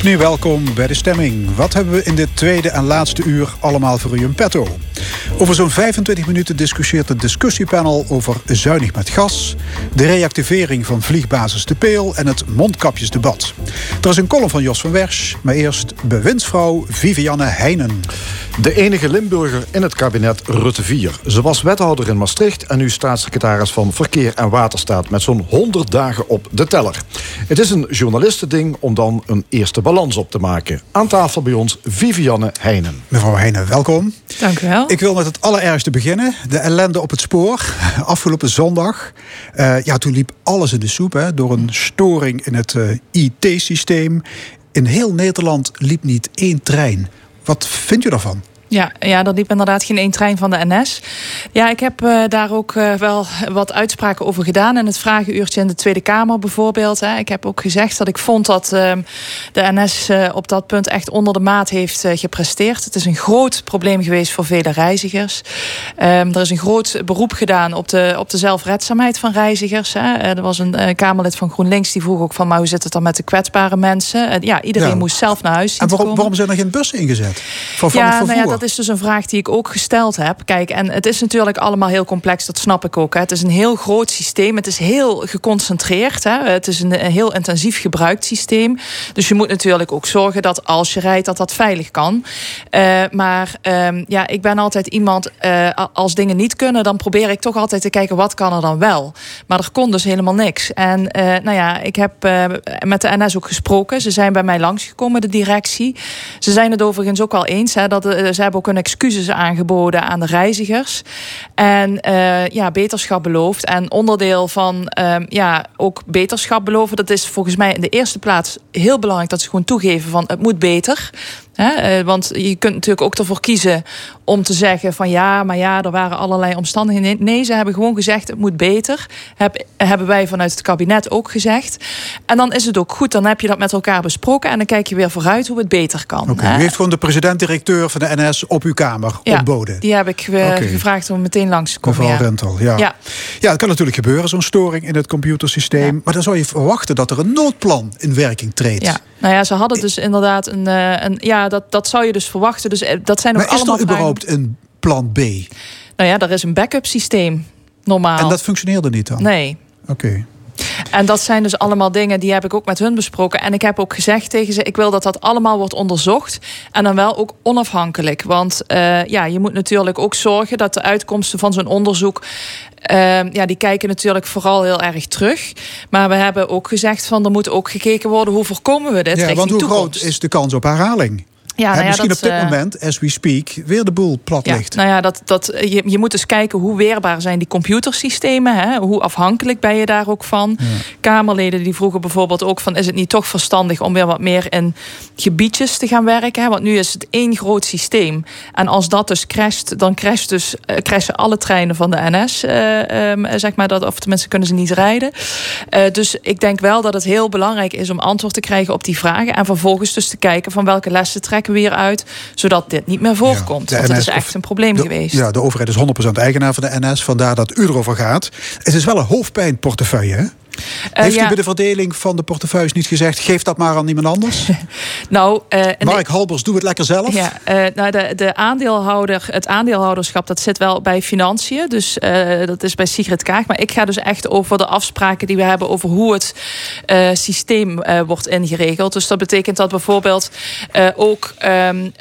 Opnieuw welkom bij de stemming. Wat hebben we in dit tweede en laatste uur allemaal voor u in petto? Over zo'n 25 minuten discussieert het discussiepanel over zuinig met gas, de reactivering van vliegbasis De Peel en het mondkapjesdebat. Er is een column van Jos van Wersch, maar eerst bewindsvrouw Vivianne Heijnen. De enige Limburger in het kabinet Rutte 4. Ze was wethouder in Maastricht en nu staatssecretaris van Verkeer en Waterstaat met zo'n 100 dagen op de teller. Het is een journalistending om dan een eerste balans op te maken. Aan tafel bij ons Vivianne Heijnen. Mevrouw Heijnen, welkom. Dank u wel. Ik wil met het allerergste beginnen. De ellende op het spoor. Afgelopen zondag. Uh, ja, toen liep alles in de soep hè, door een storing in het uh, IT-systeem. In heel Nederland liep niet één trein. Wat vindt u daarvan? Ja, ja, er liep inderdaad geen één trein van de NS. Ja, ik heb uh, daar ook uh, wel wat uitspraken over gedaan. In het vragenuurtje in de Tweede Kamer bijvoorbeeld. Hè. Ik heb ook gezegd dat ik vond dat uh, de NS op dat punt echt onder de maat heeft gepresteerd. Het is een groot probleem geweest voor vele reizigers. Um, er is een groot beroep gedaan op de, op de zelfredzaamheid van reizigers. Hè. er was een Kamerlid van GroenLinks die vroeg ook van... maar hoe zit het dan met de kwetsbare mensen? ja, iedereen ja. moest zelf naar huis zien En waarom, waarom zijn er geen bussen ingezet? Voor, ja, van nou ja, dat is dus een vraag die ik ook gesteld heb. Kijk, en het is natuurlijk allemaal heel complex, dat snap ik ook. Hè. Het is een heel groot systeem. Het is heel geconcentreerd. Hè. Het is een, heel intensief gebruikt systeem. Dus je moet natuurlijk ook zorgen dat als je rijdt, dat dat veilig kan. Uh, maar uh, ja, ik ben altijd iemand, uh, als dingen niet kunnen, dan probeer ik toch altijd te kijken wat kan er dan wel. Maar er kon dus helemaal niks. En uh, nou ja, ik heb met de NS ook gesproken. Ze zijn bij mij langsgekomen, de directie. Ze zijn het overigens ook wel eens. Hè, dat, ze hebben ook een excuses aangeboden aan de reizigers. En uh, ja, beterschap beloofd. En onderdeel van uh, ja, ook beterschap beloven, dat is volgens mij in de eerste plaats heel belangrijk dat ze gewoon toegeven van het moet beter. He, want je kunt natuurlijk ook ervoor kiezen om te zeggen van ja, maar ja, er waren allerlei omstandigheden. Nee, ze hebben gewoon gezegd het moet beter. Heb, hebben wij vanuit het kabinet ook gezegd. En dan is het ook goed, dan heb je dat met elkaar besproken en dan kijk je weer vooruit hoe het beter kan. Okay, u heeft gewoon de president-directeur van de NS op uw kamer ja, ontboden. Die heb ik okay. gevraagd om meteen langs te komen. Mevrouw ja. Rentel, ja. ja. Ja, het kan natuurlijk gebeuren, zo'n storing in het computersysteem. Ja. Maar dan zou je verwachten dat er een noodplan in werking treedt. Ja. Nou ja, ze hadden dus inderdaad een. een ja, dat, dat zou je dus verwachten. Dus dat zijn ook maar is allemaal. er überhaupt een plan B? Nou ja, er is een backup systeem. Normaal. En dat functioneerde niet dan? Nee. Oké. Okay. En dat zijn dus allemaal dingen die heb ik ook met hun besproken. En ik heb ook gezegd tegen ze: ik wil dat dat allemaal wordt onderzocht. En dan wel ook onafhankelijk. Want uh, ja, je moet natuurlijk ook zorgen dat de uitkomsten van zo'n onderzoek. Uh, ja, die kijken natuurlijk vooral heel erg terug. Maar we hebben ook gezegd van er moet ook gekeken worden hoe voorkomen we dit. Ja, want hoe toekomst. groot is de kans op herhaling? Ja, nou ja, misschien dat, op dit uh, moment, as we speak, weer de boel plat ja, ligt. Nou ja, dat, dat, je, je moet dus kijken hoe weerbaar zijn die computersystemen. Hè? Hoe afhankelijk ben je daar ook van? Ja. Kamerleden die vroegen bijvoorbeeld ook van... is het niet toch verstandig om weer wat meer in gebiedjes te gaan werken? Hè? Want nu is het één groot systeem. En als dat dus crasht, dan crasht dus, uh, crashen alle treinen van de NS. Uh, um, zeg maar dat, of tenminste kunnen ze niet rijden. dus ik denk wel dat het heel belangrijk is om antwoord te krijgen op die vragen. En vervolgens dus te kijken van welke lessen trekken we weer uit, zodat dit niet meer voorkomt. Ja, Want het is echt een probleem de, geweest. Ja, de overheid is 100% eigenaar van de NS, vandaar dat u erover gaat. Het is wel een hoofdpijnportefeuille, hè? Uh, Heeft ja. u bij de verdeling van de portefeuilles niet gezegd... geef dat maar aan iemand anders? nou, uh, Mark Halbers, doe het lekker zelf. Ja, uh, nou de, de aandeelhouder, het aandeelhouderschap dat zit wel bij financiën. Dus dat is bij Sigrid Kaag. Maar ik ga dus echt over de afspraken die we hebben... over hoe het systeem wordt ingeregeld. Dus dat betekent dat bijvoorbeeld ook um,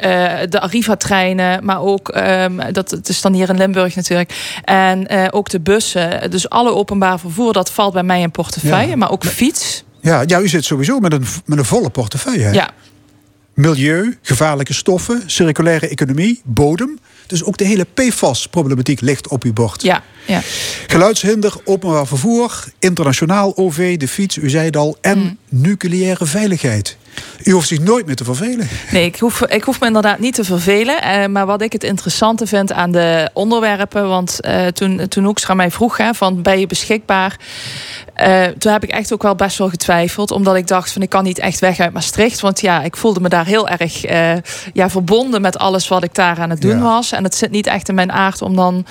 de Arriva-treinen... maar ook, um, dat het is dan hier in Limburg natuurlijk... en ook de bussen, dus alle openbaar vervoer... dat valt bij mij in portefeuille portefeuille, ja. maar ook fiets. Ja, ja, u zit sowieso met een, met een volle portefeuille. Hè? Ja. Milieu, gevaarlijke stoffen, circulaire economie, bodem. Dus ook de hele PFAS-problematiek ligt op uw bord. Ja, ja. Geluidshinder, openbaar vervoer, internationaal OV, de fiets, u zei het al, en mm. nucleaire veiligheid. U hoeft zich nooit meer te vervelen. Nee, ik hoef, ik hoef me inderdaad niet te vervelen. Eh, maar wat ik het interessante vind aan de onderwerpen... want uh, toen, toen Hoekstra mij vroeg, hè, van ben je beschikbaar... Uh, toen heb ik echt ook wel best wel getwijfeld. Omdat ik dacht van ik kan niet echt weg uit Maastricht. Want ja, ik voelde me daar heel erg ja, verbonden met alles wat ik daar aan het doen ja. was. En het zit niet echt in mijn aard om dan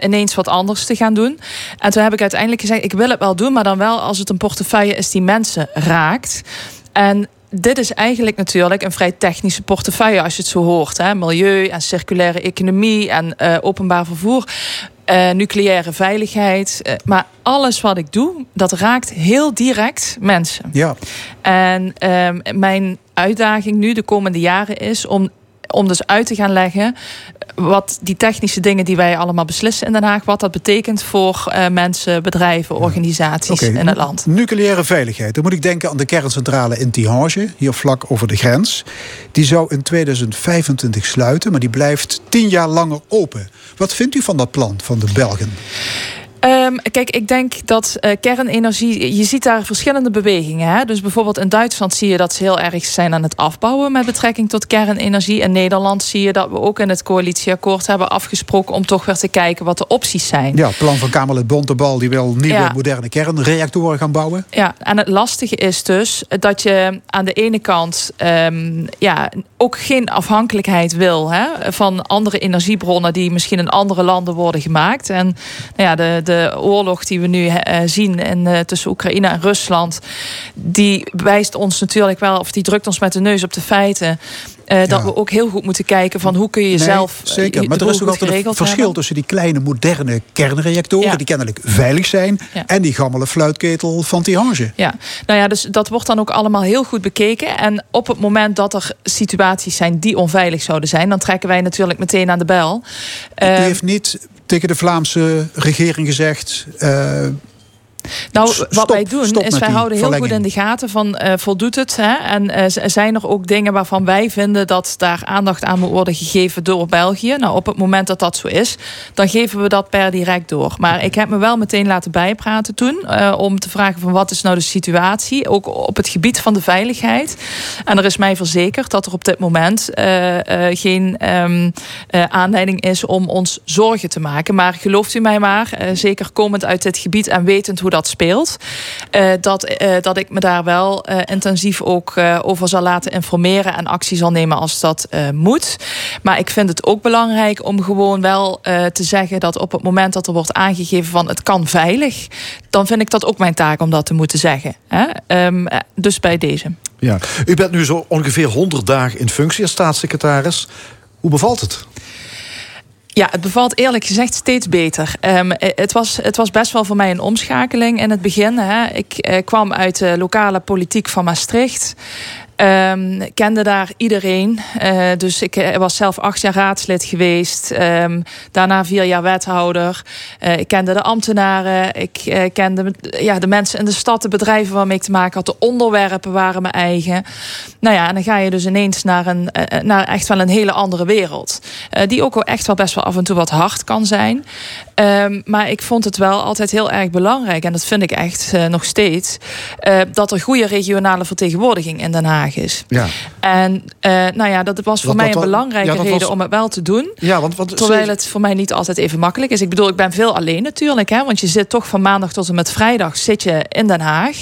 ineens wat anders te gaan doen. En toen heb ik uiteindelijk gezegd, ik wil het wel doen. Maar dan wel als het een portefeuille is die mensen raakt. En dit is eigenlijk natuurlijk een vrij technische portefeuille als je het zo hoort. Hè? Milieu en circulaire economie en uh, openbaar vervoer. Uh, nucleaire veiligheid. Uh, maar alles wat ik doe, dat raakt heel direct mensen. Ja. En uh, mijn uitdaging nu de komende jaren is om om dus uit te gaan leggen wat die technische dingen die wij allemaal beslissen in Den Haag, wat dat betekent voor uh, mensen, bedrijven, organisaties okay. in het land. Nucleaire veiligheid. Dan moet ik denken aan de kerncentrale in Tihange, hier vlak over de grens. Die zou in 2025 sluiten, maar die blijft tien jaar langer open. Wat vindt u van dat plan van de Belgen? Um, kijk, ik denk dat uh, kernenergie, je ziet daar verschillende bewegingen. Hè? Dus bijvoorbeeld in Duitsland zie je dat ze heel erg zijn aan het afbouwen met betrekking tot kernenergie. In Nederland zie je dat we ook in het coalitieakkoord hebben afgesproken om toch weer te kijken wat de opties zijn. Ja, het plan van Kamerlid Bontebal die wil nieuwe ja. moderne kernreactoren gaan bouwen. Ja, en het lastige is dus dat je aan de ene kant um, ja, ook geen afhankelijkheid wil hè, van andere energiebronnen die misschien in andere landen worden gemaakt. En nou ja, de de oorlog die we nu uh, zien in, uh, tussen Oekraïne en Rusland, die wijst ons natuurlijk wel, of die drukt ons met de neus op de feiten. Uh, ja. Dat we ook heel goed moeten kijken van hoe kun je nee, zelf. Zeker, maar er is ook altijd een verschil hebben. tussen die kleine moderne kernreactoren, ja. die kennelijk veilig zijn, ja. en die gammele fluitketel van Tihange. Ja, nou ja, dus dat wordt dan ook allemaal heel goed bekeken. En op het moment dat er situaties zijn die onveilig zouden zijn, dan trekken wij natuurlijk meteen aan de bel. U uh, heeft niet tegen de Vlaamse regering gezegd. Uh, nou, wat stop, wij doen is wij houden heel goed in de gaten van uh, voldoet het. Hè? En uh, zijn er ook dingen waarvan wij vinden dat daar aandacht aan moet worden gegeven door België. Nou, op het moment dat dat zo is, dan geven we dat per direct door. Maar ik heb me wel meteen laten bijpraten toen uh, om te vragen van wat is nou de situatie, ook op het gebied van de veiligheid. En er is mij verzekerd dat er op dit moment geen um, aanleiding is om ons zorgen te maken. Maar gelooft u mij maar, zeker komend uit dit gebied en wetend hoe dat speelt. Uh, dat, uh, dat ik me daar wel uh, intensief ook over zal laten informeren en actie zal nemen als dat moet. Maar ik vind het ook belangrijk om gewoon wel te zeggen dat op het moment dat er wordt aangegeven van het kan veilig, dan vind ik dat ook mijn taak om dat te moeten zeggen. Hè? Um, dus bij deze. Ja, u bent nu zo ongeveer 100 dagen in functie als staatssecretaris. Hoe bevalt het? Ja, het bevalt eerlijk gezegd steeds beter. Um, het, was, het was best wel voor mij een omschakeling in het begin. Hè. Ik uh, kwam uit de lokale politiek van Maastricht. Um, kende daar iedereen. Uh, dus ik was zelf acht jaar raadslid geweest. Um, daarna vier jaar wethouder. Uh, ik kende de ambtenaren. Ik kende ja, de mensen in de stad, de bedrijven waarmee ik te maken had. De onderwerpen waren mijn eigen. Nou ja, en dan ga je dus ineens naar, een, naar echt wel een hele andere wereld. die ook wel echt wel best wel af en toe wat hard kan zijn. Um, maar ik vond het wel altijd heel erg belangrijk. En dat vind ik echt nog steeds. dat er goede regionale vertegenwoordiging in Den Haag is. Ja. En uh, nou ja, dat was voor mij een belangrijke ja, reden was- om het wel te doen. Ja, want, want Terwijl het voor mij niet altijd even makkelijk is. Ik bedoel, ik ben veel alleen natuurlijk. Hè, want je zit toch van maandag tot en met vrijdag zit je in Den Haag.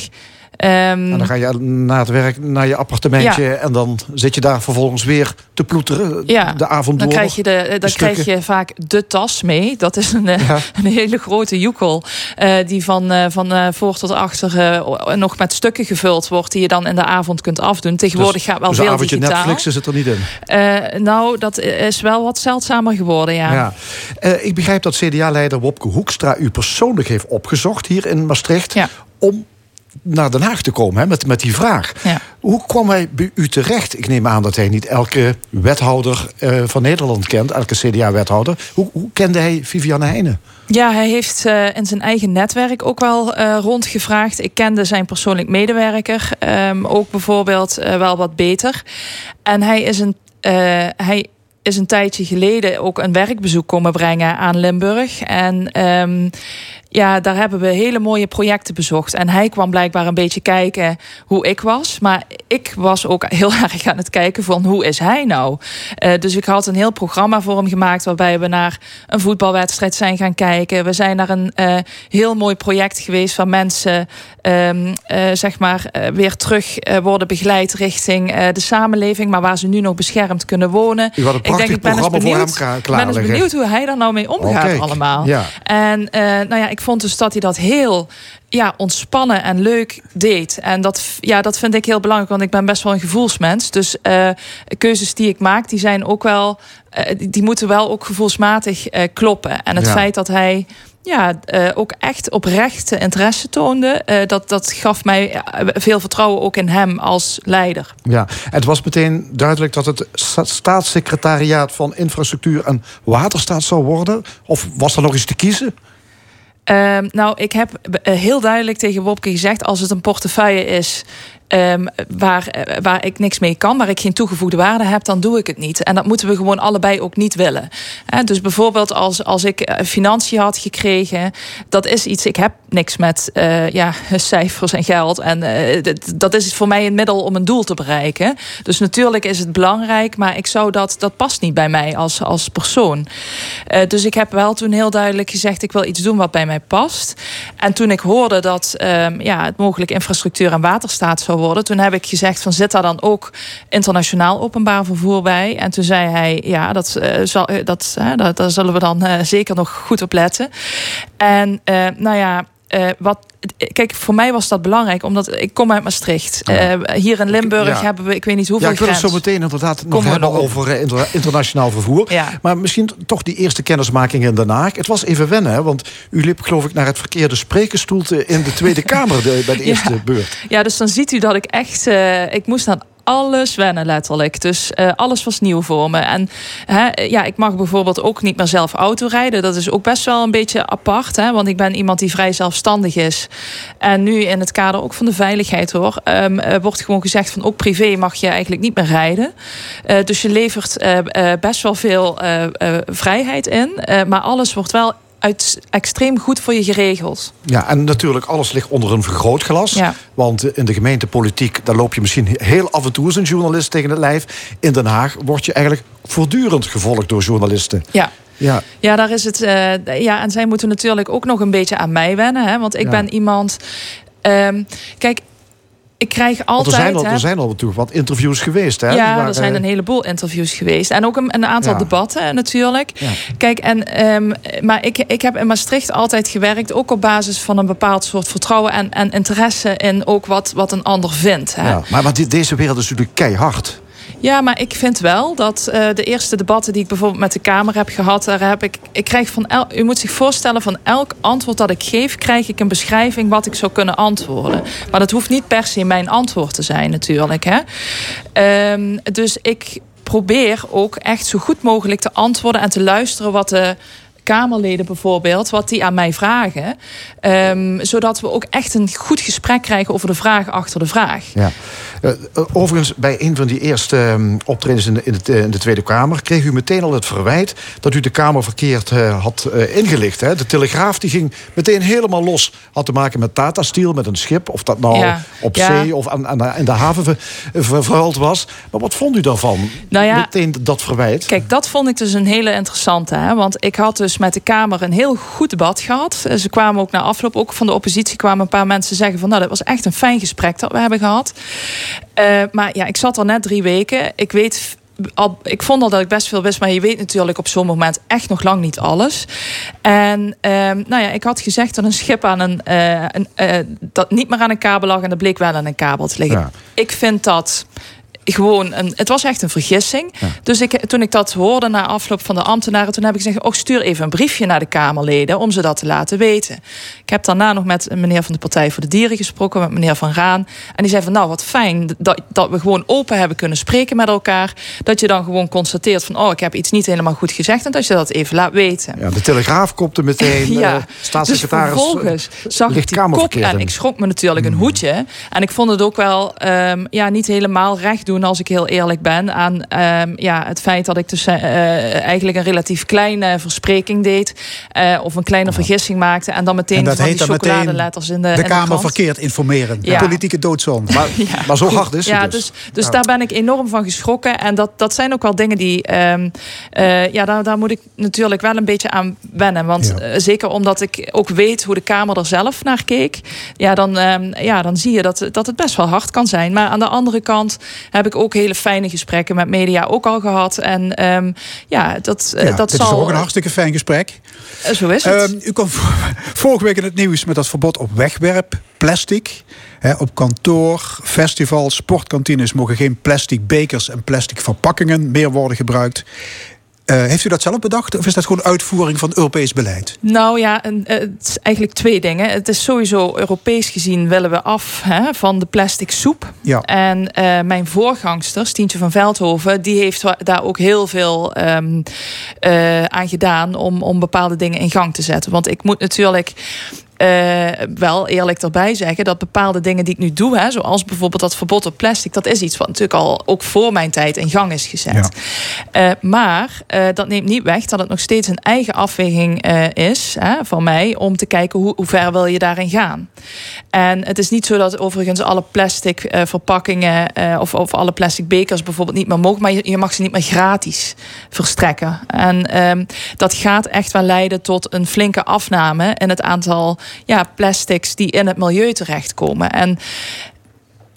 Ehm, En dan ga je na het werk naar je appartementje en dan zit je daar vervolgens weer te ploeteren Ja, de avond dan door. krijg je, de, dan krijg je vaak de tas mee. Dat is een, eh, Ja. een hele grote joekel. eh, die van, eh, van voor tot achter nog met stukken gevuld wordt. Die je dan in de avond kunt afdoen. Tegenwoordig gaat wel dus veel avondje digitaal. Netflix zit er niet in. Nou, dat is wel wat zeldzamer geworden, ja. Ja. Ik begrijp dat CDA-leider Wopke Hoekstra u persoonlijk heeft opgezocht hier in Maastricht. Om naar Den Haag te komen hè, met, met die vraag. Ja. Hoe kwam hij bij u terecht? Ik neem aan dat hij niet elke wethouder eh, van Nederland kent, elke CDA-wethouder. Hoe, hoe kende hij Viviane Heijnen? Ja, hij heeft eh, in zijn eigen netwerk ook wel eh, rondgevraagd. Ik kende zijn persoonlijk medewerker ehm, ook bijvoorbeeld wel wat beter. En hij is een. hij is een tijdje geleden ook een werkbezoek komen brengen aan Limburg. En ehm, ja, daar hebben we hele mooie projecten bezocht. En hij kwam blijkbaar een beetje kijken hoe ik was. Maar ik was ook heel erg aan het kijken van hoe is hij nou? Uh, dus ik had een heel programma voor hem gemaakt... waarbij we naar een voetbalwedstrijd zijn gaan kijken. We zijn naar een uh, heel mooi project geweest... waar mensen um, uh, zeg maar weer terug worden begeleid richting de samenleving... maar waar ze nu nog beschermd kunnen wonen. U had een prachtig ik denk, ik ben eens benieuwd, klaar, ben eens benieuwd hoe hij daar nou mee omgaat oh, allemaal. Ja. En nou ja, ik vond dus dat hij dat heel ja, ontspannen en leuk deed. En dat, ja, dat vind ik heel belangrijk, want ik ben best wel een gevoelsmens. Dus uh, keuzes die ik maak, die zijn ook wel, uh, die moeten wel ook gevoelsmatig uh, kloppen. En het ja. feit dat hij ja, uh, ook echt oprechte interesse toonde. Uh, dat, dat gaf mij veel vertrouwen ook in hem als leider. Ja, het was meteen duidelijk dat het staatssecretariaat van Infrastructuur en Waterstaat zou worden. Of was er nog eens te kiezen? Uh, nou, ik heb heel duidelijk tegen Wopke gezegd: als het een portefeuille is Um, waar, eh, waar ik niks mee kan, waar ik geen toegevoegde waarde heb, dan doe ik het niet. En dat moeten we gewoon allebei ook niet willen. Dus bijvoorbeeld als, als ik eh, financiën had gekregen, dat is iets, ik heb niks met uh, ja, cijfers en geld. En uh, dat is voor mij een middel om een doel te bereiken. Dus natuurlijk is het belangrijk, maar ik zou dat, dat past niet bij mij als, als persoon. Uh, dus ik heb wel toen heel duidelijk gezegd, ik wil iets doen wat bij mij past. En toen ik hoorde dat um, ja, het mogelijk infrastructuur en waterstaat zou worden. Toen heb ik gezegd van zit daar dan ook internationaal openbaar vervoer bij? En toen zei hij ja, dat, zal, uh, dat, uh, dat, daar zullen we dan zeker nog goed op letten. En nou ja, wat kijk, voor mij was dat belangrijk, omdat ik kom uit Maastricht. Uh, hier in Limburg hebben we, ik weet niet hoeveel. Ja, ik wil het zo meteen inderdaad nog hebben over uh, internationaal vervoer. Ja. Maar misschien toch die eerste kennismaking in Den Haag. Het was even wennen, hè, want u liep, geloof ik, naar het verkeerde sprekersstoelte in de Tweede Kamer de, bij de eerste ja. beurt. Ja, dus dan ziet u dat ik echt. Ik moest aan alles wennen, letterlijk. Dus uh, alles was nieuw voor me. En hè, ja, ik mag bijvoorbeeld ook niet meer zelf auto rijden. Dat is ook best wel een beetje apart. Hè, want ik ben iemand die vrij zelfstandig is. En nu in het kader ook van de veiligheid hoor. Um, uh, wordt gewoon gezegd van ook privé mag je eigenlijk niet meer rijden. Uh, dus je levert best wel veel vrijheid in. maar alles wordt wel uit extreem goed voor je geregeld. Ja, en natuurlijk alles ligt onder een vergrootglas. Ja. Want in de gemeentepolitiek, daar loop je misschien heel af en toe als een journalist tegen het lijf. In Den Haag word je eigenlijk voortdurend gevolgd door journalisten. Ja. Ja. ja, daar is het. Uh, ja, en zij moeten natuurlijk ook nog een beetje aan mij wennen. Hè? Want ik ja. ben iemand. Um, kijk, ik krijg altijd. er zijn al, er zijn al natuurlijk wat interviews geweest. Hè? Ja, er zijn een heleboel interviews geweest. En ook een, een aantal ja. debatten natuurlijk. Ja. Kijk, en, um, maar ik, ik heb in Maastricht altijd gewerkt, ook op basis van een bepaald soort vertrouwen en, en interesse in ook wat, wat een ander vindt. Hè? Ja, maar, maar deze wereld is natuurlijk keihard. Ja, maar ik vind wel dat uh, de eerste debatten die ik bijvoorbeeld met de Kamer heb gehad, daar heb ik. Ik krijg van el, u moet zich voorstellen, van elk antwoord dat ik geef, krijg ik een beschrijving wat ik zou kunnen antwoorden. Maar dat hoeft niet per se mijn antwoord te zijn, natuurlijk. Hè? Um, dus ik probeer ook echt zo goed mogelijk te antwoorden en te luisteren wat de Kamerleden bijvoorbeeld, wat die aan mij vragen. Um, zodat we ook echt een goed gesprek krijgen over de vraag achter de vraag. Ja. Uh, overigens, bij een van die eerste um, optredens in de, in, de, in de, Tweede Kamer kreeg u meteen al het verwijt dat u de Kamer verkeerd uh, had uh, ingelicht. Hè? De Telegraaf die ging meteen helemaal los. Had te maken met Tata Steel, met een schip. Of dat nou ja. op ja. zee of aan, aan, in de haven ver, ver, verhuild was. Maar wat vond u daarvan? Nou ja, meteen dat verwijt. Kijk, dat vond ik dus een hele interessante. Hè? Want ik had dus met de Kamer een heel goed debat gehad. Ze kwamen ook na afloop, ook van de oppositie, kwamen een paar mensen zeggen van nou, dat was echt een fijn gesprek dat we hebben gehad. Uh, maar ja, ik zat er net drie weken. Ik weet al, ik vond al dat ik best veel wist, maar je weet natuurlijk op zo'n moment echt nog lang niet alles. En uh, nou ja, ik had gezegd dat een schip aan een, uh, een dat niet meer aan een kabel lag en dat bleek wel aan een kabel te liggen. Ja. Ik vind dat gewoon een, het was echt een vergissing. Ja. Dus ik, toen ik dat hoorde na afloop van de ambtenaren, toen heb ik gezegd: oh, stuur even een briefje naar de Kamerleden om ze dat te laten weten. Ik heb daarna nog met een meneer van de Partij voor de Dieren gesproken, met meneer Van Raan. En die zei van nou, wat fijn dat, dat we gewoon open hebben kunnen spreken met elkaar. Dat je dan gewoon constateert van oh, ik heb iets niet helemaal goed gezegd. En dat je dat even laat weten. Ja, de Telegraaf kopte meteen. ja, uh, staatssecretaris. Dus vervolgens zag ik die kop en ik schrok me natuurlijk een hoedje. En ik vond het ook wel um, ja, niet helemaal recht doen doen, als ik heel eerlijk ben, aan ehm, ja, het feit dat ik dus eigenlijk een relatief kleine verspreking deed. of een kleine vergissing maakte. En dan meteen en van die chocoladeletters in de. De Kamer verkeerd informeren. Ja. Politieke doodzonde. Maar, maar, zo hard is het. Ja, dus, dus, dus daar ben ik enorm van geschrokken. En dat, dat zijn ook wel dingen die. Um, ja, daar, daar moet ik natuurlijk wel een beetje aan wennen. Want zeker omdat ik ook weet hoe de Kamer er zelf naar keek. Ja, dan, um, ja, dan zie je dat, dat het best wel hard kan zijn. Maar aan de andere kant heb ik ook hele fijne gesprekken met media ook al gehad. En um, ja, dat, ja, dat zal. is ook een hartstikke fijn gesprek. Zo is het. u kwam vorige week in het nieuws met dat verbod op wegwerpplastic. op kantoor, festivals, sportkantines mogen geen plastic bekers en plastic verpakkingen meer worden gebruikt. Uh, heeft u dat zelf bedacht of is dat gewoon uitvoering van Europees beleid? Nou ja, eh, het is eigenlijk twee dingen. Het is sowieso Europees gezien willen we af hè, van de plastic soep. Ja. En uh, mijn voorgangster, Stientje van Veldhoven, die heeft daar ook heel veel um, aan gedaan om, om bepaalde dingen in gang te zetten. Want ik moet natuurlijk uh, wel eerlijk erbij zeggen dat bepaalde dingen die ik nu doe, hè, zoals bijvoorbeeld dat verbod op plastic, dat is iets wat natuurlijk al ook voor mijn tijd in gang is gezet. Ja. Uh, maar uh, dat neemt niet weg dat het nog steeds een eigen afweging is hè, van mij om te kijken hoe, hoe, ver wil je daarin gaan. En het is niet zo dat overigens alle plastic verpakkingen of, of alle plastic bekers bijvoorbeeld niet meer mogen, maar je, je mag ze niet meer gratis verstrekken. En um, dat gaat echt wel leiden tot een flinke afname in het aantal ja, plastics die in het milieu terechtkomen. En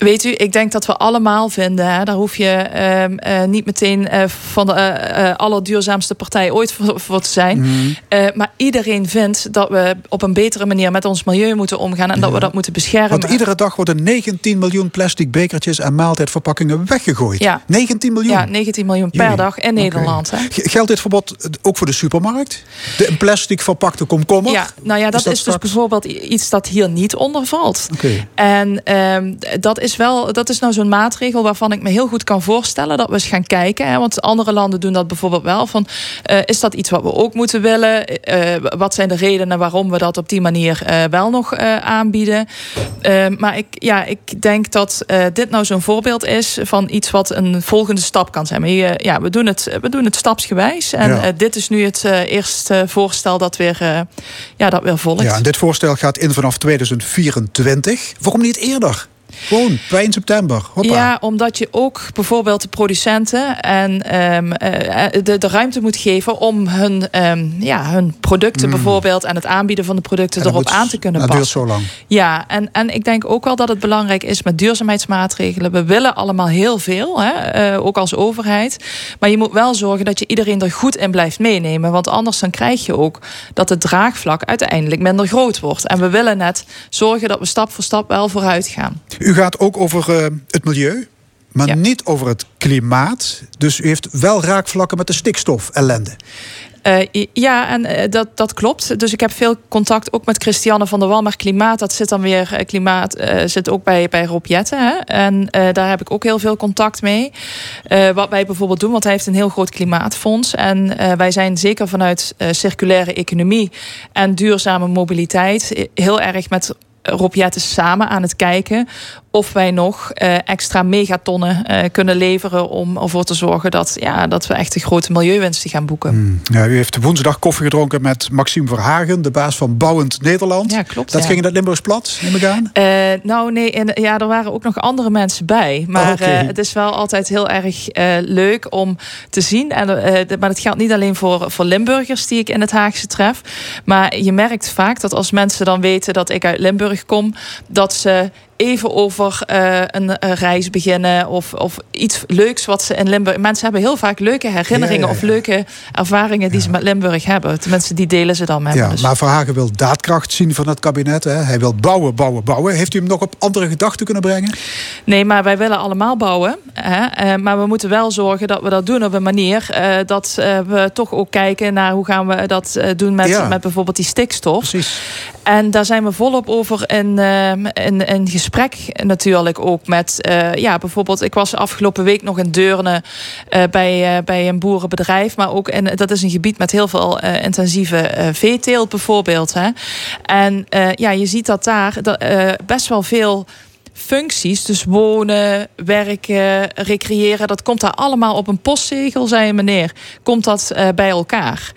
Weet u, ik denk dat we allemaal vinden, hè, daar hoef je uh, uh, niet meteen uh, van de allerduurzaamste partij ooit voor, voor te zijn. Mm. maar iedereen vindt dat we op een betere manier met ons milieu moeten omgaan en dat we dat moeten beschermen. Want iedere dag worden 19 miljoen plastic bekertjes en maaltijdverpakkingen weggegooid. Ja. 19 miljoen? Ja, 19 miljoen per dag in Nederland. Hè. Geldt dit verbod ook voor de supermarkt? De plastic verpakte komkommer? Ja, nou ja, dat is, dus bijvoorbeeld iets dat hier niet onder valt. Okay. En um, dat is wel, dat is nou zo'n maatregel waarvan ik me heel goed kan voorstellen dat we eens gaan kijken. Hè, want andere landen doen dat bijvoorbeeld wel. Van, uh, is dat iets wat we ook moeten willen? Uh, wat zijn de redenen waarom we dat op die manier uh, wel nog aanbieden? maar ik, ja, ik denk dat dit nou zo'n voorbeeld is van iets wat een volgende stap kan zijn. Maar ja, we, doen het, we doen het stapsgewijs. En ja. dit is nu het eerste voorstel dat weer, ja, dat weer volgt. Ja, en dit voorstel gaat in vanaf 2024. Waarom niet eerder? Gewoon, 2 september. Hoppa. Ja, omdat je ook bijvoorbeeld de producenten en um, de, de ruimte moet geven om hun, um, ja, hun producten mm. bijvoorbeeld en het aanbieden van de producten erop aan te kunnen passen. Dat duurt zo lang. Ja, en, en ik denk ook wel dat het belangrijk is met duurzaamheidsmaatregelen. We willen allemaal heel veel, hè, uh, ook als overheid. Maar je moet wel zorgen dat je iedereen er goed in blijft meenemen. Want anders dan krijg je ook dat het draagvlak uiteindelijk minder groot wordt. En we willen net zorgen dat we stap voor stap wel vooruit gaan. U gaat ook over uh, het milieu, maar ja. niet over het klimaat. Dus u heeft wel raakvlakken met de stikstof-ellende. Uh, ja, en uh, dat, dat klopt. Dus ik heb veel contact ook met Christiane van der Wal. Maar klimaat, dat zit dan weer. Uh, klimaat zit ook bij, bij Rob Jetten. Hè? En daar heb ik ook heel veel contact mee. wat wij bijvoorbeeld doen, want hij heeft een heel groot klimaatfonds. En wij zijn zeker vanuit circulaire economie en duurzame mobiliteit heel erg met Rob Jetten samen aan het kijken of wij nog uh, extra megatonnen uh, kunnen leveren om ervoor te zorgen dat, ja, dat we echt de grote milieuwinsten gaan boeken. Hmm. Ja, u heeft woensdag koffie gedronken met Maxime Verhagen, de baas van Bouwend Nederland. Ja, klopt. Dat ja. ging in het Limburgs plat, neem ik aan? Uh, nou nee, en, ja, er waren ook nog andere mensen bij. Maar oh, okay. het is wel altijd heel erg leuk om te zien. En, maar dat geldt niet alleen voor, voor Limburgers die ik in het Haagse tref. Maar je merkt vaak dat als mensen dan weten dat ik uit Limburg kom, dat ze even over uh, een, een, reis beginnen of, of iets leuks wat ze in Limburg. Mensen hebben heel vaak leuke herinneringen ja, ja, ja. of leuke ervaringen die ze met Limburg hebben. Tenminste, die delen ze dan met ja, me. Dus. Maar Verhagen wil daadkracht zien van het kabinet. Hè? Hij wil bouwen, bouwen, bouwen. Heeft u hem nog op andere gedachten kunnen brengen? Nee, maar wij willen allemaal bouwen. Hè? Uh, maar we moeten wel zorgen dat we dat doen op een manier uh, dat we toch ook kijken naar hoe gaan we dat doen met, met bijvoorbeeld die stikstof. Precies. En daar zijn we volop over in, in, in gesprek natuurlijk ook met, uh, ja, bijvoorbeeld, ik was afgelopen week nog in Deurne uh, bij, uh, bij een boerenbedrijf, maar ook en dat is een gebied met heel veel intensieve veeteelt bijvoorbeeld. Hè. En ja, je ziet dat daar dat, best wel veel functies, dus wonen, werken, recreëren, dat komt daar allemaal op een postzegel, zei meneer, komt dat bij elkaar.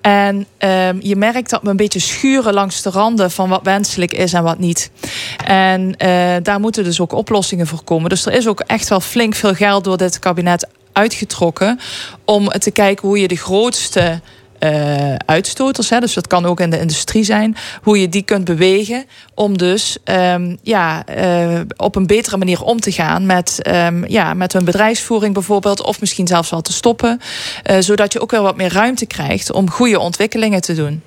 En um, je merkt dat we een beetje schuren langs de randen van wat wenselijk is en wat niet. En uh, daar moeten dus ook oplossingen voor komen. Dus er is ook echt wel flink veel geld door dit kabinet uitgetrokken om te kijken hoe je de grootste uh, uitstoters, hè, dus dat kan ook in de industrie zijn, hoe je die kunt bewegen om dus um, ja, uh, op een betere manier om te gaan met, um, ja, met hun bedrijfsvoering bijvoorbeeld, of misschien zelfs wel te stoppen, uh, zodat je ook weer wat meer ruimte krijgt om goede ontwikkelingen te doen.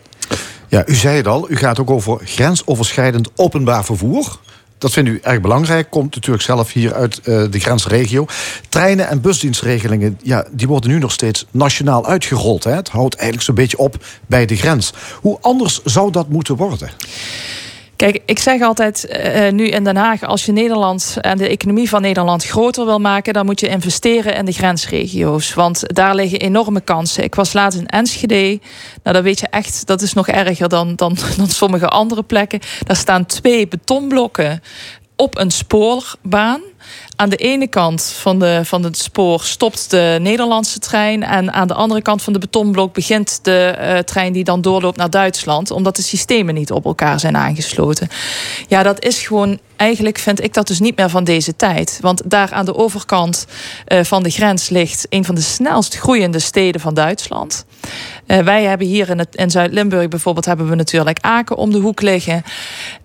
Ja, u zei het al, u gaat ook over grensoverschrijdend openbaar vervoer. Dat vindt u erg belangrijk. Komt natuurlijk zelf hier uit uh, de grensregio. Treinen en busdienstregelingen, ja, die worden nu nog steeds nationaal uitgerold. Hè? Het houdt eigenlijk zo'n beetje op bij de grens. Hoe anders zou dat moeten worden? Kijk, ik zeg altijd uh, nu in Den Haag: als je Nederland en de economie van Nederland groter wil maken, dan moet je investeren in de grensregio's. Want daar liggen enorme kansen. Ik was laatst in Enschede. Nou, dan weet je echt, dat is nog erger dan, dan, dan sommige andere plekken. Daar staan twee betonblokken op een spoorbaan. Aan de ene kant van, de, van het spoor stopt de Nederlandse trein. En aan de andere kant van de betonblok begint de uh, trein die dan doorloopt naar Duitsland. Omdat de systemen niet op elkaar zijn aangesloten. Ja, dat is gewoon. Eigenlijk vind ik dat dus niet meer van deze tijd. Want daar aan de overkant uh, van de grens ligt een van de snelst groeiende steden van Duitsland. Uh, wij hebben hier in, het, in Zuid-Limburg bijvoorbeeld hebben we natuurlijk Aken om de hoek liggen.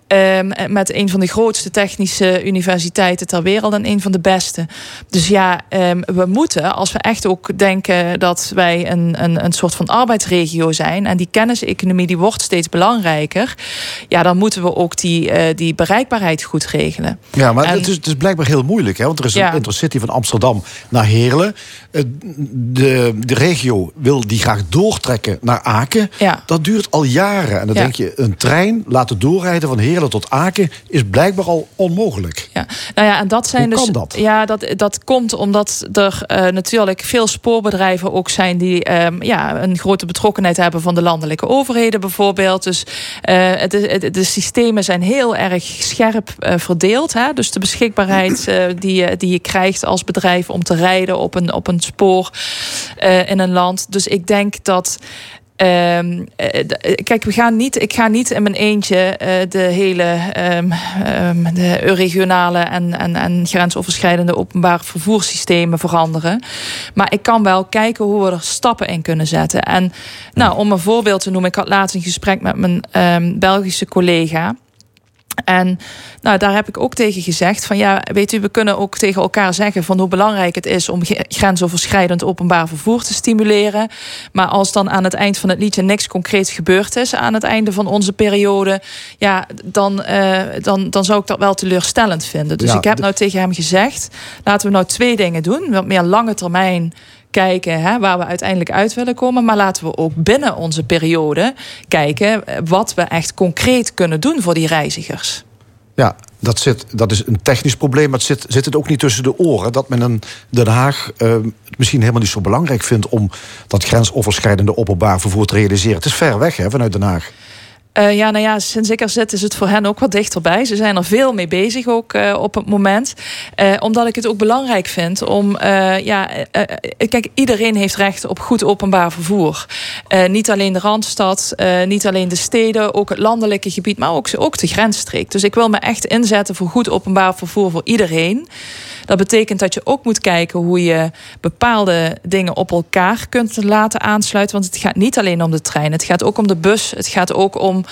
Um, met een van de grootste technische universiteiten ter wereld en een van de beste. Dus ja, um, we moeten, als we echt ook denken dat wij een, een, een soort van arbeidsregio zijn en die kenniseconomie die wordt steeds belangrijker, ja, dan moeten we ook die, uh, die bereikbaarheid goed regelen. Ja, maar en, het, is, het is blijkbaar heel moeilijk, hè? want er is een ja. intercity van Amsterdam naar Heerlen. De, de regio wil die graag doortrekken naar Aken. Ja. Dat duurt al jaren. En dan ja. denk je, een trein laten doorrijden van Heerlen tot Aken is blijkbaar al onmogelijk. Ja, nou ja, en dat zijn Dus. Dat? Ja, dat, dat komt omdat er uh, natuurlijk veel spoorbedrijven ook zijn die um, ja, een grote betrokkenheid hebben van de landelijke overheden bijvoorbeeld. Dus uh, het, het, de systemen zijn heel erg scherp uh, verdeeld. Hè? Dus de beschikbaarheid die, je, die je krijgt als bedrijf om te rijden op een, op een spoor in een land. Dus ik denk dat. Um, kijk, we gaan niet, ik ga niet in mijn eentje uh, de hele um, um, de regionale en, en, en grensoverschrijdende openbare vervoerssystemen veranderen. Maar ik kan wel kijken hoe we er stappen in kunnen zetten. En nou, om een voorbeeld te noemen, ik had laatst een gesprek met mijn Belgische collega. En nou, daar heb ik ook tegen gezegd: van ja, weet u, we kunnen ook tegen elkaar zeggen van hoe belangrijk het is om grensoverschrijdend openbaar vervoer te stimuleren. Maar als dan aan het eind van het liedje niks concreets gebeurd is aan het einde van onze periode, ja, dan, uh, dan, dan zou ik dat wel teleurstellend vinden. Dus ja, ik heb nou tegen hem gezegd: laten we nou twee dingen doen. Wat meer lange termijn kijken hè, waar we uiteindelijk uit willen komen. Maar laten we ook binnen onze periode kijken wat we echt concreet kunnen doen voor die reizigers. Ja, dat, zit, dat is een technisch probleem, maar het zit, zit het ook niet tussen de oren dat men in Den Haag het misschien helemaal niet zo belangrijk vindt om dat grensoverschrijdende openbaar vervoer te realiseren. Het is ver weg hè, vanuit Den Haag. Uh, ja, nou ja, sinds ik er zit is het voor hen ook wat dichterbij. Ze zijn er veel mee bezig ook uh, op het moment. Uh, omdat ik het ook belangrijk vind om... ja, kijk, iedereen heeft recht op goed openbaar vervoer. niet alleen de Randstad, niet alleen de steden... ook het landelijke gebied, maar ook, ook de grensstreek. Dus ik wil me echt inzetten voor goed openbaar vervoer voor iedereen. Dat betekent dat je ook moet kijken hoe je bepaalde dingen op elkaar kunt laten aansluiten. Want het gaat niet alleen om de trein. Het gaat ook om de bus. Het gaat ook om uh,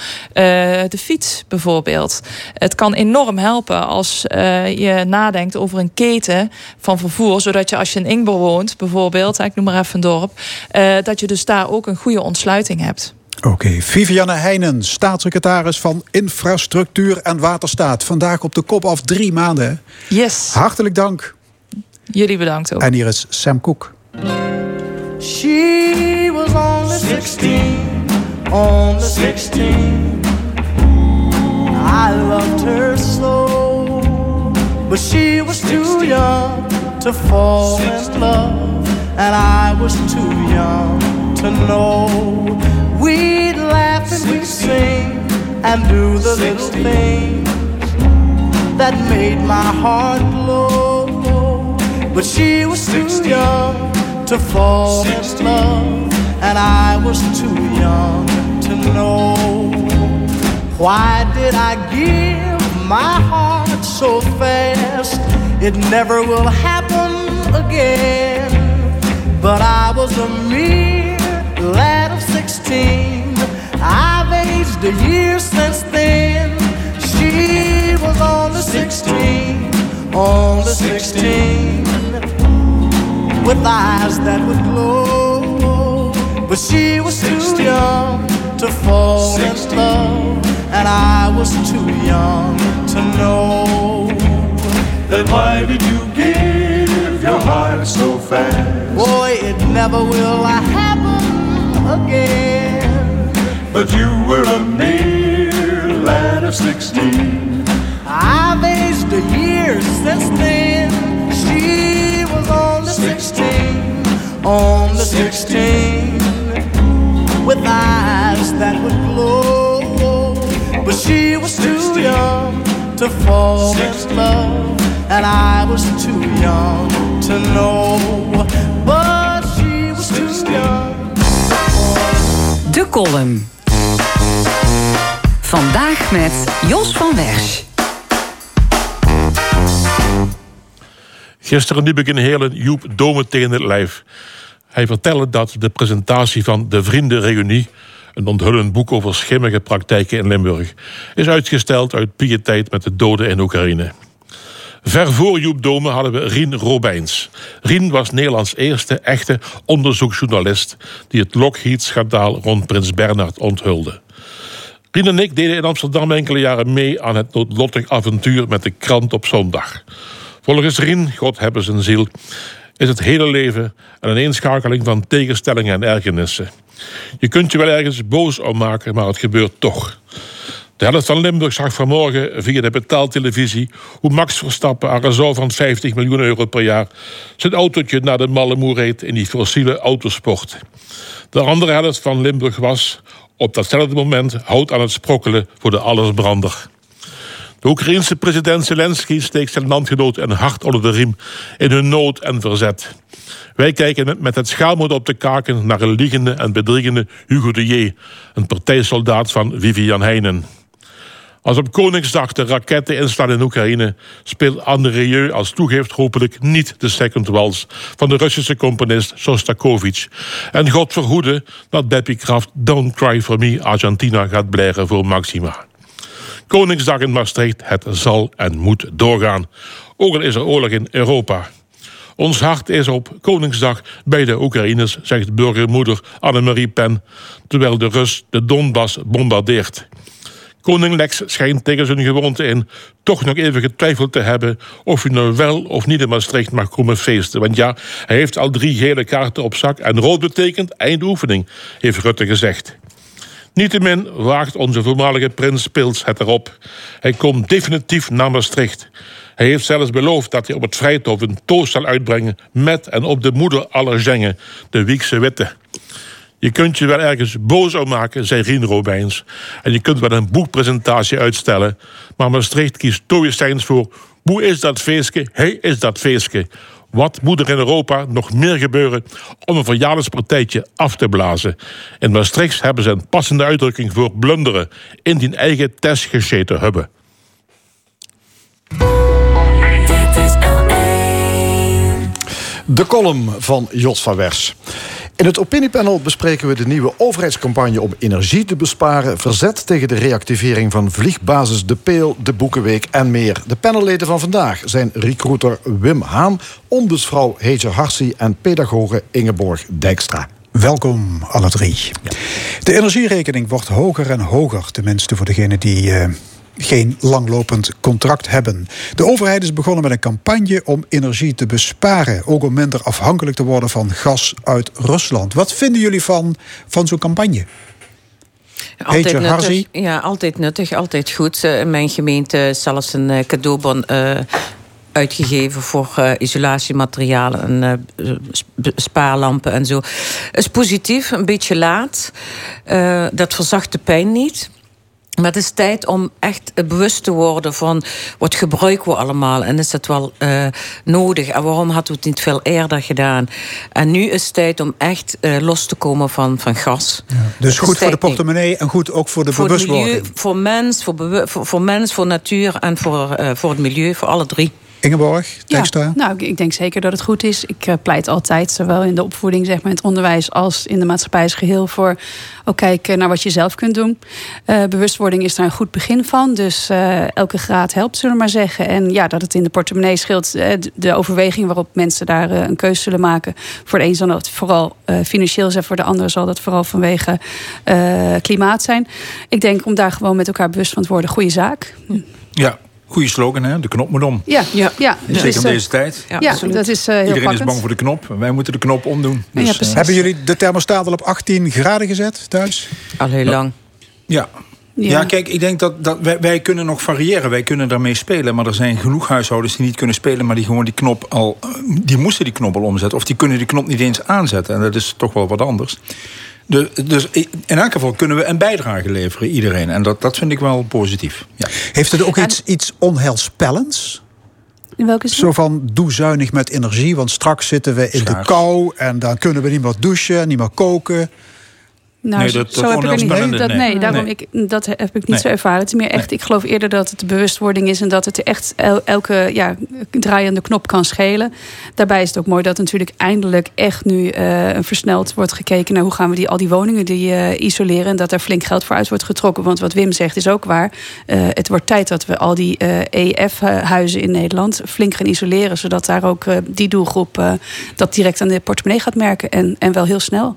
de fiets bijvoorbeeld. Het kan enorm helpen als uh, je nadenkt over een keten van vervoer. Zodat je als je in Ingber woont bijvoorbeeld, ik noem maar even een dorp. Uh, dat je dus daar ook een goede ontsluiting hebt. Oké, okay. Vivianne Heijnen, staatssecretaris van Infrastructuur en Waterstaat. Vandaag op de kop af drie maanden. Yes. Hartelijk dank. Jullie bedankt ook. En hier is Sam Cook. She was only 16, on the 16. I loved her so, but she was too young to fall in love, and I was too young to know. We'd laugh and we'd sing and do the little things that made my heart glow. But she was too young to fall in love, and I was too young to know. Why did I give my heart so fast? It never will happen again. But I was a mere lad of sixteen. I've aged a year since then. She was only sixteen, only sixteen, with eyes that would glow. But she was too young to fall in love, and I was too young to know. Then why did you give your heart so fast? Boy, it never will happen again. But you were a mere lad of sixteen. I've aged a year since then. She was only sixteen, only sixteen, with eyes that would glow. But she was too young to fall in love, and I was too young to know. But she was too young. De column. Vandaag met Jos van Wersch. Gisteren liep ik in Heerlen Joep Domen tegen het lijf. Hij vertelde dat de presentatie van De Vriendenreunie... een onthullend boek over schimmige praktijken in Limburg... is uitgesteld uit pietijd met de doden in Oekraïne. Ver voor Joep Dome hadden we Rien Robijns. Rien was Nederlands eerste echte onderzoeksjournalist... die het Lockheed-schandaal rond Prins Bernhard onthulde. Rien en ik deden in Amsterdam enkele jaren mee... aan het noodlottig avontuur met de krant op zondag. Volgens Rien, God hebben zijn ziel... is het hele leven een ineenschakeling van tegenstellingen en ergernissen. Je kunt je wel ergens boos om maken, maar het gebeurt toch... De helft van Limburg zag vanmorgen via de betaaltelevisie hoe Max Verstappen aan een van 50 miljoen euro per jaar zijn autootje naar de Mallemoer reed in die fossiele autosport. De andere helft van Limburg was op datzelfde moment hout aan het sprokkelen voor de allesbrander. De Oekraïense president Zelensky steekt zijn landgenoot een hart onder de riem in hun nood en verzet. Wij kijken met het schaammoed op de kaken naar een liegende en bedriegende Hugo de J., een partijsoldaat van Vivian Heinen. Als op Koningsdag de raketten instaan in Oekraïne, speelt Anne Rieu als toegeeft hopelijk niet de second wals van de Russische componist Sostakovich. En God verhoede dat Beppie Kraft Don't Cry For Me Argentina gaat blaren voor Maxima. Koningsdag in Maastricht, het zal en moet doorgaan. Ook al is er oorlog in Europa. Ons hart is op Koningsdag bij de Oekraïners, zegt burgermoeder Annemarie Pen, terwijl de Rus de Donbass bombardeert. Koning Lex schijnt tegen zijn gewoonte in toch nog even getwijfeld te hebben of hij nou wel of niet in Maastricht mag komen feesten. Want ja, hij heeft al drie gele kaarten op zak en rood betekent eindoefening, heeft Rutte gezegd. Niettemin waagt onze voormalige prins Pils het erop. Hij komt definitief naar Maastricht. Hij heeft zelfs beloofd dat hij op het Vrijthof een toast zal uitbrengen... met en op de moeder aller zengen, de Wiekse Witte. Je kunt je wel ergens boos om maken, zei Rien Robijns. En je kunt wel een boekpresentatie uitstellen. Maar Maastricht kiest Toje voor... Hoe is dat feestje? Hij is dat feestje. Wat moet er in Europa nog meer gebeuren om een verjaardagspartijtje af te blazen? In Maastricht hebben ze een passende uitdrukking voor blunderen... in die eigen test gescheten hebben. De column van Jos van Wers. In het opiniepanel bespreken we de nieuwe overheidscampagne om energie te besparen, verzet tegen de reactivering van vliegbasis De Peel, de Boekenweek en meer. De panelleden van vandaag zijn recruiter Wim Haan, ombudsvrouw Heetje Harsi en pedagoge Ingeborg Dijkstra. Welkom alle drie. De energierekening wordt hoger en hoger, tenminste voor degenen die uh, geen langlopend contract hebben. De overheid is begonnen met een campagne om energie te besparen. Ook om minder afhankelijk te worden van gas uit Rusland. Wat vinden jullie van, van zo'n campagne? Altijd nuttig, ja, altijd nuttig, altijd goed. Eh, in mijn gemeente zelfs een eh, cadeaubon uh, uitgegeven voor uh, isolatiematerialen en uh, spaarlampen en zo. Is positief, een beetje laat. Dat verzacht de pijn niet. Maar het is tijd om echt bewust te worden van wat gebruiken we allemaal en is het wel uh, nodig en waarom hadden we het niet veel eerder gedaan. En nu is het tijd om echt uh, los te komen van, van gas. Ja, dus goed voor de portemonnee en goed ook voor de voor bewustwording. Milieu, voor mens, voor, voor, voor, mens, voor natuur en voor, uh, voor het milieu, voor alle drie. Ingeborg, ja, nou, ik denk zeker dat het goed is. Ik uh, pleit altijd, zowel in de opvoeding, zeg maar, in het onderwijs, als in de maatschappij als geheel, voor ook kijken naar wat je zelf kunt doen. Uh, bewustwording is daar een goed begin van. Dus uh, elke graad helpt, zullen we maar zeggen. En ja, dat het in de portemonnee scheelt, de overweging waarop mensen daar een keuze zullen maken. Voor de een zal dat vooral financieel zijn, voor de ander zal dat vooral vanwege klimaat zijn. Ik denk om daar gewoon met elkaar bewust van te worden, goede zaak. Ja, Goede slogan, hè? De knop moet om. Ja, ja. ja. Zeker in deze tijd. Ja, ja dat is uh, heel Iedereen pakkend. is bang voor de knop. Wij moeten de knop omdoen. Dus, ja, Hebben jullie de thermostaat al op 18 graden gezet thuis? Al heel lang. Ja. Ja. ja. kijk, ik denk dat, dat wij, wij, kunnen nog variëren. Wij kunnen daarmee spelen. Maar er zijn genoeg huishoudens die niet kunnen spelen... maar die gewoon die knop al... die moesten die knop al omzetten. Of die kunnen die knop niet eens aanzetten. En dat is toch wel wat anders. De, dus in elk geval kunnen we een bijdrage leveren, iedereen. En dat, dat vind ik wel positief. Ja. Heeft het ook iets, iets onheilspellends? In welke zin? Zo van, doe zuinig met energie, want straks zitten we in de kou... en dan kunnen we niet meer douchen, niet meer koken... Nou, nee, dat, zo heb ik niet. Nee, dat, nee, daarom Ik, dat heb ik niet zo ervaren. Het is meer echt, ik geloof eerder dat het de bewustwording is en dat het echt elke ja, draaiende knop kan schelen. Daarbij is het ook mooi dat natuurlijk eindelijk echt nu uh, versneld wordt gekeken naar hoe gaan we die, al die woningen die uh, isoleren. En dat er flink geld voor uit wordt getrokken. Want wat Wim zegt is ook waar. Uh, het wordt tijd dat we al die EF-huizen in Nederland flink gaan isoleren. Zodat daar ook die doelgroep dat direct aan de portemonnee gaat merken. En, en wel heel snel.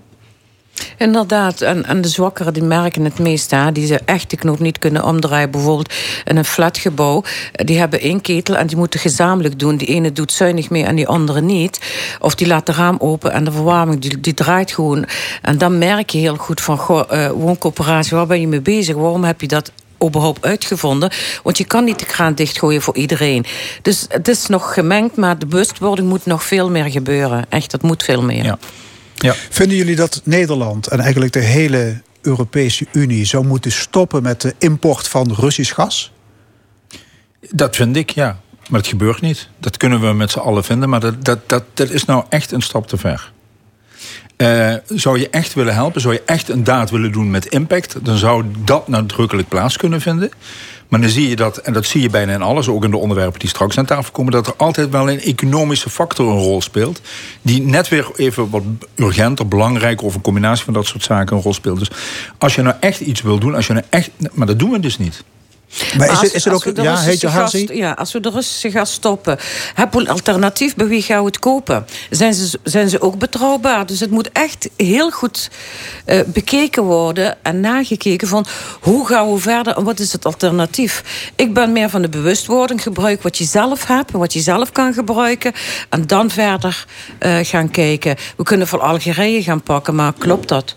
Inderdaad, en, de zwakkeren die merken het meest. Hè, die ze echt de knoop niet kunnen omdraaien. Bijvoorbeeld in een flatgebouw. Die hebben één ketel en die moeten gezamenlijk doen. Die ene doet zuinig mee en die andere niet. Of die laat de raam open en de verwarming die, die draait gewoon. En dan merk je heel goed van... Goh, uh, wooncoöperatie, waar ben je mee bezig? Waarom heb je dat überhaupt uitgevonden. Want je kan niet de kraan dichtgooien voor iedereen. Dus het is nog gemengd, maar de bewustwording moet nog veel meer gebeuren. Echt, dat moet veel meer. Ja. Ja. Vinden jullie dat Nederland en eigenlijk de hele Europese Unie zou moeten stoppen met de import van Russisch gas? Dat vind ik, ja. Maar het gebeurt niet. Dat kunnen we met z'n allen vinden, maar dat, dat, dat, dat is nou echt een stap te ver. Uh, zou je echt willen helpen, zou je echt een daad willen doen met impact, dan zou dat nadrukkelijk plaats kunnen vinden. Maar dan zie je dat, en dat zie je bijna in alles, ook in de onderwerpen die straks aan tafel komen, dat er altijd wel een economische factor een rol speelt. Die net weer even wat urgenter, belangrijker of een combinatie van dat soort zaken een rol speelt. Dus als je nou echt iets wil doen, als je nou echt. Maar dat doen we dus niet. Maar is, het, is het ook... Ja, heet je Ja, als we de Russische gas stoppen... een alternatief, bij wie gaan we het kopen? Zijn ze, zijn ze ook betrouwbaar? Dus het moet echt heel goed uh, bekeken worden... en nagekeken van hoe gaan we verder... en wat is het alternatief? Ik ben meer van de bewustwording. Gebruik wat je zelf hebt en wat je zelf kan gebruiken... en dan verder uh, gaan kijken. We kunnen voor Algerije gaan pakken, maar klopt dat?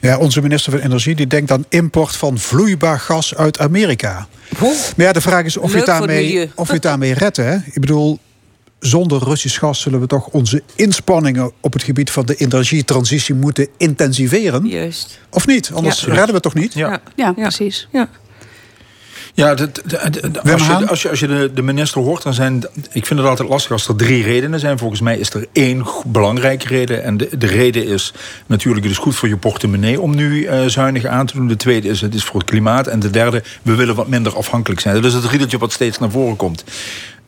Ja, onze minister van Energie die denkt aan import van vloeibaar gas uit Amerika. Maar ja, de vraag is of je, daarmee, of je het daarmee redt. Hè? Ik bedoel, zonder Russisch gas zullen we toch onze inspanningen op het gebied van de energietransitie moeten intensiveren. Juist. Of niet? Anders redden we het toch niet? Ja, ja precies. Ja. Ja, dat, als, je, als, je, als je de, de minister hoort, dan zijn. Ik vind het altijd lastig als er drie redenen zijn. Volgens mij is er één belangrijke reden. En de, de reden is natuurlijk: het is goed voor je portemonnee om nu uh, zuinig aan te doen. De tweede is: het is voor het klimaat. En de derde, we willen wat minder afhankelijk zijn. Dat is het riedeltje wat steeds naar voren komt.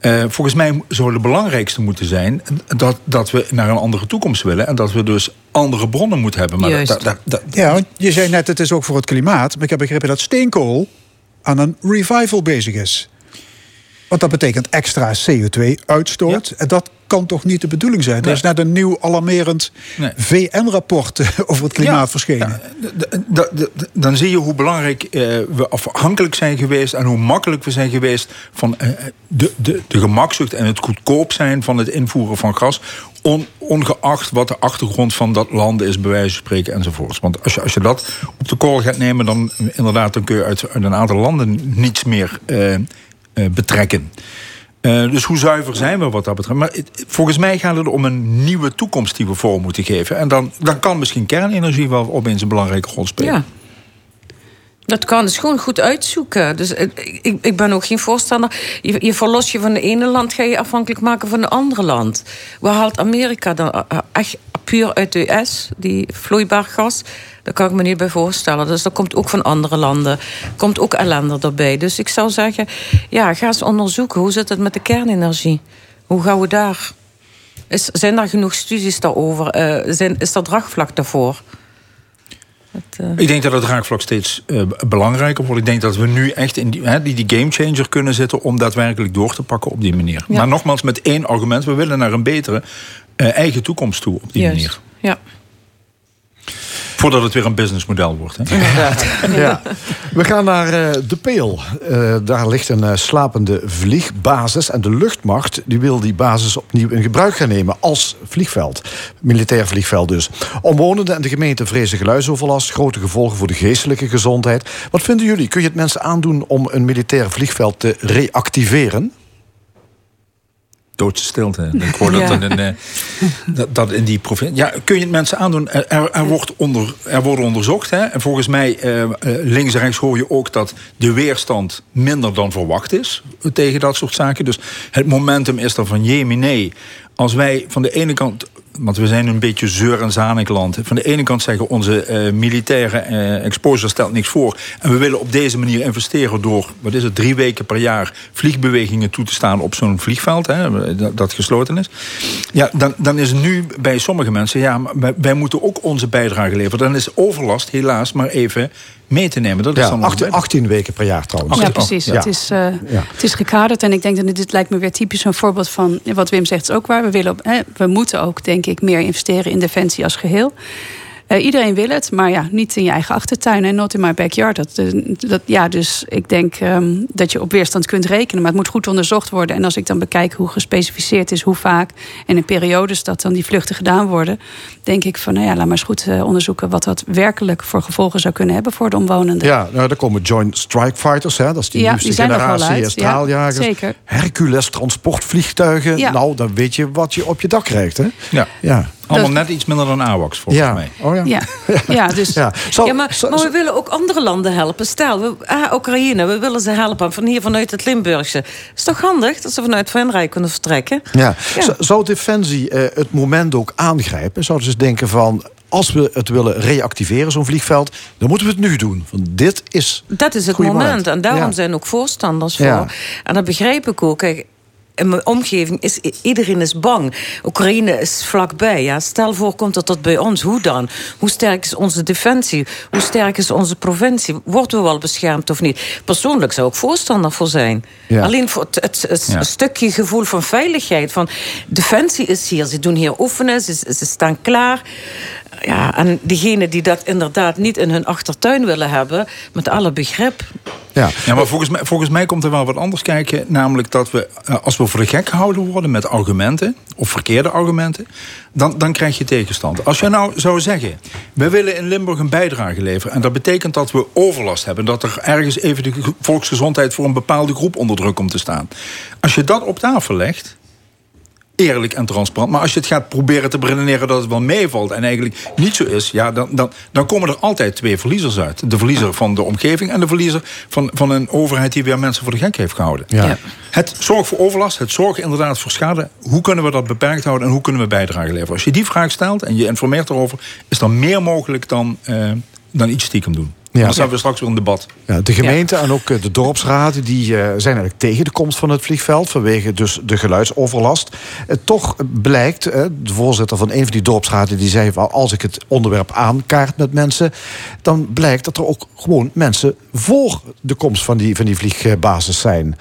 Uh, volgens mij zou het belangrijkste moeten zijn dat, dat we naar een andere toekomst willen. En dat we dus andere bronnen moeten hebben. Maar Juist. Dat, dat, ja, je zei net, het is ook voor het klimaat. Maar ik heb begrepen dat steenkool aan een revival bezig is. Want dat betekent extra CO2-uitstoot. En dat kan toch niet de bedoeling zijn? Er is net een nieuw alarmerend VN-rapport over het klimaat verschenen. Ja, dan zie je hoe belangrijk eh, we afhankelijk zijn geweest... en hoe makkelijk we zijn geweest van eh, de, de, de gemakzucht... en het goedkoop zijn van het invoeren van gas... ongeacht wat de achtergrond van dat land is, bij wijze van spreken enzovoorts. Want als je, als je dat op de korrel gaat nemen... dan inderdaad dan kun je uit, uit een aantal landen niets meer uh, betrekken. Uh, dus hoe zuiver zijn we wat dat betreft? Maar volgens mij gaat het om een nieuwe toekomst die we voor moeten geven. En dan, dan kan misschien kernenergie wel opeens een belangrijke rol spelen. Ja. Dat kan, dus gewoon goed uitzoeken. Dus eh, ik, ik ben ook geen voorstander. Je, je verlos je van de ene land, ga je afhankelijk maken van het andere land. Waar haalt Amerika dan eh, eh, echt puur uit de US, die vloeibaar gas? Daar kan ik me niet bij voorstellen. Dus dat komt ook van andere landen. Komt ook ellende erbij. Dus ik zou zeggen, ja, ga eens onderzoeken. Hoe zit het met de kernenergie? Hoe gaan we daar? Is, zijn er genoeg studies daarover? Uh, zijn, is er draagvlak daarvoor? uh... Ik denk dat het draagvlak steeds uh, belangrijker wordt. Ik denk dat we nu echt in die, die, die gamechanger kunnen zetten... om daadwerkelijk door te pakken op die manier. Maar nogmaals, met één argument. We willen naar een betere eigen toekomst toe op die Juist. manier. Ja. Voordat het weer een businessmodel wordt. Hè? ja. We gaan naar uh, De Peel. Uh, daar ligt een uh, slapende vliegbasis. En de luchtmacht die wil die basis opnieuw in gebruik gaan nemen als vliegveld. Militair vliegveld dus. Omwonenden en de gemeente vrezen geluidsoverlast. Grote gevolgen voor de geestelijke gezondheid. Wat vinden jullie? Kun je het mensen aandoen om een militair vliegveld te reactiveren? Doodse stilte. Ik hoor dat, in, uh, dat, dat, in die provincie. Ja, kun je het mensen aandoen? Er, er, wordt onder, er worden onderzocht. Hè? En volgens mij, uh, links en rechts hoor je ook dat de weerstand minder dan verwacht is tegen dat soort zaken. Dus het momentum is er van nee. Als wij van de ene kant want we zijn een beetje zeur- en zanig land. Van de ene kant zeggen onze uh, militaire uh, exposure stelt niks voor. En we willen op deze manier investeren door, wat is het, drie weken per jaar vliegbewegingen toe te staan op zo'n vliegveld, hè, dat, dat, gesloten is. Ja, dan, dan is nu bij sommige mensen, ja, wij, wij moeten ook onze bijdrage leveren. Dan is overlast helaas maar even mee te nemen. Dat is ja, 18, 18, weken per jaar trouwens. Ja, precies. Het, is, uh, het is gekaderd. En ik denk dat dit lijkt me weer typisch een voorbeeld van... wat Wim zegt is ook waar. We, willen op, hè, we moeten ook, denk ik, meer investeren in defensie als geheel. Uh, iedereen wil het, maar ja, niet in je eigen achtertuin en not in my backyard. Dat, eh, dat, ja, dus ik denk um, dat je op weerstand kunt rekenen, maar het moet goed onderzocht worden. En als ik dan bekijk hoe gespecificeerd is, hoe vaak en in periodes dat dan die vluchten gedaan worden, denk ik van, nou ja, laat maar eens goed uh, onderzoeken wat dat werkelijk voor gevolgen zou kunnen hebben voor de omwonenden. Ja, nou, daar komen Joint Strike Fighters, hè, dat is die ja, nieuwste die generatie straaljagers. Ja, zeker. Hercules transportvliegtuigen. Ja. Nou, dan weet je wat je op je dak krijgt, hè? Ja. ja. Allemaal net iets minder dan AWACS, volgens ja. mij. Oh, ja. Ja. ja, dus... ja. ja maar, maar, we willen ook andere landen helpen. Stel, we, ah, Oekraïne, we willen ze helpen van hier vanuit het Limburgse. is toch handig dat ze vanuit Venrijk kunnen vertrekken? Ja. Zou Defensie uh, het moment ook aangrijpen? Zouden ze denken van als we het willen reactiveren, zo'n vliegveld, dan moeten we het nu doen. Want dit is. Dat is het moment. En daarom ja. zijn ook voorstanders voor. Ja. En dat begrijp ik ook. Kijk, in mijn omgeving is iedereen is bang. Oekraïne is vlakbij. Ja. Stel voor komt het tot bij ons. Hoe dan? Hoe sterk is onze defensie? Hoe sterk is onze provincie? Worden we wel beschermd of niet? Persoonlijk zou ik voorstander voor zijn. Ja. Alleen voor het, het, het ja. stukje gevoel van veiligheid. Van defensie is hier. Ze doen hier oefenen. Ze, ze staan klaar ja, en diegenen die dat inderdaad niet in hun achtertuin willen hebben, met alle begrip. Ja, ja maar volgens mij, volgens mij komt er wel wat anders kijken. Namelijk dat we, eh, als we voor de gek gehouden worden met argumenten, of verkeerde argumenten, dan, dan krijg je tegenstand. Als je nou zou zeggen, we willen in Limburg een bijdrage leveren, en dat betekent dat we overlast hebben, dat er ergens even de volksgezondheid voor een bepaalde groep onder druk komt te staan. Als je dat op tafel legt, eerlijk en transparant. Maar als je het gaat proberen te redeneren dat het wel meevalt... en eigenlijk niet zo is, ja, dan, dan, dan komen er altijd twee verliezers uit. De verliezer van de omgeving en de verliezer van, van een overheid... die weer mensen voor de gek heeft gehouden. Ja. Het zorgt voor overlast, het zorgt inderdaad voor schade. Hoe kunnen we dat beperkt houden en hoe kunnen we bijdrage leveren? Als je die vraag stelt en je informeert erover... is er meer mogelijk dan, uh, dan iets stiekem doen. Ja. Dan hebben we straks weer een debat. Ja, de gemeente en ook eh, de dorpsraden die, uh, zijn eigenlijk tegen de komst van het vliegveld. Vanwege dus de geluidsoverlast. Uh, toch blijkt, de voorzitter van een van die dorpsraden die zei... Van, als ik het onderwerp aankaart met mensen... dan blijkt dat er ook gewoon mensen voor de komst van die, van die vliegbasis zijn.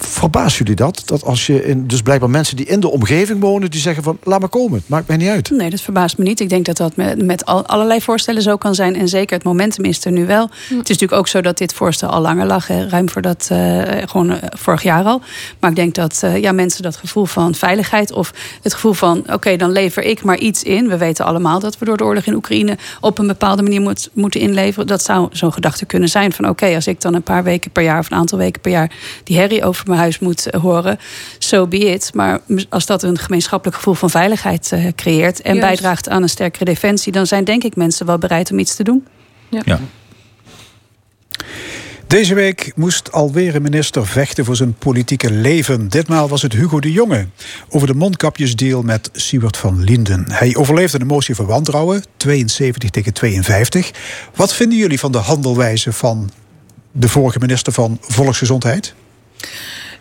Verbaast jullie dat? Dat als je in, dus blijkbaar mensen die in de omgeving wonen, die zeggen van laat maar komen, het maakt mij niet uit. Nee, dat verbaast me niet. Ik denk dat dat met, met allerlei voorstellen zo kan zijn. En zeker het momentum is er nu wel. Het is natuurlijk ook zo dat dit voorstel al langer lag, hè, ruim voor dat, uh, gewoon uh, vorig jaar al. Maar ik denk dat uh, ja, mensen dat gevoel van veiligheid of het gevoel van oké, okay, dan lever ik maar iets in. We weten allemaal dat we door de oorlog in Oekraïne op een bepaalde manier moet, moeten inleveren. Dat zou zo'n gedachte kunnen zijn van oké, okay, als ik dan een paar weken per jaar of een aantal weken per jaar die herrie over mijn huis moet horen, so be it. Maar als dat een gemeenschappelijk gevoel van veiligheid uh, creëert en Juist. bijdraagt aan een sterkere defensie, dan zijn denk ik mensen wel bereid om iets te doen. Ja. ja. Deze week moest alweer een minister vechten voor zijn politieke leven. Ditmaal was het Hugo de Jonge over de mondkapjesdeal met Siewert van Linden. Hij overleefde de motie van wantrouwen, 72 tegen 52. Wat vinden jullie van de handelwijze van de vorige minister van Volksgezondheid?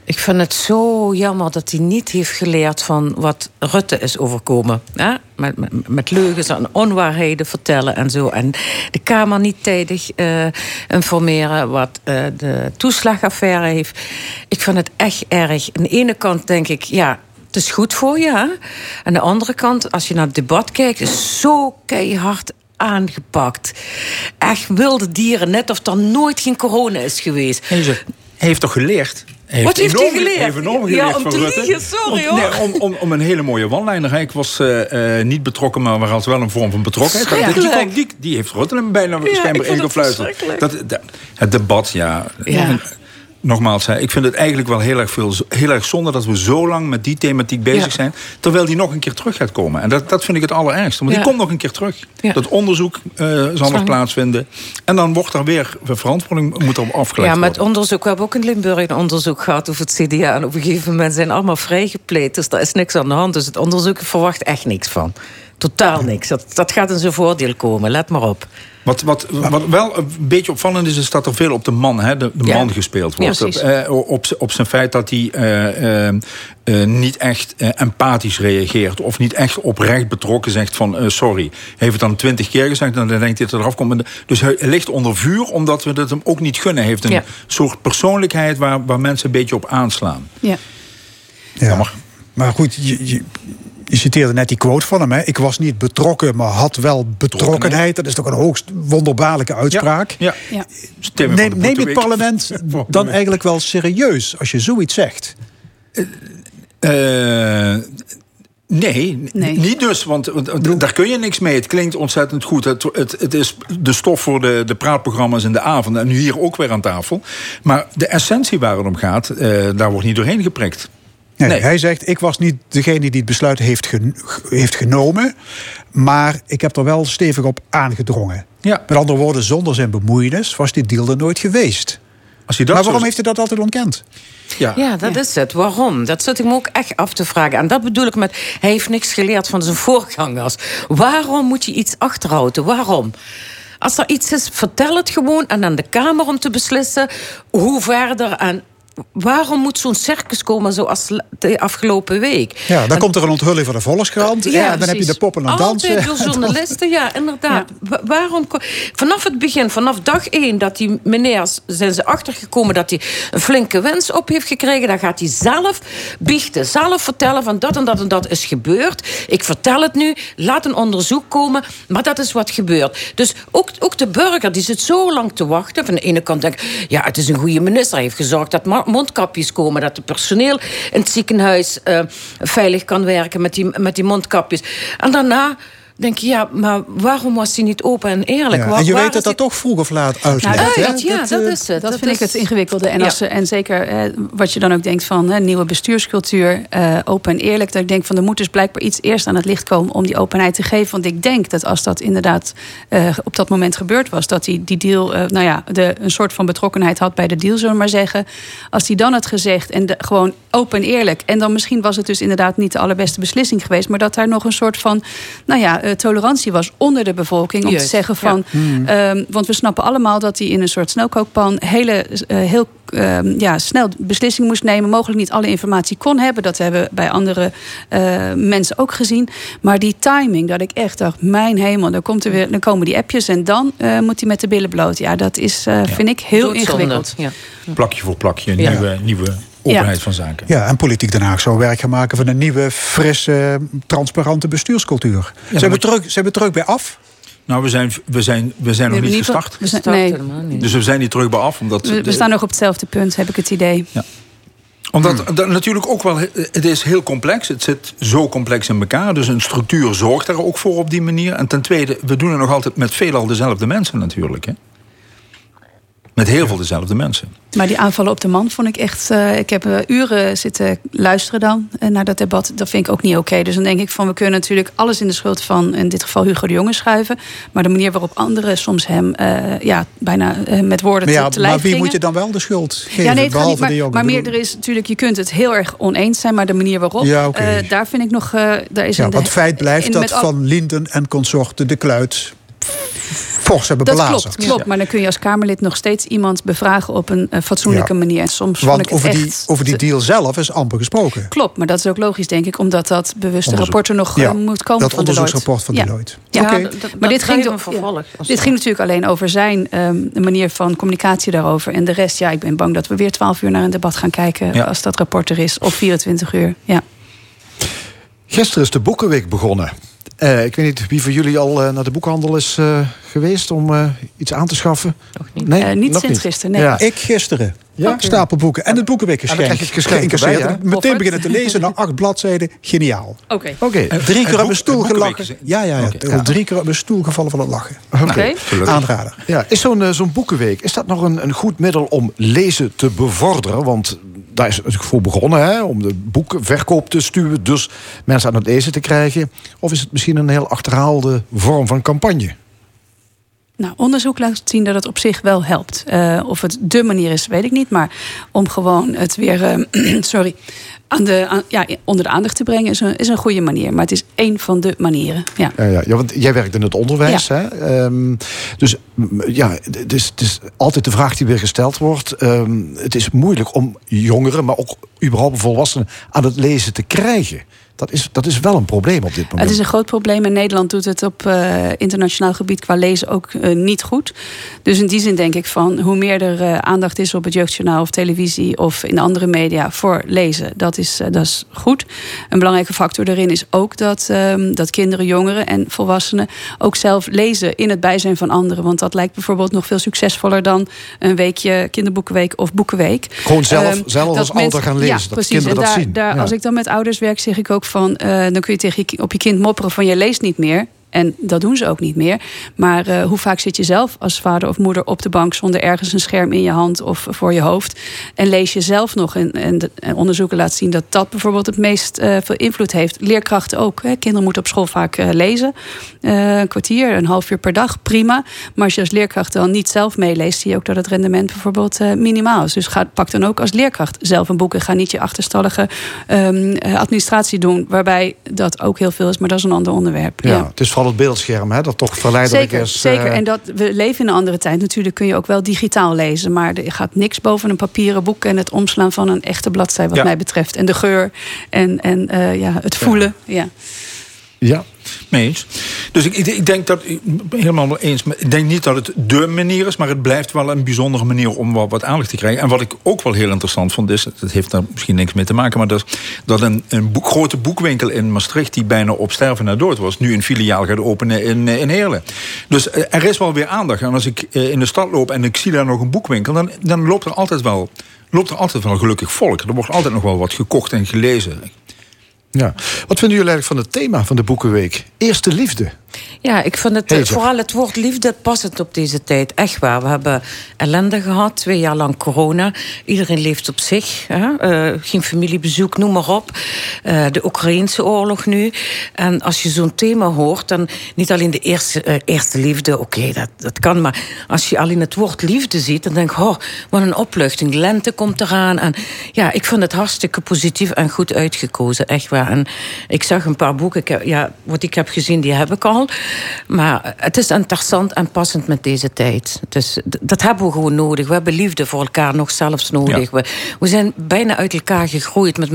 Ik vind het zo jammer dat hij niet heeft geleerd van wat Rutte is overkomen. Hè? Met, met, leugens en onwaarheden vertellen en zo. En de Kamer niet tijdig uh, informeren wat uh, de toeslagaffaire heeft. Ik vind het echt erg. Aan de ene kant denk ik, ja, het is goed voor je. Hè? Aan de andere kant, als je naar het debat kijkt, is zo keihard aangepakt. Echt wilde dieren, net of er nooit geen corona is geweest. Heeft toch geleerd? Heeft Wat heeft hij geleerd? Heeft enorm geleerd ja, om te liegen, sorry hoor. Nee, om, om, om, een hele mooie one-liner. Ik was uh, niet betrokken, maar we hadden wel een vorm van betrokkenheid. Die, die, die, heeft Rutte bijna ja, schijnbaar ingefluisterd. Dat, dat, het debat, ja. ja nogmaals, ik vind het eigenlijk wel heel erg, veel, heel erg zonde dat we zo lang met die thematiek bezig zijn. Terwijl die nog een keer terug gaat komen. En dat, dat vind ik het allerergste. Want die komt nog een keer terug. Dat onderzoek uh, zal nog plaatsvinden. En dan wordt er weer verantwoording moet afgelegd Ja, met het onderzoek. We hebben ook in Limburg een onderzoek gehad over het CDA. En op een gegeven moment zijn allemaal vrijgepleed. Dus daar is niks aan de hand. Dus het onderzoek verwacht echt niks van. Totaal niks. Dat, dat gaat in zijn voordeel komen. Let maar op. Wat, wat, wat wel een beetje opvallend is, is dat er veel op de man, hè, de, de man gespeeld wordt. op, eh, op, op, zijn feit dat hij eh, eh, niet echt empathisch reageert. Of niet echt oprecht betrokken zegt van sorry. Hij heeft het dan twintig keer gezegd en dan denkt hij dat er eraf komt. Dus hij ligt onder vuur omdat we het hem ook niet gunnen. Hij heeft een soort persoonlijkheid waar, waar mensen een beetje op aanslaan. Ja. Ja. Maar goed, je, je citeerde net die quote van hem. Hè? Ik was niet betrokken, maar had wel betrokkenheid. Dat is toch een hoogst wonderbaarlijke uitspraak. Ja, ja. Neem, neem het parlement dan eigenlijk wel serieus als je zoiets zegt? Uh, Nee, niet dus, want, daar kun je niks mee. Het klinkt ontzettend goed. Het, het, het, is de stof voor de, de praatprogramma's in de avond. En nu hier ook weer aan tafel. Maar de essentie waar het om gaat, uh, daar wordt niet doorheen geprikt. Nee, Hij zegt, ik was niet degene die het besluit heeft, heeft genomen... maar ik heb er wel stevig op aangedrongen. Ja. Met andere woorden, zonder zijn bemoeienis was dit deal er nooit geweest. Als dat maar waarom heeft hij dat altijd ontkend? Ja, ja dat is het. Waarom? Dat zit ik me ook echt af te vragen. En dat bedoel ik met... hij heeft niks geleerd van zijn voorgangers. Waarom moet je iets achterhouden? Waarom? Als er iets is, vertel het gewoon aan de Kamer om te beslissen hoe verder. En waarom moet zo'n circus komen zoals de afgelopen week? Ja, dan komt er een onthulling van de Volkskrant. Ja, dan heb je de poppen aan dansen. Altijd door journalisten, ja, inderdaad. Waarom? Vanaf het begin, vanaf dag één... dat die meneer, zijn ze achtergekomen... dat hij een flinke wens op heeft gekregen... dan gaat hij zelf biechten, zelf vertellen... van dat en dat en dat is gebeurd. Ik vertel het nu, laat een onderzoek komen... maar dat is wat gebeurt. Dus ook, ook de burger, die zit zo lang te wachten... van de ene kant denk ik... ja, het is een goede minister, hij heeft gezorgd... dat mondkapjes komen. Dat het personeel in het ziekenhuis uh, veilig kan werken met die, met die mondkapjes. En daarna denk je, ja, maar waarom was hij niet open en eerlijk? Ja, en je weet dat dat toch vroeg of laat uitlegt. Nou, ja, dat, eh, is het. Dat, vind ik het ingewikkelde. En, als, en zeker eh, wat je dan ook denkt van hè, nieuwe bestuurscultuur, uh, open en eerlijk. Dat ik denk van er moet dus blijkbaar iets eerst aan het licht komen om die openheid te geven. Want ik denk dat als dat inderdaad uh, op dat moment gebeurd was, dat hij die deal, nou ja, de, een soort van betrokkenheid had bij de deal, zullen we maar zeggen. Als hij dan had gezegd en de, gewoon open en eerlijk. En dan misschien was het dus inderdaad niet de allerbeste beslissing geweest, maar dat daar nog een soort van, nou ja, uh, tolerantie was onder de bevolking. Om te zeggen van. Hmm. Ehm, want we snappen allemaal dat hij in een soort snelkookpan hele, uh, heel uh, ja, snel beslissingen moest nemen. Mogelijk niet alle informatie kon hebben. Dat hebben we bij andere uh, mensen ook gezien. Maar die timing, dat ik echt dacht: mijn hemel, dan, komt er weer, dan komen die appjes en dan uh, moet hij met de billen bloot. Ja, dat is, ja. vind ik heel ingewikkeld. Ja. Plakje voor plakje, nieuwe, nieuwe openheid van zaken. Ja, en Politiek Den Haag zou werk gaan maken van een nieuwe, frisse, transparante bestuurscultuur. Ja, ze, hebben terug, ze hebben terug bij af. Nou, we zijn, we zijn, we zijn nog niet gestart. We zijn, nee. Dus we zijn niet terug bij af. Omdat we, we staan nog op hetzelfde punt, heb ik het idee. Ja omdat hmm. dat natuurlijk ook wel, het is heel complex. Het zit zo complex in elkaar. Dus een structuur zorgt daar ook voor op die manier. En ten tweede, we doen het nog altijd met veelal dezelfde mensen natuurlijk. Hè? Met heel veel dezelfde mensen. Maar die aanvallen op de man vond ik echt. Uh, ik heb uh, uren zitten luisteren dan uh, naar dat debat. Dat vind ik ook niet oké. Okay. Dus dan denk ik van we kunnen natuurlijk alles in de schuld van in dit geval Hugo de Jonge schuiven. Maar de manier waarop anderen soms hem ja, bijna met woorden maar ja, te, te Maar wie moet je dan wel de schuld geven? Ja, nee, behalve maar, de jongen? Maar meer, er is natuurlijk, je kunt het heel erg oneens zijn, maar de manier waarop. Ja, okay. daar vind ik nog. daar is ja, een, want het feit blijft dat Van Linden en consorten de kluit fors hebben dat belazen. Klopt, klopt, maar dan kun je als Kamerlid nog steeds iemand bevragen op een uh, fatsoenlijke ja. manier. En soms Want ik over, echt... die, over die deal zelf is amper gesproken. Klopt, maar dat is ook logisch, denk ik, omdat dat bewuste rapport er nog ja, uh, moet komen dat van onderzoeksrapport van ja. Deloitte. Ja, okay. dat, maar dit, ging, ja, dit ging natuurlijk alleen over zijn um, manier van communicatie daarover. En de rest, ja, ik ben bang dat we weer 12 uur naar een debat gaan kijken als dat rapport er is. Of 24 uur, ja. Gisteren is de Boekenweek begonnen. Uh, ik weet niet wie van jullie al uh, naar de boekhandel is uh, geweest om iets aan te schaffen. Nog niet. Nee, niet nog sinds niet. gisteren. Nee. Ja. Ik gisteren. Ja? Okay. Stapel boeken. En het boekenweek geïncasseerd. Ja? Meteen beginnen te lezen na acht bladzijden. Geniaal. Oké. Okay. Okay. Drie keer op mijn stoel gelachen. Ja, ja, ja. Okay. Drie keer op mijn stoel gevallen van het lachen. Oké. Aanrader. Ja, is zo'n zo'n boekenweek, is dat nog een, een goed middel om lezen te bevorderen? Want daar is het natuurlijk voor begonnen, hè, om de boekverkoop te stuwen, dus mensen aan het lezen te krijgen. Of is het misschien een heel achterhaalde vorm van campagne? Nou, onderzoek laat zien dat het op zich wel helpt. Uh, of het de manier is, weet ik niet. Maar om gewoon het weer, uh, sorry, aan de, aan, ja, onder de aandacht te brengen is een, is een goede manier. Maar het is één van de manieren. Ja, ja, ja, ja want jij werkt in het onderwijs. Ja. Hè? Um, dus ja, het is, het is altijd de vraag die weer gesteld wordt. Um, het is moeilijk om jongeren, maar ook überhaupt volwassenen aan het lezen te krijgen. Dat is, dat is wel een probleem op dit moment. Het is een groot probleem. En Nederland doet het op uh, internationaal gebied qua lezen ook uh, niet goed. Dus in die zin denk ik van hoe meer er uh, aandacht is op het jeugdjournaal of televisie of in andere media voor lezen, dat is, dat is goed. Een belangrijke factor daarin is ook dat, um, dat kinderen, jongeren en volwassenen ook zelf lezen in het bijzijn van anderen. Want dat lijkt bijvoorbeeld nog veel succesvoorder dan een weekje kinderboekenweek of boekenweek. Gewoon zelf, um, zelf als ouder gaan lezen. Ja, dat precies. kinderen en dat daar, zien. Daar, ja. Als ik dan met ouders werk, zeg ik ook van, uh, dan kun je tegen je, op je kind mopperen van je leest niet meer. En dat doen ze ook niet meer. Maar uh, hoe vaak zit je zelf als vader of moeder op de bank zonder ergens een scherm in je hand of voor je hoofd? En lees je zelf nog. En, en, de, en onderzoeken laten zien dat dat bijvoorbeeld het meest uh, veel invloed heeft. Leerkrachten ook. Hè. Kinderen moeten op school vaak uh, lezen. een kwartier, een half uur per dag, prima. Maar als je als leerkracht dan niet zelf meeleest, zie je ook dat het rendement bijvoorbeeld minimaal is. Dus ga, pak dan ook als leerkracht zelf een boek en ga niet je achterstallige um, administratie doen, waarbij dat ook heel veel is, maar dat is een ander onderwerp. Ja, ja. het is vooral het beeldscherm, hè, dat toch verleidelijk zeker, is. Zeker, en dat we leven in een andere tijd. Natuurlijk kun je ook wel digitaal lezen, maar er gaat niks boven een papieren boek en het omslaan van een echte bladzij, wat ja. mij betreft. En de geur en, en uh, ja, het voelen. Ja. ja. Dus ik, ik, denk dat, ik helemaal eens, ik denk niet dat het de manier is, maar het blijft wel een bijzondere manier om wat, aandacht te krijgen. En wat ik ook wel heel interessant vond, is, dat heeft daar misschien niks mee te maken, maar dat, dat een, een grote boekwinkel in Maastricht, die bijna op sterven na dood was, nu een filiaal gaat openen in, in Heerlen. Dus er is wel weer aandacht. En als ik in de stad loop en ik zie daar nog een boekwinkel, dan, dan loopt er altijd wel. Loopt er altijd wel gelukkig volk. Er wordt altijd nog wel wat gekocht en gelezen. Ja. Wat vinden jullie eigenlijk van het thema van de Boekenweek? Eerste liefde. Ja, ik vind het, vooral het woord liefde passend op deze tijd. Echt waar. We hebben ellende gehad, twee jaar lang corona. Iedereen leeft op zich. Hè? Uh, geen familiebezoek, noem maar op. Uh, de Oekraïnse oorlog nu. En als je zo'n thema hoort, dan niet alleen de eerste, uh, eerste liefde, oké, okay, dat, dat kan. Maar als je alleen het woord liefde ziet, dan denk ik, oh, wat een opluchting. Lente komt eraan. En ja, ik vind het hartstikke positief en goed uitgekozen. Echt waar. En ik zag een paar boeken. Ik heb, ja, wat ik heb gezien, die heb ik al. Maar het is interessant en passend met deze tijd. Dus dat hebben we gewoon nodig. We hebben liefde voor elkaar nog zelfs nodig. Ja. We, we, zijn bijna uit elkaar gegroeid. Met,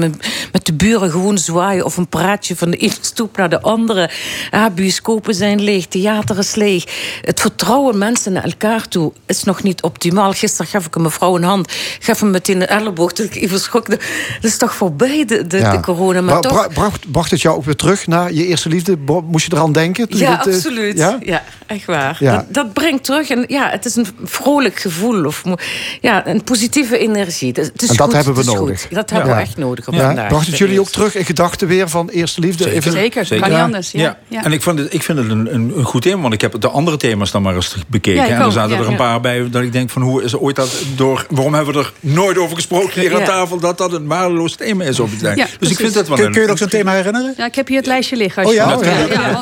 met de buren gewoon zwaaien of een praatje van de ene stoep naar de andere. Ah, bioscopen zijn leeg, theater is leeg. Het vertrouwen mensen naar elkaar toe is nog niet optimaal. Gisteren gaf ik een mevrouw een hand, gaf hem meteen een elleboog. Toen ik even schrok. Dat is toch voorbij, de, de, ja. de corona. Maar Bra toch... bracht, bracht het jou ook weer terug naar je eerste liefde? Moest je eraan denken? Toen Ja, absoluut. Ja? ja? echt waar. Ja. Dat, dat, brengt terug. En ja, het is een vrolijk gevoel. Of ja, een positieve energie. Het is en dat goed, hebben we nodig. Dat hebben we echt nodig op vandaag. Bracht het jullie ook terug in gedachten weer van eerste liefde? Zeker, Even... Zeker. Zeker. kan niet anders. Ja. En ik, vond het, ik vind het een, een, een, goed thema, want ik heb de andere thema's dan maar eens bekeken. en er zaten er een paar bij dat ik denk van hoe is ooit dat door... Waarom hebben we er nooit over gesproken hier aan tafel... dat dat een waardeloos thema is op het Dus ik vind dat wel kun, kun je nog zo'n thema herinneren? Ja, ik heb hier het lijstje liggen. Als oh ja? ja,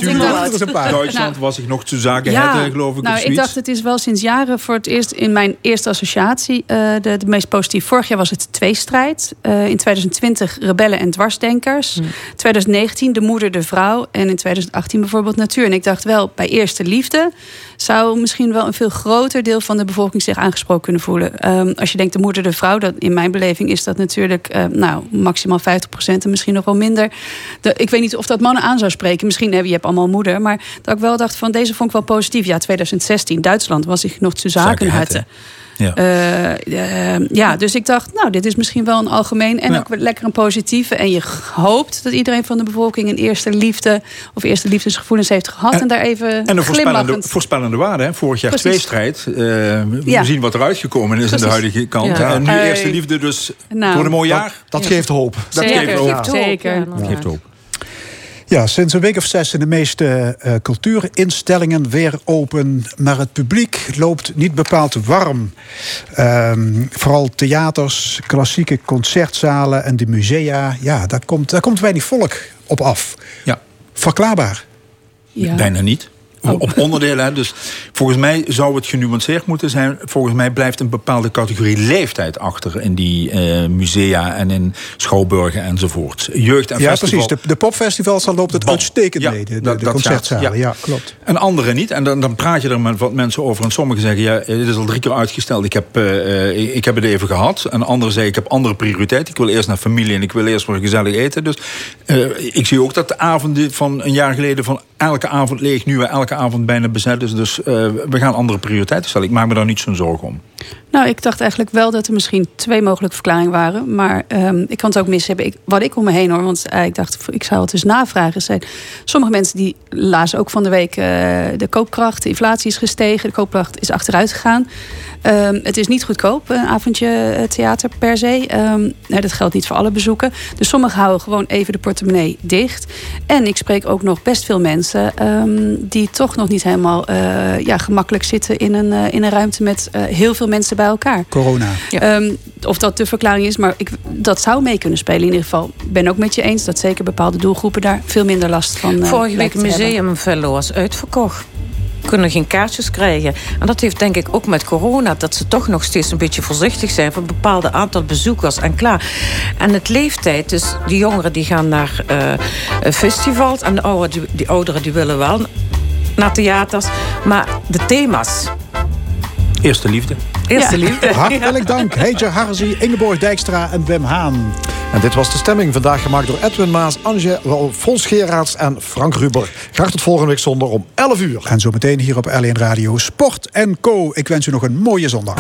Duitsland was ik nog te zaken ja, geloof ik. Nou, ik dacht, het is wel sinds jaren voor het eerst in mijn eerste associatie uh, de, de meest positief. Vorig jaar was het tweestrijd. Uh, in 2020 rebellen en dwarsdenkers. Hmm. 2019 de moeder, de vrouw. En in 2018 bijvoorbeeld natuur. En ik dacht wel, bij eerste liefde zou misschien wel een veel groter deel van de bevolking zich aangesproken kunnen voelen. Um, als je denkt de moeder, de vrouw, dat in mijn beleving is dat natuurlijk uh, nou, maximaal 50% en misschien nog wel minder. De, ik weet niet of dat mannen aan zou spreken. Misschien heb je hebt allemaal moeder. Maar dat ik wel dacht van deze vond ik wel positief. Ja, 2016, Duitsland was ik nog te zaken hatte. Ja. Uh, ja, dus ik dacht, nou, dit is misschien wel een algemeen en ook lekker een positieve. En je hoopt dat iedereen van de bevolking een eerste liefde of eerste liefdesgevoelens heeft gehad. En, daar even. En een voorspellende, voorspellende waarde. Hè? Vorig jaar Precies. tweestrijd. Uh, we zien wat eruit gekomen is Precies. aan de huidige kant. En nu eerste liefde, dus nou, voor een mooi jaar. Dat, geeft hoop. Dat geeft hoop. Zeker. Dat geeft hoop. Ja, sinds een week of zes zijn de meeste uh, cultuurinstellingen weer open. Maar het publiek loopt niet bepaald warm. Um, vooral theaters, klassieke concertzalen en de musea. Ja, daar komt, daar komt weinig volk op af. Ja. Verklaarbaar. Ja. Bijna niet. Oh. Op onderdelen. Dus volgens mij zou het genuanceerd moeten zijn. Volgens mij blijft een bepaalde categorie leeftijd achter in die uh, musea en in schouwburgen enzovoort. Jeugd en ja, precies. De, de popfestivals dan loopt het uitstekend ja, mee. De, de, de concertzalen. Ja. klopt. En andere niet. En dan, dan praat je er met wat mensen over. En sommigen zeggen, ja, dit is al drie keer uitgesteld. Ik heb, uh, ik heb het even gehad. En anderen zeggen, ik heb andere prioriteiten. Ik wil eerst naar familie en ik wil eerst voor gezellig eten. Dus uh, ik zie ook dat de avonden van een jaar geleden van elke avond leeg, nu elke avond bijna bezet is. Dus uh, we gaan andere prioriteiten stellen. Ik maak me daar niet zo'n zorgen om. Nou, ik dacht eigenlijk wel dat er misschien twee mogelijke verklaringen waren. Maar um, ik kan het ook mis hebben. Ik, wat ik om me heen hoor, want uh, ik dacht, ik zou het dus navragen. Zijn, sommige mensen die lazen ook van de week... Uh, de koopkracht, de inflatie is gestegen. De koopkracht is achteruit gegaan. Um, het is niet goedkoop, een avondje theater per se. Nee, dat geldt niet voor alle bezoeken. Dus sommigen houden gewoon even de portemonnee dicht. En ik spreek ook nog best veel mensen... die toch nog niet helemaal uh, ja, gemakkelijk zitten in een, uh, in een ruimte... met uh, heel veel mensen bij elkaar. Corona. Um, of dat de verklaring is, maar ik, dat zou mee kunnen spelen. In ieder geval ben ook met je eens dat zeker bepaalde doelgroepen daar veel minder last van uh, Vorige week Museum Fellow was uitverkocht kunnen geen kaartjes krijgen. En dat heeft denk ik ook met corona... dat ze toch nog steeds een beetje voorzichtig zijn... voor een bepaalde aantal bezoekers en klaar. En het leeftijd, dus die jongeren die gaan naar uh, festivals... en de ouderen die, die, ouderen die willen wel naar theaters. Maar de thema's... Eerste liefde. Eerste liefde. Hartelijk dank. Heetje Harzi, Ingeborg Dijkstra en Wim Haan. En dit was de stemming. Vandaag gemaakt door Edwin Maas, Anje Fons Geraerts en Frank Ruber. Graag tot volgende week zondag om 11 uur. En zo meteen hier op LN Radio Sport en Co. Ik wens u nog een mooie zondag.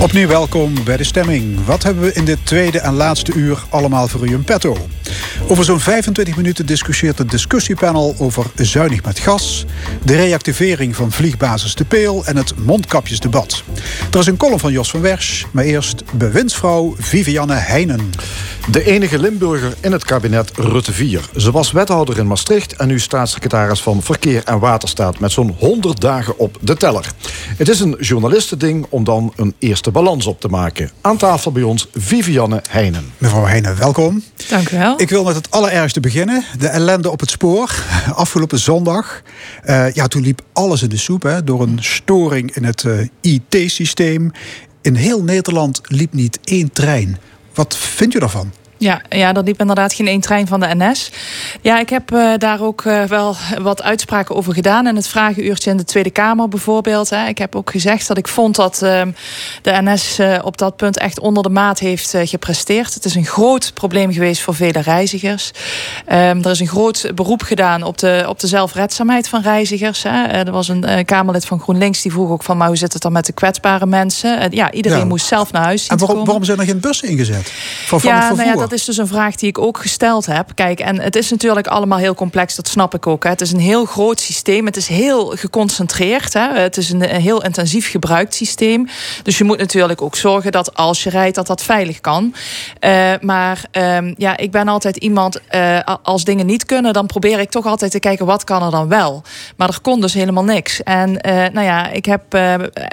Opnieuw welkom bij de stemming. Wat hebben we in dit tweede en laatste uur allemaal voor u in petto? Over zo'n 25 minuten discussieert het discussiepanel over zuinig met gas, de reactivering van vliegbasis De Peel en het mondkapjesdebat. Er is een column van Jos van Wersch, maar eerst bewindsvrouw Vivianne Heinen. De enige Limburger in het kabinet Rutte 4. Ze was wethouder in Maastricht en nu staatssecretaris van Verkeer en Waterstaat met zo'n 100 dagen op de teller. Het is een journalistending om dan een eerste balans op te maken. Aan tafel bij ons Vivianne Heinen. Mevrouw Heinen, welkom. Dank u wel. Ik wil met het allerergste beginnen. De ellende op het spoor. Afgelopen zondag. Uh, ja, toen liep alles in de soep hè, door een storing in het uh, eh, IT-systeem. In heel Nederland liep niet één trein. Wat vindt u daarvan? Ja, ja, er liep inderdaad geen één trein van de NS. Ja, ik heb uh, daar ook uh, wel wat uitspraken over gedaan. In het vragenuurtje in de Tweede Kamer bijvoorbeeld. Hè. Ik heb ook gezegd dat ik vond dat uh, de NS op dat punt echt onder de maat heeft gepresteerd. Het is een groot probleem geweest voor vele reizigers. Um, er is een groot beroep gedaan op de, op de zelfredzaamheid van reizigers. Hè. er was een Kamerlid van GroenLinks die vroeg ook van... maar hoe zit het dan met de kwetsbare mensen? ja, iedereen moest zelf naar huis En waarom, waarom zijn er geen bussen ingezet? Voor, van ja, nou ja, dat is dus een vraag die ik ook gesteld heb. Kijk, en het is natuurlijk allemaal heel complex, dat snap ik ook. Hè. Het is een heel groot systeem. Het is heel geconcentreerd. Hè. Het is een, heel intensief gebruikt systeem. Dus je moet natuurlijk ook zorgen dat als je rijdt, dat dat veilig kan. Uh, maar uh, ja, ik ben altijd iemand, uh, als dingen niet kunnen, dan probeer ik toch altijd te kijken wat kan er dan wel. Maar er kon dus helemaal niks. En uh, nou ja, ik heb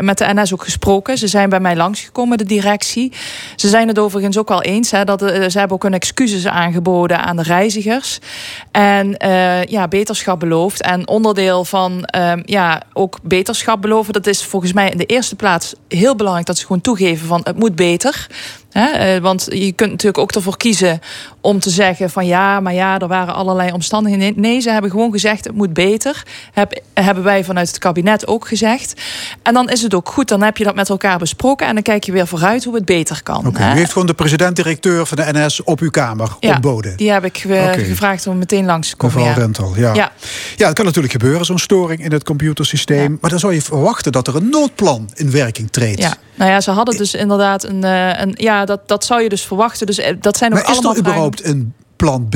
met de NS ook gesproken. Ze zijn bij mij langsgekomen, de directie. Ze zijn het overigens ook al eens. Hè, dat, ze hebben ook een excuses aangeboden aan de reizigers. En uh, ja, beterschap beloofd. En onderdeel van uh, ja, ook beterschap beloven, dat is volgens mij in de eerste plaats heel belangrijk dat ze gewoon toegeven van het moet beter. He, uh, want je kunt natuurlijk ook ervoor kiezen om te zeggen van ja, maar ja, er waren allerlei omstandigheden. Nee, ze hebben gewoon gezegd het moet beter. Heb, hebben wij vanuit het kabinet ook gezegd. En dan is het ook goed, dan heb je dat met elkaar besproken en dan kijk je weer vooruit hoe het beter kan. Oké, u heeft gewoon de president-directeur van de NS op uw kamer ja, ontboden. Die heb ik uh, gevraagd om meteen langs te komen. Mevrouw ja. Rental, ja. ja. Ja, het kan natuurlijk gebeuren, zo'n storing in het computersysteem. Maar dan zou je verwachten dat er een noodplan in werking treedt. Ja. Nou ja, ze hadden dus inderdaad een, uh, een ja, dat, dat zou je dus verwachten. Dus dat zijn ook maar allemaal is er überhaupt een plan B?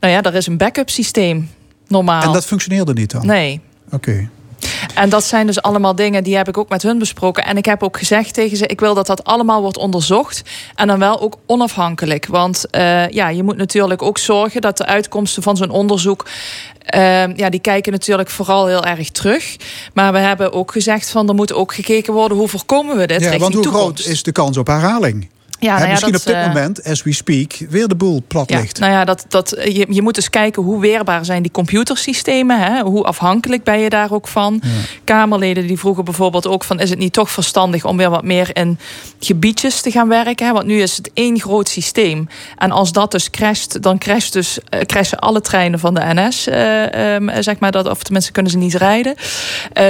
Nou ja, er is een backup systeem, normaal. En dat functioneerde niet dan? Nee. Oké. En dat zijn dus allemaal dingen die heb ik ook met hun besproken. En ik heb ook gezegd tegen ze: ik wil dat dat allemaal wordt onderzocht. En dan wel ook onafhankelijk. Want uh, ja, je moet natuurlijk ook zorgen dat de uitkomsten van zo'n onderzoek. Uh, ja, die kijken natuurlijk vooral heel erg terug. Maar we hebben ook gezegd van er moet ook gekeken worden hoe voorkomen we dit. Ja, want hoe groot is de kans op herhaling? Ja, nou ja, misschien op dit uh, moment, as we speak, weer de boel plat ligt. Nou ja, dat, dat, je, je moet dus kijken hoe weerbaar zijn die computersystemen. Hè? Hoe afhankelijk ben je daar ook van? Ja. Kamerleden die vroegen bijvoorbeeld ook van... is het niet toch verstandig om weer wat meer in gebiedjes te gaan werken? Hè? Want nu is het één groot systeem. En als dat dus crasht, dan crasht dus, uh, crashen alle treinen van de NS. Uh, um, zeg maar dat, of tenminste kunnen ze niet rijden.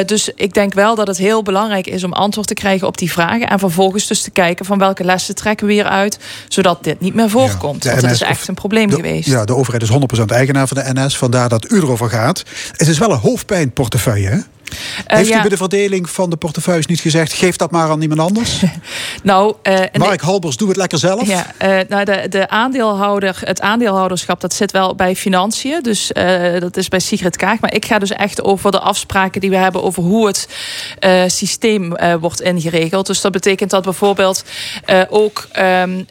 dus ik denk wel dat het heel belangrijk is om antwoord te krijgen op die vragen. En vervolgens dus te kijken van welke lessen trekken weer uit, zodat dit niet meer voorkomt. Ja, Want het is echt een probleem geweest. Ja, de overheid is 100% eigenaar van de NS, vandaar dat u erover gaat. Het is wel een hoofdpijnportefeuille, hè? Uh, Heeft ja. u bij de verdeling van de portefeuilles niet gezegd... geef dat maar aan iemand anders? nou, uh, Mark Halbers, doe het lekker zelf. Ja, uh, nou de, de aandeelhouder, het aandeelhouderschap... dat zit wel bij financiën. Dus dat is bij Sigrid Kaag. Maar ik ga dus echt over de afspraken die we hebben... over hoe het systeem wordt ingeregeld. Dus dat betekent dat bijvoorbeeld ook um,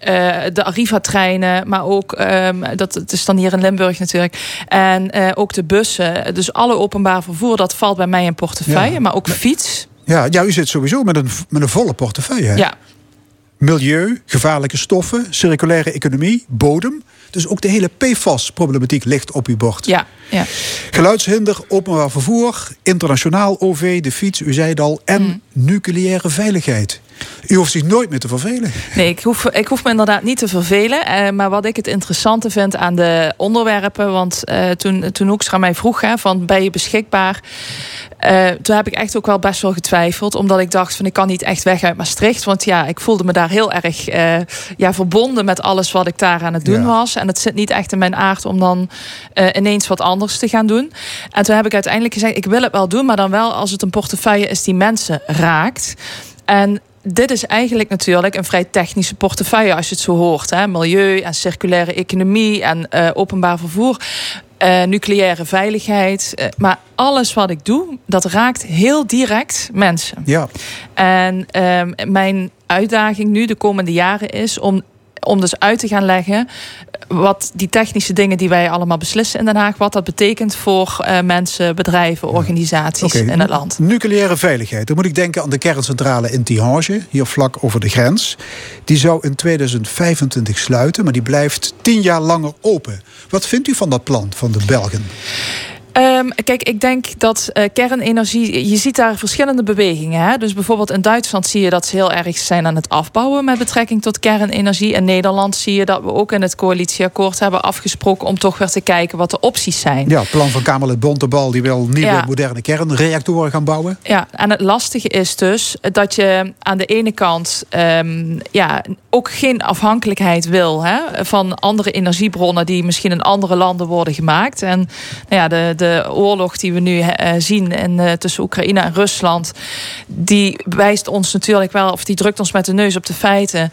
de Arriva-treinen... maar ook, um, dat het is dan hier in Limburg natuurlijk... en ook de bussen, dus alle openbaar vervoer... dat valt bij mij in portefeuille portefeuille, ja. maar ook fiets. Ja, ja, u zit sowieso met een, met een volle portefeuille. Hè? Ja. Milieu, gevaarlijke stoffen, circulaire economie, bodem. Dus ook de hele PFAS-problematiek ligt op uw bord. Ja, ja. Geluidshinder, openbaar vervoer, internationaal OV, de fiets, u zei het al, en mm. nucleaire veiligheid. U hoeft zich nooit meer te vervelen. Nee, ik hoef, ik hoef me inderdaad niet te vervelen. Eh, maar wat ik het interessante vind aan de onderwerpen... want uh, toen, toen Hoekstra mij vroeg, hè, van ben je beschikbaar... Uh, toen heb ik echt ook wel best wel getwijfeld. Omdat ik dacht van ik kan niet echt weg uit Maastricht. Want ja, ik voelde me daar heel erg uh, ja, verbonden met alles wat ik daar aan het doen ja. was. En het zit niet echt in mijn aard om dan ineens wat anders te gaan doen. En toen heb ik uiteindelijk gezegd, ik wil het wel doen. Maar dan wel als het een portefeuille is die mensen raakt. En dit is eigenlijk natuurlijk een vrij technische portefeuille als je het zo hoort. Hè? Milieu en circulaire economie en uh, openbaar vervoer. Uh, nucleaire veiligheid. Uh, maar alles wat ik doe, dat raakt heel direct mensen. Ja. En uh, mijn uitdaging nu de komende jaren is om om dus uit te gaan leggen wat die technische dingen die wij allemaal beslissen in Den Haag, wat dat betekent voor uh, mensen, bedrijven, organisaties okay. in het land. Nucleaire veiligheid. Dan moet ik denken aan de kerncentrale in Tihange, hier vlak over de grens. Die zou in 2025 sluiten, maar die blijft tien jaar langer open. Wat vindt u van dat plan van de Belgen? Um, kijk, ik denk dat uh, kernenergie. Je ziet daar verschillende bewegingen. Hè? Dus bijvoorbeeld in Duitsland zie je dat ze heel erg zijn aan het afbouwen met betrekking tot kernenergie. In Nederland zie je dat we ook in het coalitieakkoord hebben afgesproken om toch weer te kijken wat de opties zijn. Ja, het plan van Kamerlid Bontebal die wil nieuwe moderne kernreactoren gaan bouwen. Ja, en het lastige is dus dat je aan de ene kant um, ja, ook geen afhankelijkheid wil hè, van andere energiebronnen die misschien in andere landen worden gemaakt. En nou ja, de, de oorlog die we nu uh, zien in, uh, tussen Oekraïne en Rusland, die wijst ons natuurlijk wel, of die drukt ons met de neus op de feiten.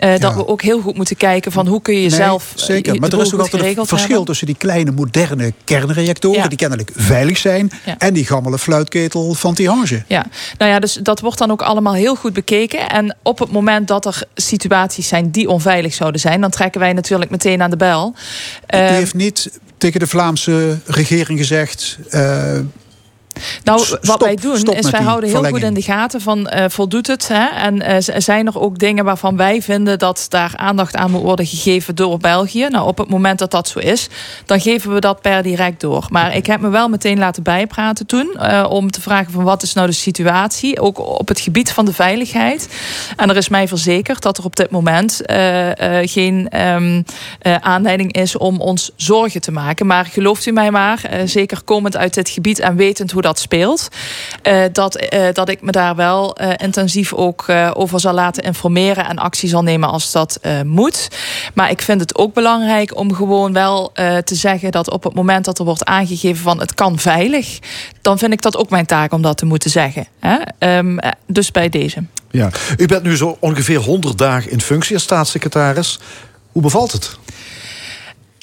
Uh, dat we ook heel goed moeten kijken van hoe kun je. Nee, zeker, maar er is ook altijd een verschil tussen die kleine moderne kernreactoren, ja. die kennelijk veilig zijn, ja. en die gammele fluitketel van Tihange. Ja, nou ja, dus dat wordt dan ook allemaal heel goed bekeken. En op het moment dat er situaties zijn die onveilig zouden zijn, dan trekken wij natuurlijk meteen aan de bel. U uh, heeft niet tegen de Vlaamse regering gezegd. Nou, wat wij doen is wij houden heel goed in de gaten van uh, voldoet het. Hè? En uh, zijn er ook dingen waarvan wij vinden dat daar aandacht aan moet worden gegeven door België. Nou, op het moment dat dat zo is, dan geven we dat per direct door. Maar ik heb me wel meteen laten bijpraten toen uh, om te vragen van wat is nou de situatie, ook op het gebied van de veiligheid. En er is mij verzekerd dat er op dit moment geen um, aanleiding is om ons zorgen te maken. Maar gelooft u mij maar, zeker komend uit dit gebied en wetend hoe dat speelt. Uh, dat, uh, dat ik me daar wel uh, intensief ook over zal laten informeren en actie zal nemen als dat moet. Maar ik vind het ook belangrijk om gewoon wel te zeggen dat op het moment dat er wordt aangegeven van het kan veilig, dan vind ik dat ook mijn taak om dat te moeten zeggen. Hè? Um, dus bij deze. Ja, u bent nu zo ongeveer 100 dagen in functie als staatssecretaris. Hoe bevalt het?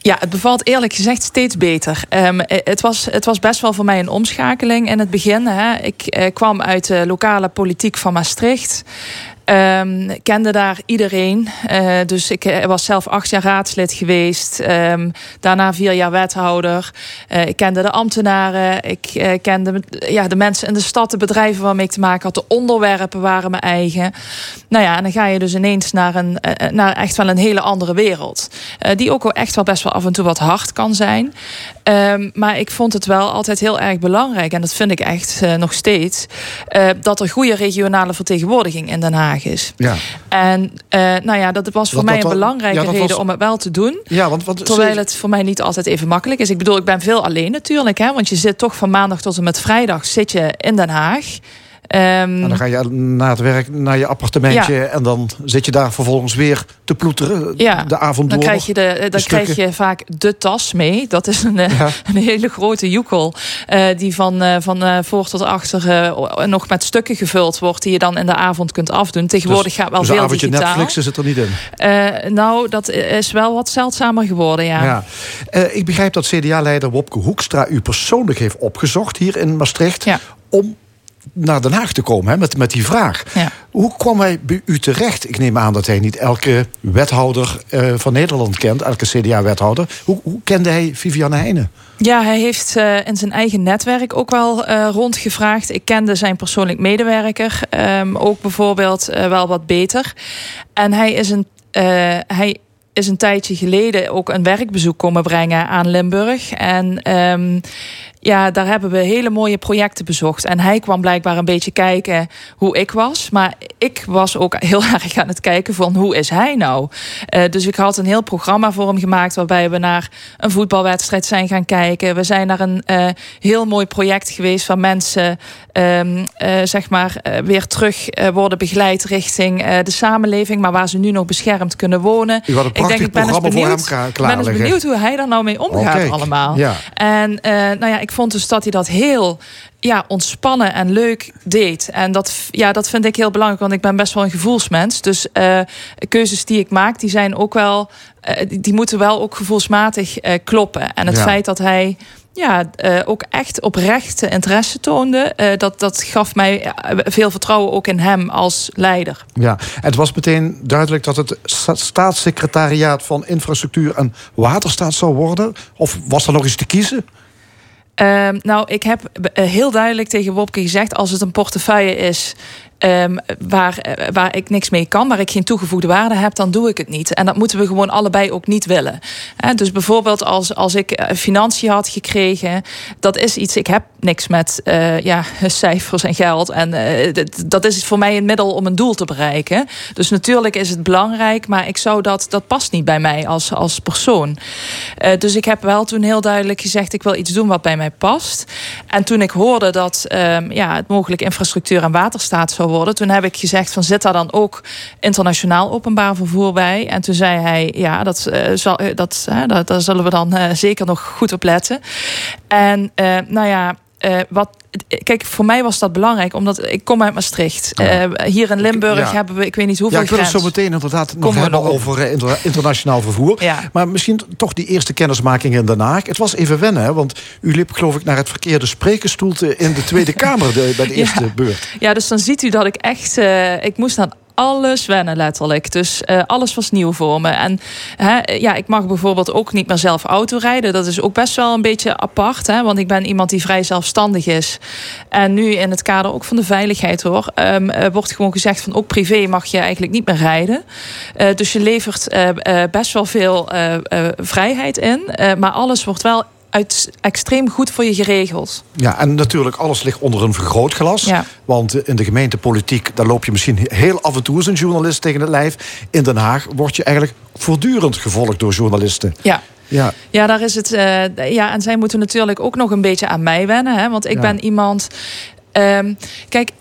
Ja, het bevalt eerlijk gezegd steeds beter. Um, het, was, het was best wel voor mij een omschakeling in het begin. Hè. Ik uh, kwam uit de lokale politiek van Maastricht. Um, kende daar iedereen. Uh, dus ik eh, was zelf acht jaar raadslid geweest. Um, daarna vier jaar wethouder. Uh, ik kende de ambtenaren. Ik kende ja, de mensen in de stad, de bedrijven waarmee ik te maken had. De onderwerpen waren mijn eigen. Nou ja, en dan ga je dus ineens naar, een, naar echt wel een hele andere wereld. die ook echt wel best wel af en toe wat hard kan zijn. Um, maar ik vond het wel altijd heel erg belangrijk. En dat vind ik echt nog steeds. dat er goede regionale vertegenwoordiging in Den Haag is. Ja. En uh, nou ja, dat was voor mij een belangrijke reden om het wel te doen. Ja, want, want, terwijl het voor mij niet altijd even makkelijk is. Ik bedoel, ik ben veel alleen natuurlijk. Hè, want je zit toch van maandag tot en met vrijdag zit je in Den Haag. Um, en dan ga je na het werk naar je appartementje en dan zit je daar vervolgens weer te ploeteren ja, de avond door. Dan krijg je, de, dan krijg je vaak de tas mee. Dat is een, eh, een hele grote joekel uh, die van, uh, van voor tot achter nog met stukken gevuld wordt die je dan in de avond kunt afdoen. Tegenwoordig dus, gaat wel dus veel digitaal. Netflix zit er niet in? nou, dat is wel wat zeldzamer geworden, ja. ja. ik begrijp dat CDA-leider Wopke Hoekstra u persoonlijk heeft opgezocht hier in Maastricht... om naar Den Haag te komen hè, met, met die vraag. Ja. Hoe kwam hij bij u terecht? Ik neem aan dat hij niet elke wethouder uh, van Nederland kent, elke CDA-wethouder. Hoe, hoe, kende hij Viviane Heijnen? Ja, hij heeft uh, in zijn eigen netwerk ook wel uh, rondgevraagd. Ik kende zijn persoonlijk medewerker um, ook bijvoorbeeld wel wat beter. En hij is een. hij is een tijdje geleden ook een werkbezoek komen brengen aan Limburg. En um, ja, daar hebben we hele mooie projecten bezocht. En hij kwam blijkbaar een beetje kijken hoe ik was. Maar ik was ook heel erg aan het kijken van hoe is hij nou? Uh, dus ik had een heel programma voor hem gemaakt... waarbij we naar een voetbalwedstrijd zijn gaan kijken. We zijn naar een uh, heel mooi project geweest... waar mensen um, uh, zeg maar weer terug worden begeleid richting de samenleving... maar waar ze nu nog beschermd kunnen wonen. ik denk, ik ben eens benieuwd, ben eens benieuwd hoe hij daar nou mee omgaat oh, allemaal. Ja. En nou ja, ik vond dus dat hij dat heel ja, ontspannen en leuk deed. En dat, ja, dat vind ik heel belangrijk, want ik ben best wel een gevoelsmens. Dus uh, keuzes die ik maak, die zijn ook wel, uh, die moeten wel ook gevoelsmatig uh, kloppen. En het feit dat hij ja, ook echt oprechte interesse toonde. Dat, dat gaf mij veel vertrouwen ook in hem als leider. Ja, het was meteen duidelijk dat het staatssecretariaat van Infrastructuur en Waterstaat zou worden. Of was er nog eens te kiezen? Um, nou, ik heb eh, heel duidelijk tegen Wopke gezegd: als het een portefeuille is um, waar, eh, waar ik niks mee kan, waar ik geen toegevoegde waarde heb, dan doe ik het niet. En dat moeten we gewoon allebei ook niet willen. dus bijvoorbeeld als, als ik eh, financiën had gekregen, dat is iets, ik heb niks met uh, ja, cijfers en geld. En uh, dat is voor mij een middel om een doel te bereiken. Dus natuurlijk is het belangrijk, maar ik zou dat, dat past niet bij mij als, als persoon. Dus ik heb wel toen heel duidelijk gezegd, ik wil iets doen wat bij mij past. En toen ik hoorde dat um, ja, het mogelijk infrastructuur en waterstaat zou toen heb ik gezegd van zit daar dan ook internationaal openbaar vervoer bij? En toen zei hij, ja, dat, zal, dat, dat, daar zullen we dan zeker nog goed op letten. En nou ja, uh, wat, kijk, voor mij was dat belangrijk, omdat ik kom uit Maastricht. Uh, hier in Limburg hebben we, ik weet niet hoeveel. Ja, ik wil het zo meteen inderdaad nog hebben over uh, internationaal vervoer. Ja. Maar misschien toch die eerste kennismaking in Den Haag. Het was even wennen, hè, want u liep, geloof ik, naar het verkeerde sprekerstoelte in de Tweede Kamer de, bij de eerste beurt. Ja, dus dan ziet u dat ik echt. ik moest aan alles wennen, letterlijk. Dus uh, alles was nieuw voor me. En hè, ja, ik mag bijvoorbeeld ook niet meer zelf auto rijden. Dat is ook best wel een beetje apart. Hè, want ik ben iemand die vrij zelfstandig is. En nu in het kader ook van de veiligheid hoor. Um, uh, wordt gewoon gezegd van ook privé mag je eigenlijk niet meer rijden. Uh, dus je levert best wel veel vrijheid in. maar alles wordt wel uit extreem goed voor je geregeld. Ja, en natuurlijk, alles ligt onder een vergrootglas. Ja. Want in de gemeentepolitiek, daar loop je misschien heel af en toe als een journalist tegen het lijf. In Den Haag word je eigenlijk voortdurend gevolgd door journalisten. Ja. Ja. ja, daar is het. Uh, ja, en zij moeten natuurlijk ook nog een beetje aan mij wennen. Hè, want ik ben iemand. Um, kijk,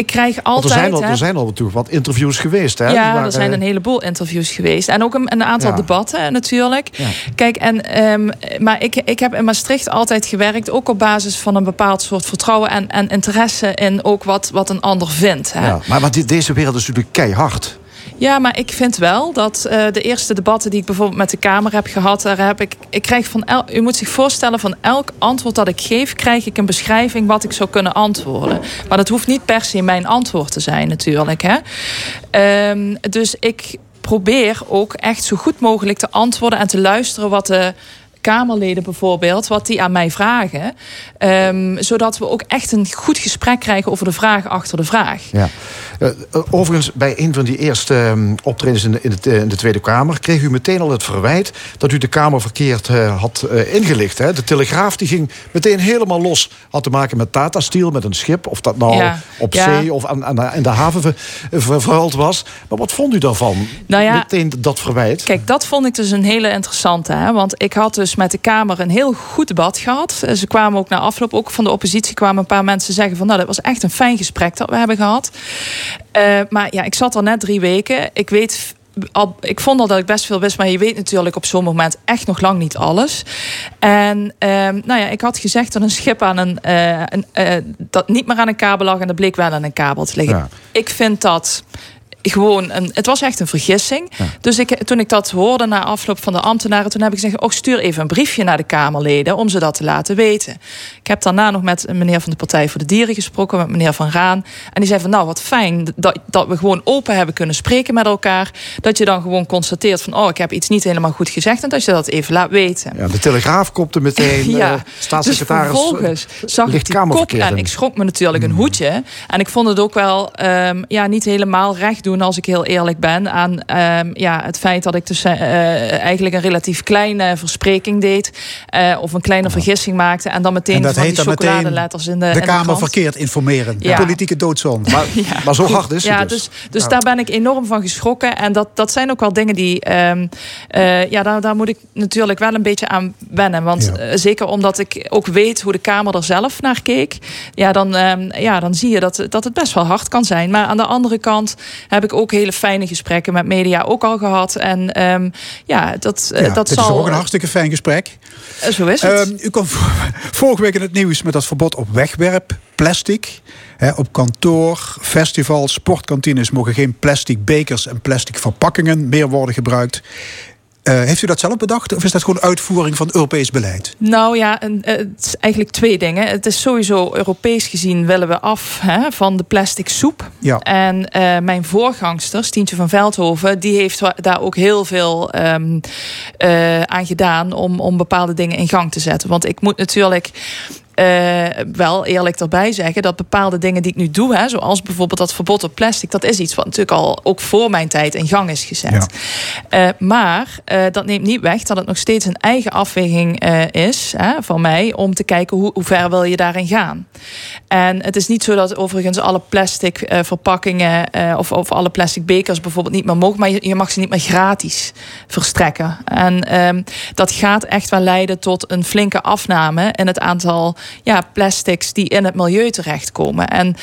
ik krijg altijd. er zijn al, er zijn al natuurlijk wat interviews geweest. Hè? Ja, er zijn een heleboel interviews geweest. En ook een, een aantal debatten natuurlijk. Ja. Kijk, en, um, maar ik, ik heb in Maastricht altijd gewerkt, ook op basis van een bepaald soort vertrouwen en, en interesse in ook wat, wat een ander vindt. Hè? Ja, maar, maar deze wereld is natuurlijk keihard. Ja, maar ik vind wel dat uh, de eerste debatten die ik bijvoorbeeld met de Kamer heb gehad, daar heb ik, ik krijg van el, u moet zich voorstellen, van elk antwoord dat ik geef, krijg ik een beschrijving wat ik zou kunnen antwoorden. Maar dat hoeft niet per se mijn antwoord te zijn, natuurlijk. Hè? Um, dus ik probeer ook echt zo goed mogelijk te antwoorden en te luisteren wat de Kamerleden bijvoorbeeld, wat die aan mij vragen. Um, zodat we ook echt een goed gesprek krijgen over de vraag achter de vraag. Ja. Uh, overigens, bij een van die eerste um, optredens in de, in, de, in de, Tweede Kamer kreeg u meteen al het verwijt dat u de Kamer verkeerd had ingelicht. Hè? De Telegraaf die ging meteen helemaal los. Had te maken met Tata Steel, met een schip. Of dat nou ja. op ja. zee of aan, aan, in de haven vervuild was. Maar wat vond u daarvan? Nou ja, meteen dat verwijt. Kijk, dat vond ik dus een hele interessante. Hè? Want ik had dus dus met de Kamer een heel goed debat gehad. Ze kwamen ook na afloop, ook van de oppositie, kwamen een paar mensen zeggen van nou, dat was echt een fijn gesprek dat we hebben gehad. Uh, maar ja, ik zat al net drie weken. Ik weet al, ik vond al dat ik best veel wist, maar je weet natuurlijk op zo'n moment echt nog lang niet alles. En um, nou ja, ik had gezegd dat een schip aan een, uh, een uh, dat niet meer aan een kabel lag en dat bleek wel aan een kabel te liggen. Ja. Ik vind dat gewoon een, het was echt een vergissing. Dus ik, toen ik dat hoorde na afloop van de ambtenaren, toen heb ik gezegd: oh, stuur even een briefje naar de Kamerleden om ze dat te laten weten. Ik heb daarna nog met een meneer van de Partij voor de Dieren gesproken, met meneer Van Raan. En die zei van nou, wat fijn dat, dat we gewoon open hebben kunnen spreken met elkaar. Dat je dan gewoon constateert van oh, ik heb iets niet helemaal goed gezegd. En dat je dat even laat weten. Ja, de Telegraaf kopte meteen. ja, uh, staatssecretaris. Dus vervolgens zag ik die kop en ik schrok me natuurlijk een hmm. hoedje. En ik vond het ook wel um, ja, niet helemaal recht doen doen, als ik heel eerlijk ben, aan um, ja, het feit dat ik dus uh, eigenlijk een relatief kleine verspreking deed. Uh, of een kleine vergissing maakte. En dan meteen en van die chocoladeletters in de. De Kamer verkeerd informeren. Ja. Politieke doodzonde. Maar, maar zo hard is. Ja, dus, dus, dus daar ben ik enorm van geschrokken. En dat, dat zijn ook wel dingen die. Um, ja, daar, daar moet ik natuurlijk wel een beetje aan wennen. Want ja. zeker omdat ik ook weet hoe de Kamer er zelf naar keek. Ja, dan, um, ja, dan zie je dat, dat het best wel hard kan zijn. Maar aan de andere kant heb ik ook hele fijne gesprekken met media ook al gehad. En um, ja, dat, ja, dat dit zal... is ook een hartstikke fijn gesprek. Uh, zo is het. Um, u kwam vorige week in het nieuws met dat verbod op wegwerp, plastic. He, op kantoor, festivals, sportkantines mogen geen plastic bekers en plastic verpakkingen meer worden gebruikt. Uh, heeft u dat zelf bedacht of is dat gewoon uitvoering van Europees beleid? Nou ja, een, het is eigenlijk twee dingen. Het is sowieso Europees gezien willen we af hè, van de plastic soep. Ja. En uh, mijn voorgangster, Stientje van Veldhoven, die heeft daar ook heel veel um, uh, aan gedaan om, om bepaalde dingen in gang te zetten. Want ik moet natuurlijk uh, wel eerlijk erbij zeggen dat bepaalde dingen die ik nu doe, hè, zoals bijvoorbeeld dat verbod op plastic, dat is iets wat natuurlijk al ook voor mijn tijd in gang is gezet. Ja. Uh, maar uh, dat neemt niet weg dat het nog steeds een eigen afweging is hè, van mij om te kijken hoe, hoe ver wil je daarin gaan. En het is niet zo dat overigens alle plastic verpakkingen of, of alle plastic bekers bijvoorbeeld niet meer mogen, maar je, je mag ze niet meer gratis verstrekken. En um, dat gaat echt wel leiden tot een flinke afname in het aantal ja, plastics die in het milieu terechtkomen. En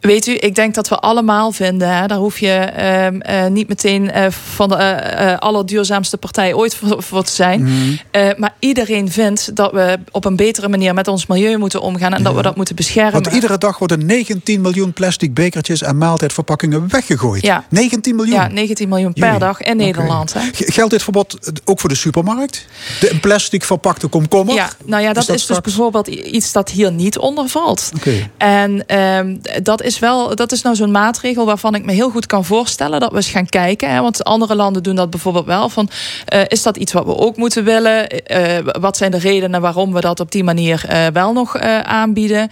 Weet u, ik denk dat we allemaal vinden, hè, daar hoef je uh, uh, niet meteen uh, van de allerduurzaamste partij ooit voor, voor te zijn. Mm. maar iedereen vindt dat we op een betere manier met ons milieu moeten omgaan en dat we dat moeten beschermen. Want iedere dag worden 19 miljoen plastic bekertjes en maaltijdverpakkingen weggegooid. Ja. 19 miljoen? Ja, 19 miljoen per dag in Nederland. Hè. Geldt dit verbod ook voor de supermarkt? De plastic verpakte komkommer? Ja, nou ja, dat is, dus bijvoorbeeld iets dat hier niet onder valt. Okay. En ehm, dat is wel, dat is nou zo'n maatregel waarvan ik me heel goed kan voorstellen dat we eens gaan kijken. Hè, want andere landen doen dat bijvoorbeeld wel. Van, uh, is dat iets wat we ook moeten willen? Uh, wat zijn de redenen waarom we dat op die manier uh, wel nog aanbieden?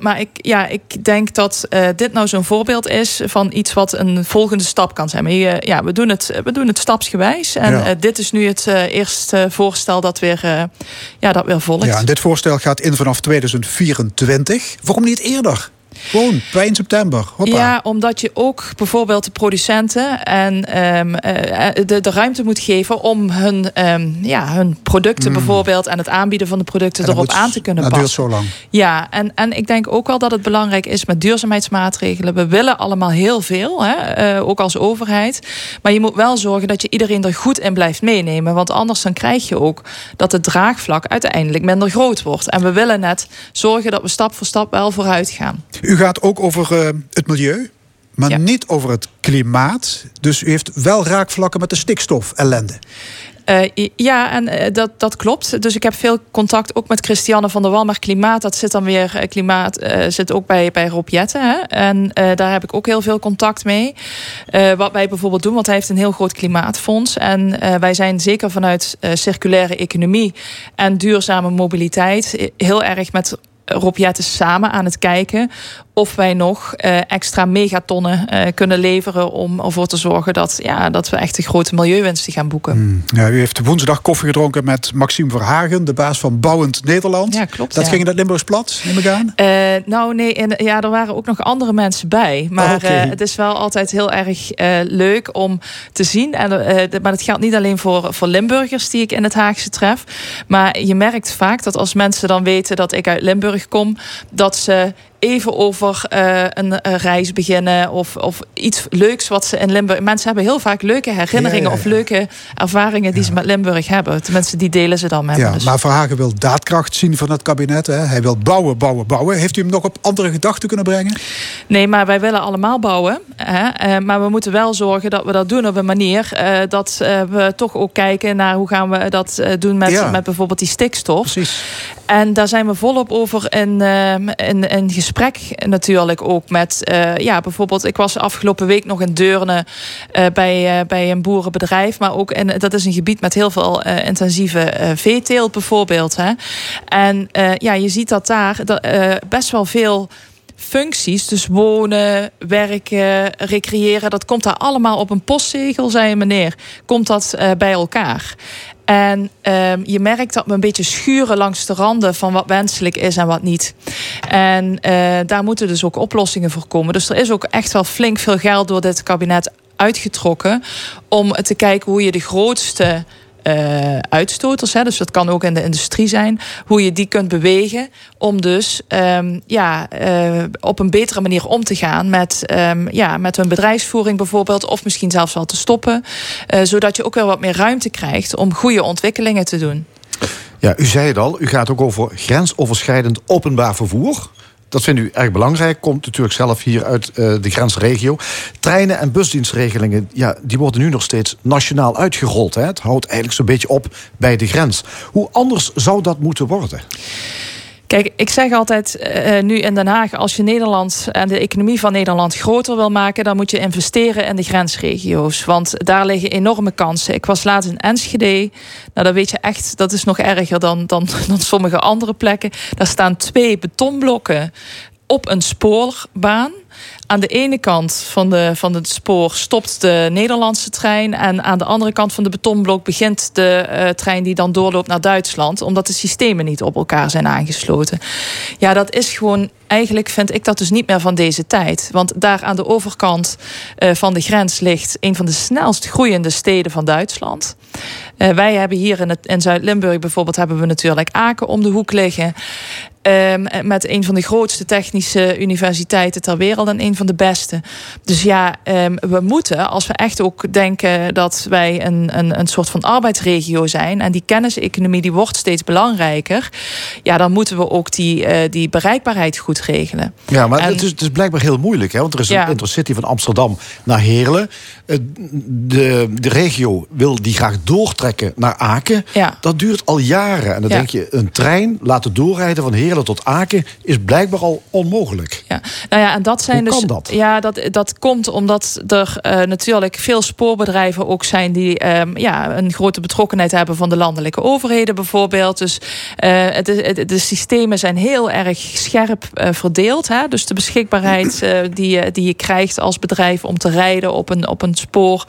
maar ik, ja, ik denk dat dit nou zo'n voorbeeld is van iets wat een volgende stap kan zijn. Maar ja, we doen het, we doen het stapsgewijs. En ja. dit is nu het eerste voorstel dat weer, ja, dat weer volgt. Ja, en dit voorstel gaat in vanaf 2024. Waarom niet eerder? Gewoon, bij september. Hoppa. Ja, omdat je ook bijvoorbeeld de producenten en um, de, de ruimte moet geven om hun, um, ja, hun producten mm. bijvoorbeeld en het aanbieden van de producten erop aan te kunnen passen. Dat duurt zo lang. Ja, en, en ik denk ook wel dat het belangrijk is met duurzaamheidsmaatregelen. We willen allemaal heel veel, hè, uh, ook als overheid. Maar je moet wel zorgen dat je iedereen er goed in blijft meenemen. Want anders dan krijg je ook dat het draagvlak uiteindelijk minder groot wordt. En we willen net zorgen dat we stap voor stap wel vooruit gaan. U gaat ook over uh, het milieu, maar ja. niet over het klimaat. Dus u heeft wel raakvlakken met de stikstof-ellende. Uh, ja, en uh, dat, dat klopt. Dus ik heb veel contact ook met Christiane van der Wal. Maar klimaat, dat zit dan weer. Uh, klimaat zit ook bij, bij Rob Jetten. Hè? En daar heb ik ook heel veel contact mee. wat wij bijvoorbeeld doen, want hij heeft een heel groot klimaatfonds. En wij zijn zeker vanuit circulaire economie en duurzame mobiliteit heel erg met Rob Jetten samen aan het kijken of wij nog uh, extra megatonnen uh, kunnen leveren om ervoor te zorgen dat, ja, dat we echt een grote milieuwinsten gaan boeken. Hmm. Ja, u heeft woensdag koffie gedronken met Maxime Verhagen, de baas van Bouwend Nederland. Ja, klopt. Dat ja. ging in het Limburgs plat, neem ik aan? Uh, nou nee, en, ja, er waren ook nog andere mensen bij. Maar oh, okay. het is wel altijd heel erg leuk om te zien. En, maar dat geldt niet alleen voor, voor Limburgers die ik in het Haagse tref. Maar je merkt vaak dat als mensen dan weten dat ik uit Limburg kom, dat ze even over uh, een, een, reis beginnen of, of iets leuks wat ze in Limburg. Mensen hebben heel vaak leuke herinneringen ja, ja, ja. of leuke ervaringen die ze met Limburg hebben. Tenminste, die delen ze dan met ja, dus. Maar Verhagen wil daadkracht zien van het kabinet. Hè? Hij wil bouwen, bouwen, bouwen. Heeft u hem nog op andere gedachten kunnen brengen? Nee, maar wij willen allemaal bouwen. Hè? Uh, maar we moeten wel zorgen dat we dat doen op een manier uh, dat we toch ook kijken naar hoe gaan we dat doen met, met bijvoorbeeld die stikstof. Precies. En daar zijn we volop over in, in, in gesprek natuurlijk ook met, uh, ja, bijvoorbeeld, ik was afgelopen week nog in Deurne uh, bij, uh, bij een boerenbedrijf, maar ook in, dat is een gebied met heel veel intensieve veeteelt bijvoorbeeld. Hè. En ja, je ziet dat daar dat, best wel veel functies, dus wonen, werken, recreëren, dat komt daar allemaal op een postzegel, zei meneer, komt dat bij elkaar. En um, je merkt dat we een beetje schuren langs de randen van wat wenselijk is en wat niet. En uh, daar moeten dus ook oplossingen voor komen. Dus er is ook echt wel flink veel geld door dit kabinet uitgetrokken om te kijken hoe je de grootste uh, uitstoters, hè, dus dat kan ook in de industrie zijn, hoe je die kunt bewegen om dus um, ja, uh, op een betere manier om te gaan met, um, ja, met hun bedrijfsvoering bijvoorbeeld, of misschien zelfs al te stoppen, uh, zodat je ook wel wat meer ruimte krijgt om goede ontwikkelingen te doen. Ja, u zei het al, u gaat ook over grensoverschrijdend openbaar vervoer. Dat vindt u erg belangrijk. Komt natuurlijk zelf hier uit uh, de grensregio. Treinen en busdienstregelingen, ja, die worden nu nog steeds nationaal uitgerold. Hè? Het houdt eigenlijk zo'n beetje op bij de grens. Hoe anders zou dat moeten worden? Kijk, ik zeg altijd uh, nu in Den Haag, als je Nederland en de economie van Nederland groter wil maken, dan moet je investeren in de grensregio's. Want daar liggen enorme kansen. Ik was laatst in Enschede. Nou, dat weet je echt, dat is nog erger dan, dan, dan sommige andere plekken. Daar staan twee betonblokken op een spoorbaan. Aan de ene kant van, de, van het spoor stopt de Nederlandse trein. En aan de andere kant van de betonblok begint de uh, trein die dan doorloopt naar Duitsland. Omdat de systemen niet op elkaar zijn aangesloten. Ja, dat is gewoon. Eigenlijk vind ik dat dus niet meer van deze tijd. Want daar aan de overkant uh, van de grens ligt een van de snelst groeiende steden van Duitsland. Uh, wij hebben hier in, het, in Zuid-Limburg bijvoorbeeld hebben we natuurlijk Aken om de hoek liggen. Um, met een van de grootste technische universiteiten ter wereld en een van de beste. Dus ja, um, we moeten, als we echt ook denken dat wij een, een, een soort van arbeidsregio zijn en die kenniseconomie die wordt steeds belangrijker, ja, dan moeten we ook die, uh, die bereikbaarheid goed regelen. Ja, maar en, het, is, het is blijkbaar heel moeilijk, hè? want er is ja. een intercity van Amsterdam naar Heerlen. De, de regio wil die graag doortrekken naar Aken. Ja. Dat duurt al jaren. En dan ja. denk je, een trein laten doorrijden van Heerlen tot Aken is blijkbaar al onmogelijk. Ja, nou ja, en dat zijn Hoe dus. Kan dat? Ja, dat, dat komt omdat er uh, natuurlijk veel spoorbedrijven ook zijn die um, ja, een grote betrokkenheid hebben van de landelijke overheden, bijvoorbeeld. Dus uh, het, het, de systemen zijn heel erg scherp verdeeld. Hè? Dus de beschikbaarheid die, die je krijgt als bedrijf om te rijden op een, op een spoor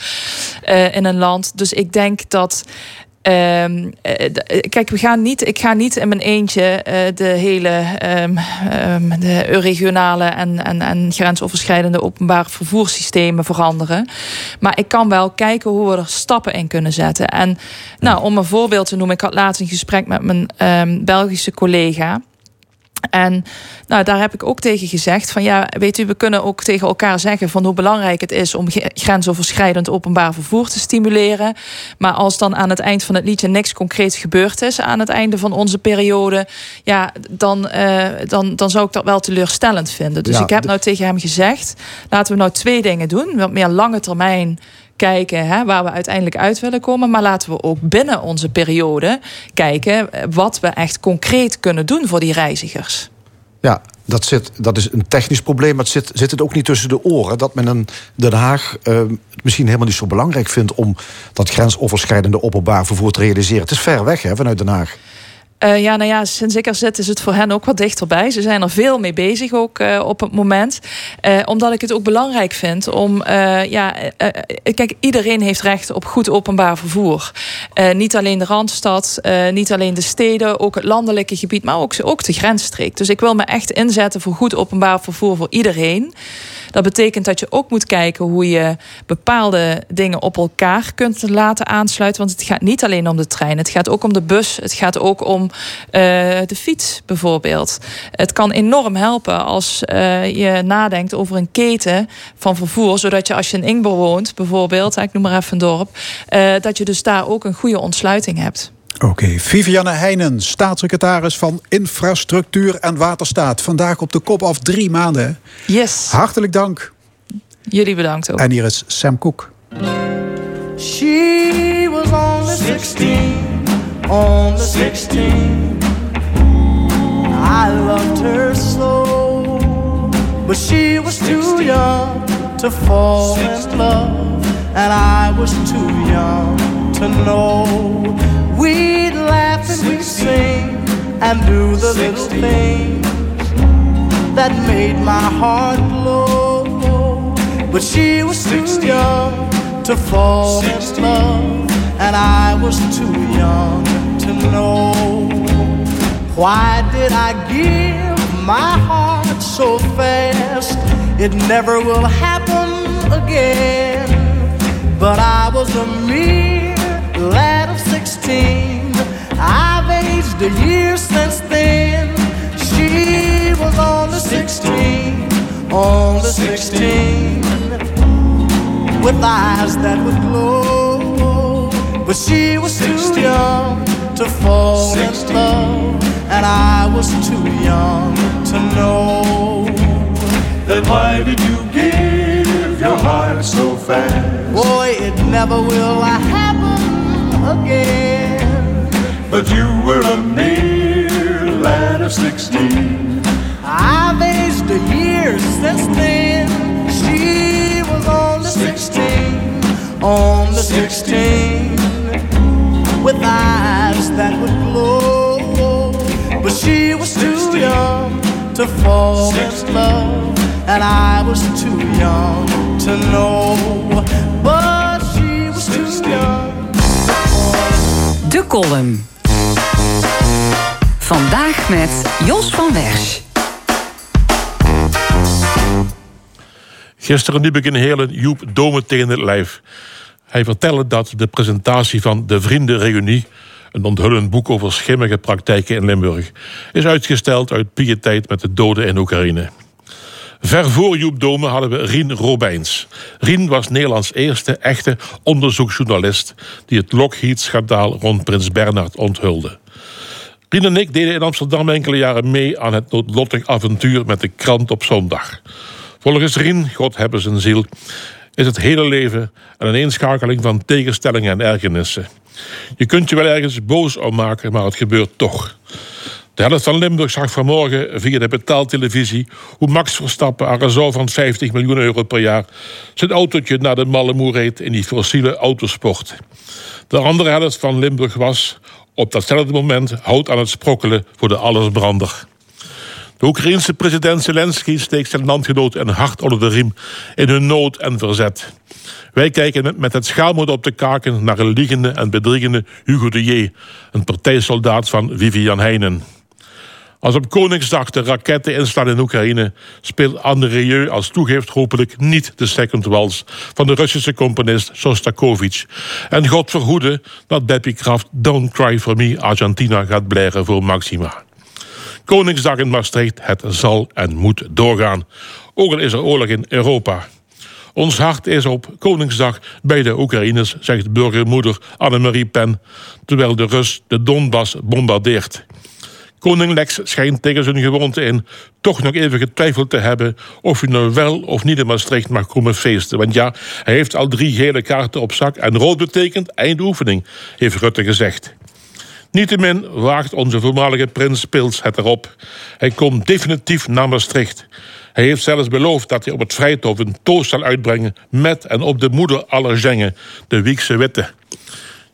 in een land. Dus ik denk dat. Um, kijk, we gaan niet, ik ga niet in mijn eentje de hele um, um, de regionale en, en, en grensoverschrijdende openbare vervoerssystemen veranderen. Maar ik kan wel kijken hoe we er stappen in kunnen zetten. En nou, om een voorbeeld te noemen, ik had laatst een gesprek met mijn Belgische collega. En nou, daar heb ik ook tegen gezegd: van ja, weet u, we kunnen ook tegen elkaar zeggen van hoe belangrijk het is om grensoverschrijdend openbaar vervoer te stimuleren. Maar als dan aan het eind van het liedje niks concreets gebeurd is aan het einde van onze periode, ja, dan, uh, dan, dan zou ik dat wel teleurstellend vinden. Dus ja, ik heb nou tegen hem gezegd: laten we nou twee dingen doen. Wat meer lange termijn kijken hè, waar we uiteindelijk uit willen komen. Maar laten we ook binnen onze periode kijken wat we echt concreet kunnen doen voor die reizigers. Ja, dat, zit, dat is een technisch probleem, maar het zit, zit het ook niet tussen de oren dat men in Den Haag het misschien helemaal niet zo belangrijk vindt om dat grensoverschrijdende openbaar vervoer te realiseren. Het is ver weg hè, vanuit Den Haag. Uh, ja, nou ja, sinds ik er zit is het voor hen ook wat dichterbij. Ze zijn er veel mee bezig ook uh, op het moment. Uh, omdat ik het ook belangrijk vind om... ja, kijk, iedereen heeft recht op goed openbaar vervoer. niet alleen de Randstad, niet alleen de steden, ook het landelijke gebied... maar ook, ook de grensstreek. Dus ik wil me echt inzetten voor goed openbaar vervoer voor iedereen. Dat betekent dat je ook moet kijken hoe je bepaalde dingen op elkaar kunt laten aansluiten. Want het gaat niet alleen om de trein. Het gaat ook om de bus. Het gaat ook om uh, de fiets bijvoorbeeld. Het kan enorm helpen als uh, je nadenkt over een keten van vervoer. Zodat je als je in Ingber woont bijvoorbeeld, ik noem maar even een dorp. Uh, dat je dus daar ook een goede ontsluiting hebt. Oké, okay. Vivianne Heijnen, staatssecretaris van Infrastructuur en Waterstaat. Vandaag op de kop af drie maanden. Yes. Hartelijk dank. Jullie bedankt ook. En hier is Sam Cook. She was only 16, only 16. I loved her so, but she was too young to fall in love, and I was too young to know. We'd laugh and we'd sing and do the little things that made my heart glow. But she was too young to fall in love, and I was too young to know. Why did I give my heart so fast? It never will happen again. But I was a mere lad of sixteen. I've aged a year since then. She was only sixteen, only sixteen, with eyes that would glow. But she was too young to fall in love, and I was too young to know. Then why did you give your heart so fast? Boy, it never will happen again. But you were a mere lad of 16. I've aged a year since then. She was only 16. Only 16. With eyes that would glow. But she was too young to fall in love. And I was too young to know. But she was too young. De column. Vandaag met Jos van Wersch. Gisteren liep ik in Heerlen Joep Domen tegen het lijf. Hij vertelde dat de presentatie van De Vriendenreunie... een onthullend boek over schimmige praktijken in Limburg... is uitgesteld uit pietijd met de doden in Oekraïne. Ver voor Joep Dome hadden we Rien Robijns. Rien was Nederlands eerste echte onderzoeksjournalist... die het Lockheed-schandaal rond Prins Bernhard onthulde. Rien en ik deden in Amsterdam enkele jaren mee... aan het noodlottig avontuur met de krant op zondag. Volgens Rien, God hebben zijn ziel... is het hele leven een ineenschakeling van tegenstellingen en ergernissen. Je kunt je wel ergens boos om maken, maar het gebeurt toch. De helft van Limburg zag vanmorgen via de betaaltelevisie hoe Max Verstappen aan een van 50 miljoen euro per jaar zijn autootje naar de Mallemoer reed in die fossiele autosport. De andere helft van Limburg was op datzelfde moment hout aan het sprokkelen voor de allesbrander. De Oekraïense president Zelensky steekt zijn landgenoot een hart onder de riem in hun nood en verzet. Wij kijken met het schaalmoed op de kaken naar een liegende en bedriegende Hugo de J., een partijsoldaat van Vivian Heinen. Als op Koningsdag de raketten inslaan in Oekraïne, speelt André als toegeeft hopelijk niet de second wals van de Russische componist Sostakovich. En God verhoede dat Debbie Kraft Don't Cry For Me Argentina gaat blijven voor Maxima. Koningsdag in Maastricht, het zal en moet doorgaan. Ook al is er oorlog in Europa. Ons hart is op Koningsdag bij de Oekraïners, zegt burgermoeder Annemarie Pen, terwijl de Rus de Donbass bombardeert. Koning Lex schijnt tegen zijn gewoonte in toch nog even getwijfeld te hebben of hij nou wel of niet in Maastricht mag komen feesten. Want ja, hij heeft al drie gele kaarten op zak en rood betekent eindoefening, heeft Rutte gezegd. Niettemin waagt onze voormalige prins Pils het erop. Hij komt definitief naar Maastricht. Hij heeft zelfs beloofd dat hij op het Vrijthof een toast zal uitbrengen... met en op de moeder aller zengen, de Wiekse Witte.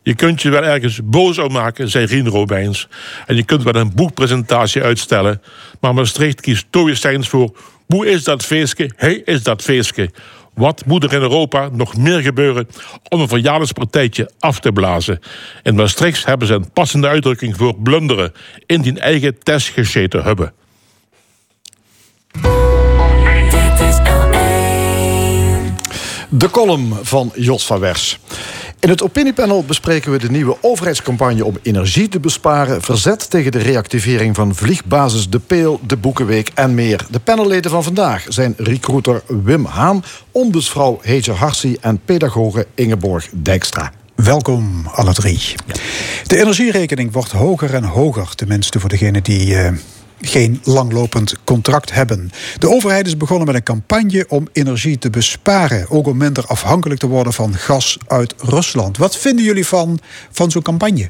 Je kunt je wel ergens boos om maken, zei Rien Robijns. En je kunt wel een boekpresentatie uitstellen. Maar Maastricht kiest Stoïcijns voor... Hoe is dat feestje? Hij is dat feestje. Wat moet er in Europa nog meer gebeuren om een verjaardagspartijtje af te blazen? In Maastricht hebben ze een passende uitdrukking voor blunderen, in die eigen test gescheten hebben. De column van Jos van Wers. In het opiniepanel bespreken we de nieuwe overheidscampagne om energie te besparen, verzet tegen de reactivering van vliegbasis De Peel, de Boekenweek en meer. De panelleden van vandaag zijn recruiter Wim Haan, ombudsvrouw Heetje Harsi en pedagoge Ingeborg Dijkstra. Welkom alle drie. De energierekening wordt hoger en hoger, tenminste voor degenen die uh, geen langlopend contract hebben. De overheid is begonnen met een campagne om energie te besparen. Ook om minder afhankelijk te worden van gas uit Rusland. Wat vinden jullie van, van zo'n campagne?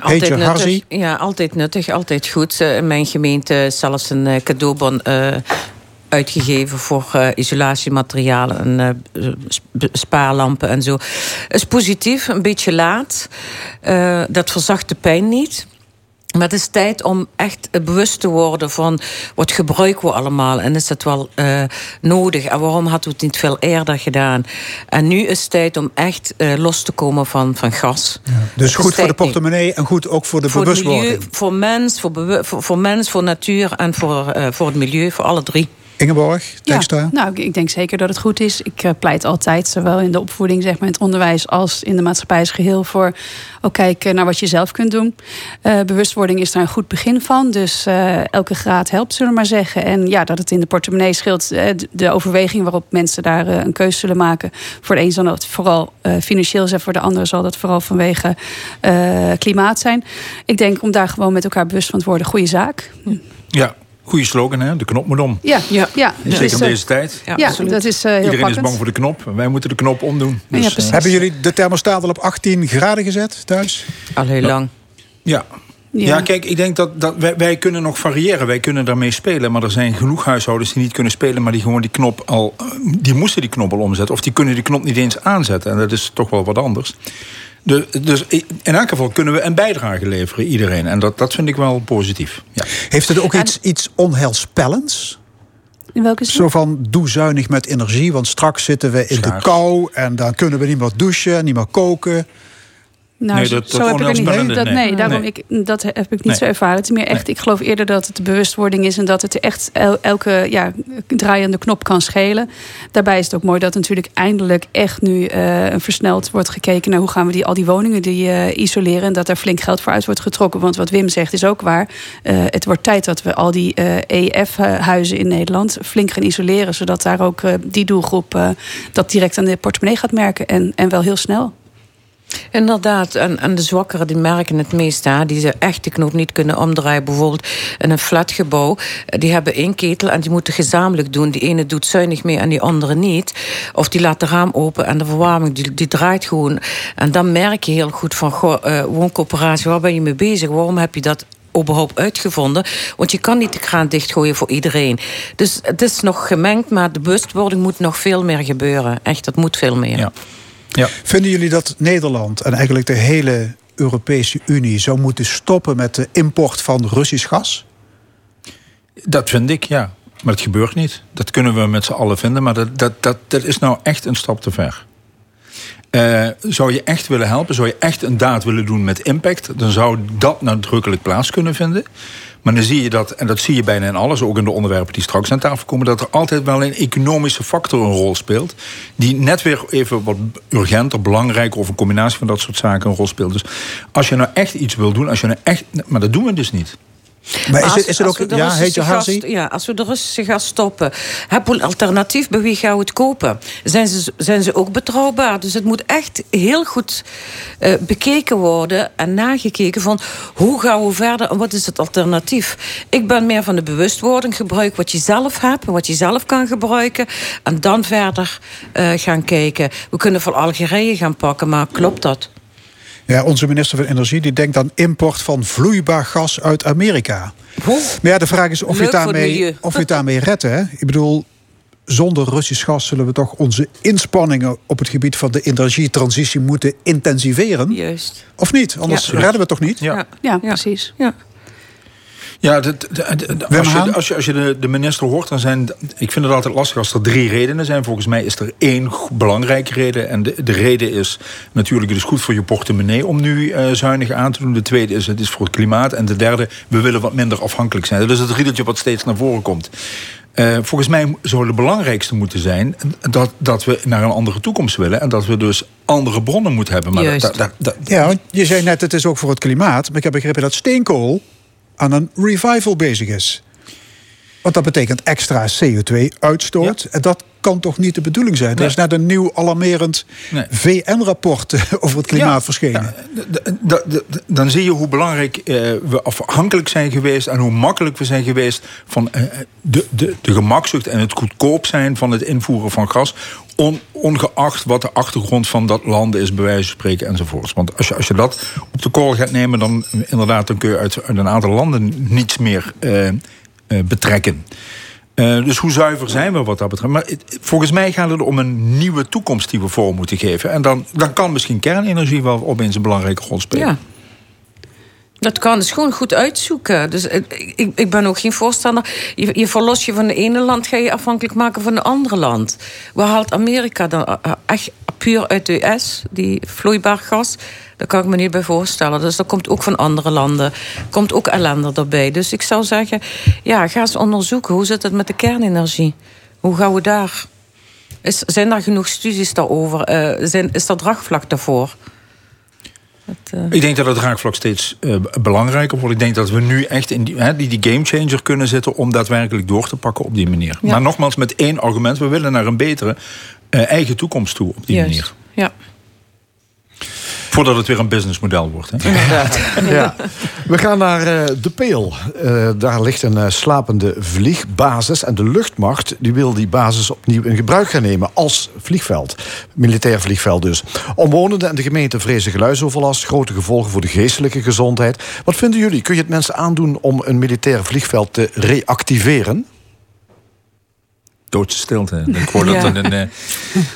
Altijd nuttig, ja, altijd nuttig, altijd goed. In mijn gemeente zelfs een eh, cadeaubon uh, uitgegeven voor uh, isolatiematerialen en uh, spaarlampen en zo. Is positief, een beetje laat. Dat verzacht de pijn niet. Maar het is tijd om echt bewust te worden van wat gebruiken we allemaal en is dat wel uh, nodig en waarom hadden we het niet veel eerder gedaan. En nu is het tijd om echt uh, los te komen van, van gas. Ja, dus goed voor de portemonnee en goed ook voor de voor bewustwording. Milieu, voor mens, voor, voor, voor, mens, voor natuur en voor, uh, voor het milieu, voor alle drie. Ingeborg, tekst ja, Nou, ik denk zeker dat het goed is. Ik uh, pleit altijd, zowel in de opvoeding, zeg maar, in het onderwijs als in de maatschappij als geheel, voor ook kijken naar wat je zelf kunt doen. Uh, bewustwording is daar een goed begin van. Dus uh, elke graad helpt, zullen we maar zeggen. En ja, dat het in de portemonnee scheelt, de overweging waarop mensen daar een keuze zullen maken. Voor de een zal dat vooral financieel zijn, voor de ander zal dat vooral vanwege klimaat zijn. Ik denk om daar gewoon met elkaar bewust van te worden, goede zaak. Ja, Goede slogan, hè? De knop moet om. Ja, ja. ja. Zeker in deze tijd. Ja, ja dat is uh, heel Iedereen pakkend. is bang voor de knop. Wij moeten de knop omdoen. Dus, ja, Hebben jullie de thermostaat al op 18 graden gezet thuis? Al heel lang. Ja, Ja. kijk, ik denk dat, dat wij, wij, kunnen nog variëren. Wij kunnen daarmee spelen. Maar er zijn genoeg huishoudens die niet kunnen spelen... maar die gewoon die knop al... die moesten die knop al omzetten. Of die kunnen die knop niet eens aanzetten. En dat is toch wel wat anders. Dus, dus in elk geval kunnen we een bijdrage leveren, iedereen. En dat, dat vind ik wel positief. Ja. Heeft het ook iets, iets onheilspellends? In welke zin? Zo van, doe zuinig met energie, want straks zitten we in de kou... en dan kunnen we niet meer douchen, niet meer koken... Nou, nee, dat, zo heb ik niet. Dat, nee, nee, daarom Ik, dat heb ik niet zo ervaren. Het is meer echt, ik geloof eerder dat het de bewustwording is en dat het echt elke ja, draaiende knop kan schelen. Daarbij is het ook mooi dat natuurlijk eindelijk echt nu uh, versneld wordt gekeken naar hoe gaan we die, al die woningen die uh, isoleren. En dat daar flink geld voor uit wordt getrokken. Want wat Wim zegt is ook waar. Uh, het wordt tijd dat we al die EF-huizen in Nederland flink gaan isoleren. Zodat daar ook die doelgroep dat direct aan de portemonnee gaat merken. En, en wel heel snel. Inderdaad, en, de zwakkeren die merken het meest. Hè, die ze echt de knoop niet kunnen omdraaien. Bijvoorbeeld in een flatgebouw. Die hebben één ketel en die moeten gezamenlijk doen. Die ene doet zuinig mee en die andere niet. Of die laat de raam open en de verwarming die, die draait gewoon. En dan merk je heel goed van... Goh, uh, wooncoöperatie, waar ben je mee bezig? Waarom heb je dat überhaupt uitgevonden. Want je kan niet de kraan dichtgooien voor iedereen. Dus het is nog gemengd, maar de bewustwording moet nog veel meer gebeuren. Echt, dat moet veel meer. Ja. Ja. Vinden jullie dat Nederland en eigenlijk de hele Europese Unie zou moeten stoppen met de import van Russisch gas? Dat vind ik, ja. Maar het gebeurt niet. Dat kunnen we met z'n allen vinden. Maar dat, dat, dat, dat is nou echt een stap te ver. Uh, zou je echt willen helpen, zou je echt een daad willen doen met impact, dan zou dat nadrukkelijk plaats kunnen vinden. Maar dan zie je dat, en dat zie je bijna in alles, ook in de onderwerpen die straks aan tafel komen, dat er altijd wel een economische factor een rol speelt. Die net weer even wat urgenter, belangrijker of een combinatie van dat soort zaken een rol speelt. Dus als je nou echt iets wil doen, als je nou echt. Maar dat doen we dus niet. Maar is, het, is het ook... Ja, heet je Ja, als we de Russische gas stoppen... hebben we een alternatief, bij wie gaan we het kopen? Zijn ze, zijn ze ook betrouwbaar? Dus het moet echt heel goed uh, bekeken worden... en nagekeken van hoe gaan we verder... en wat is het alternatief? Ik ben meer van de bewustwording. Gebruik wat je zelf hebt en wat je zelf kan gebruiken... en dan verder uh, gaan kijken. We kunnen voor Algerije gaan pakken, maar klopt dat? Ja, onze minister van Energie die denkt aan import van vloeibaar gas uit Amerika. Maar ja, de vraag is of je het daarmee, of je het daarmee redt. Hè? Ik bedoel, zonder Russisch gas zullen we toch onze inspanningen op het gebied van de energietransitie moeten intensiveren. Juist. Of niet? Anders redden we het toch niet? Ja, ja precies. Ja. Ja, als, je, als, je, als je de, de minister hoort, dan zijn... Ik vind het altijd lastig als er drie redenen zijn. Volgens mij is er één belangrijke reden. En de, de reden is natuurlijk... het is goed voor je portemonnee om nu uh, zuinig aan te doen. De tweede is het is voor het klimaat. En de derde, we willen wat minder afhankelijk zijn. Dat is het riedeltje wat steeds naar voren komt. Uh, volgens mij zou het belangrijkste moeten zijn... Dat, dat we naar een andere toekomst willen... en dat we dus andere bronnen moeten hebben. Maar dat, dat, dat, ja, je zei net, het is ook voor het klimaat. Maar ik heb begrepen dat steenkool aan een revival bezig is. Want dat betekent extra CO2-uitstoot. En dat kan toch niet de bedoeling zijn? Er is net een nieuw alarmerend VN-rapport over het klimaat verschenen. dan zie je hoe belangrijk eh, we afhankelijk zijn geweest... en hoe makkelijk we zijn geweest van eh, de, de, de gemakzucht... en het goedkoop zijn van het invoeren van gas... ongeacht wat de achtergrond van dat land is, bij wijze van spreken enzovoorts. Want als je, als je dat op de korrel gaat nemen... dan inderdaad dan kun je uit, een aantal landen niets meer uh, betrekken. Uh, dus hoe zuiver zijn we wat dat betreft? Maar volgens mij gaat het om een nieuwe toekomst die we voor moeten geven. En dan, dan kan misschien kernenergie wel opeens een belangrijke rol spelen. Ja. Dat kan dus gewoon goed uitzoeken. Dus ik, ik ben ook geen voorstander. Je, je verlos je van de ene land, ga je afhankelijk maken van een andere land. Waar haalt Amerika dan eh, eh, echt puur uit de US, die vloeibaar gas? Daar kan ik me niet bij voorstellen. Dus dat komt ook van andere landen. Komt ook ellende erbij. Dus ik zou zeggen, ja, ga eens onderzoeken. Hoe zit het met de kernenergie? Hoe gaan we daar? Is, zijn er genoeg studies daarover? Uh, zijn, is er draagvlak daarvoor? Uh... Ik denk dat het draagvlak steeds uh, belangrijker wordt. Ik denk dat we nu echt in die, die, die gamechanger kunnen zitten... om daadwerkelijk door te pakken op die manier. Maar nogmaals, met één argument. We willen naar een betere uh, eigen toekomst toe op die Juist. manier. Voordat het weer een businessmodel wordt. Hè? Inderdaad. ja. We gaan naar uh, De Peel. Uh, daar ligt een uh, slapende vliegbasis. En de luchtmacht die wil die basis opnieuw in gebruik gaan nemen als vliegveld. Militair vliegveld dus. Omwonenden en de gemeente vrezen geluidsoverlast. Grote gevolgen voor de geestelijke gezondheid. Wat vinden jullie? Kun je het mensen aandoen om een militair vliegveld te reactiveren? Doodse stilte. Ik hoor dat, in, uh,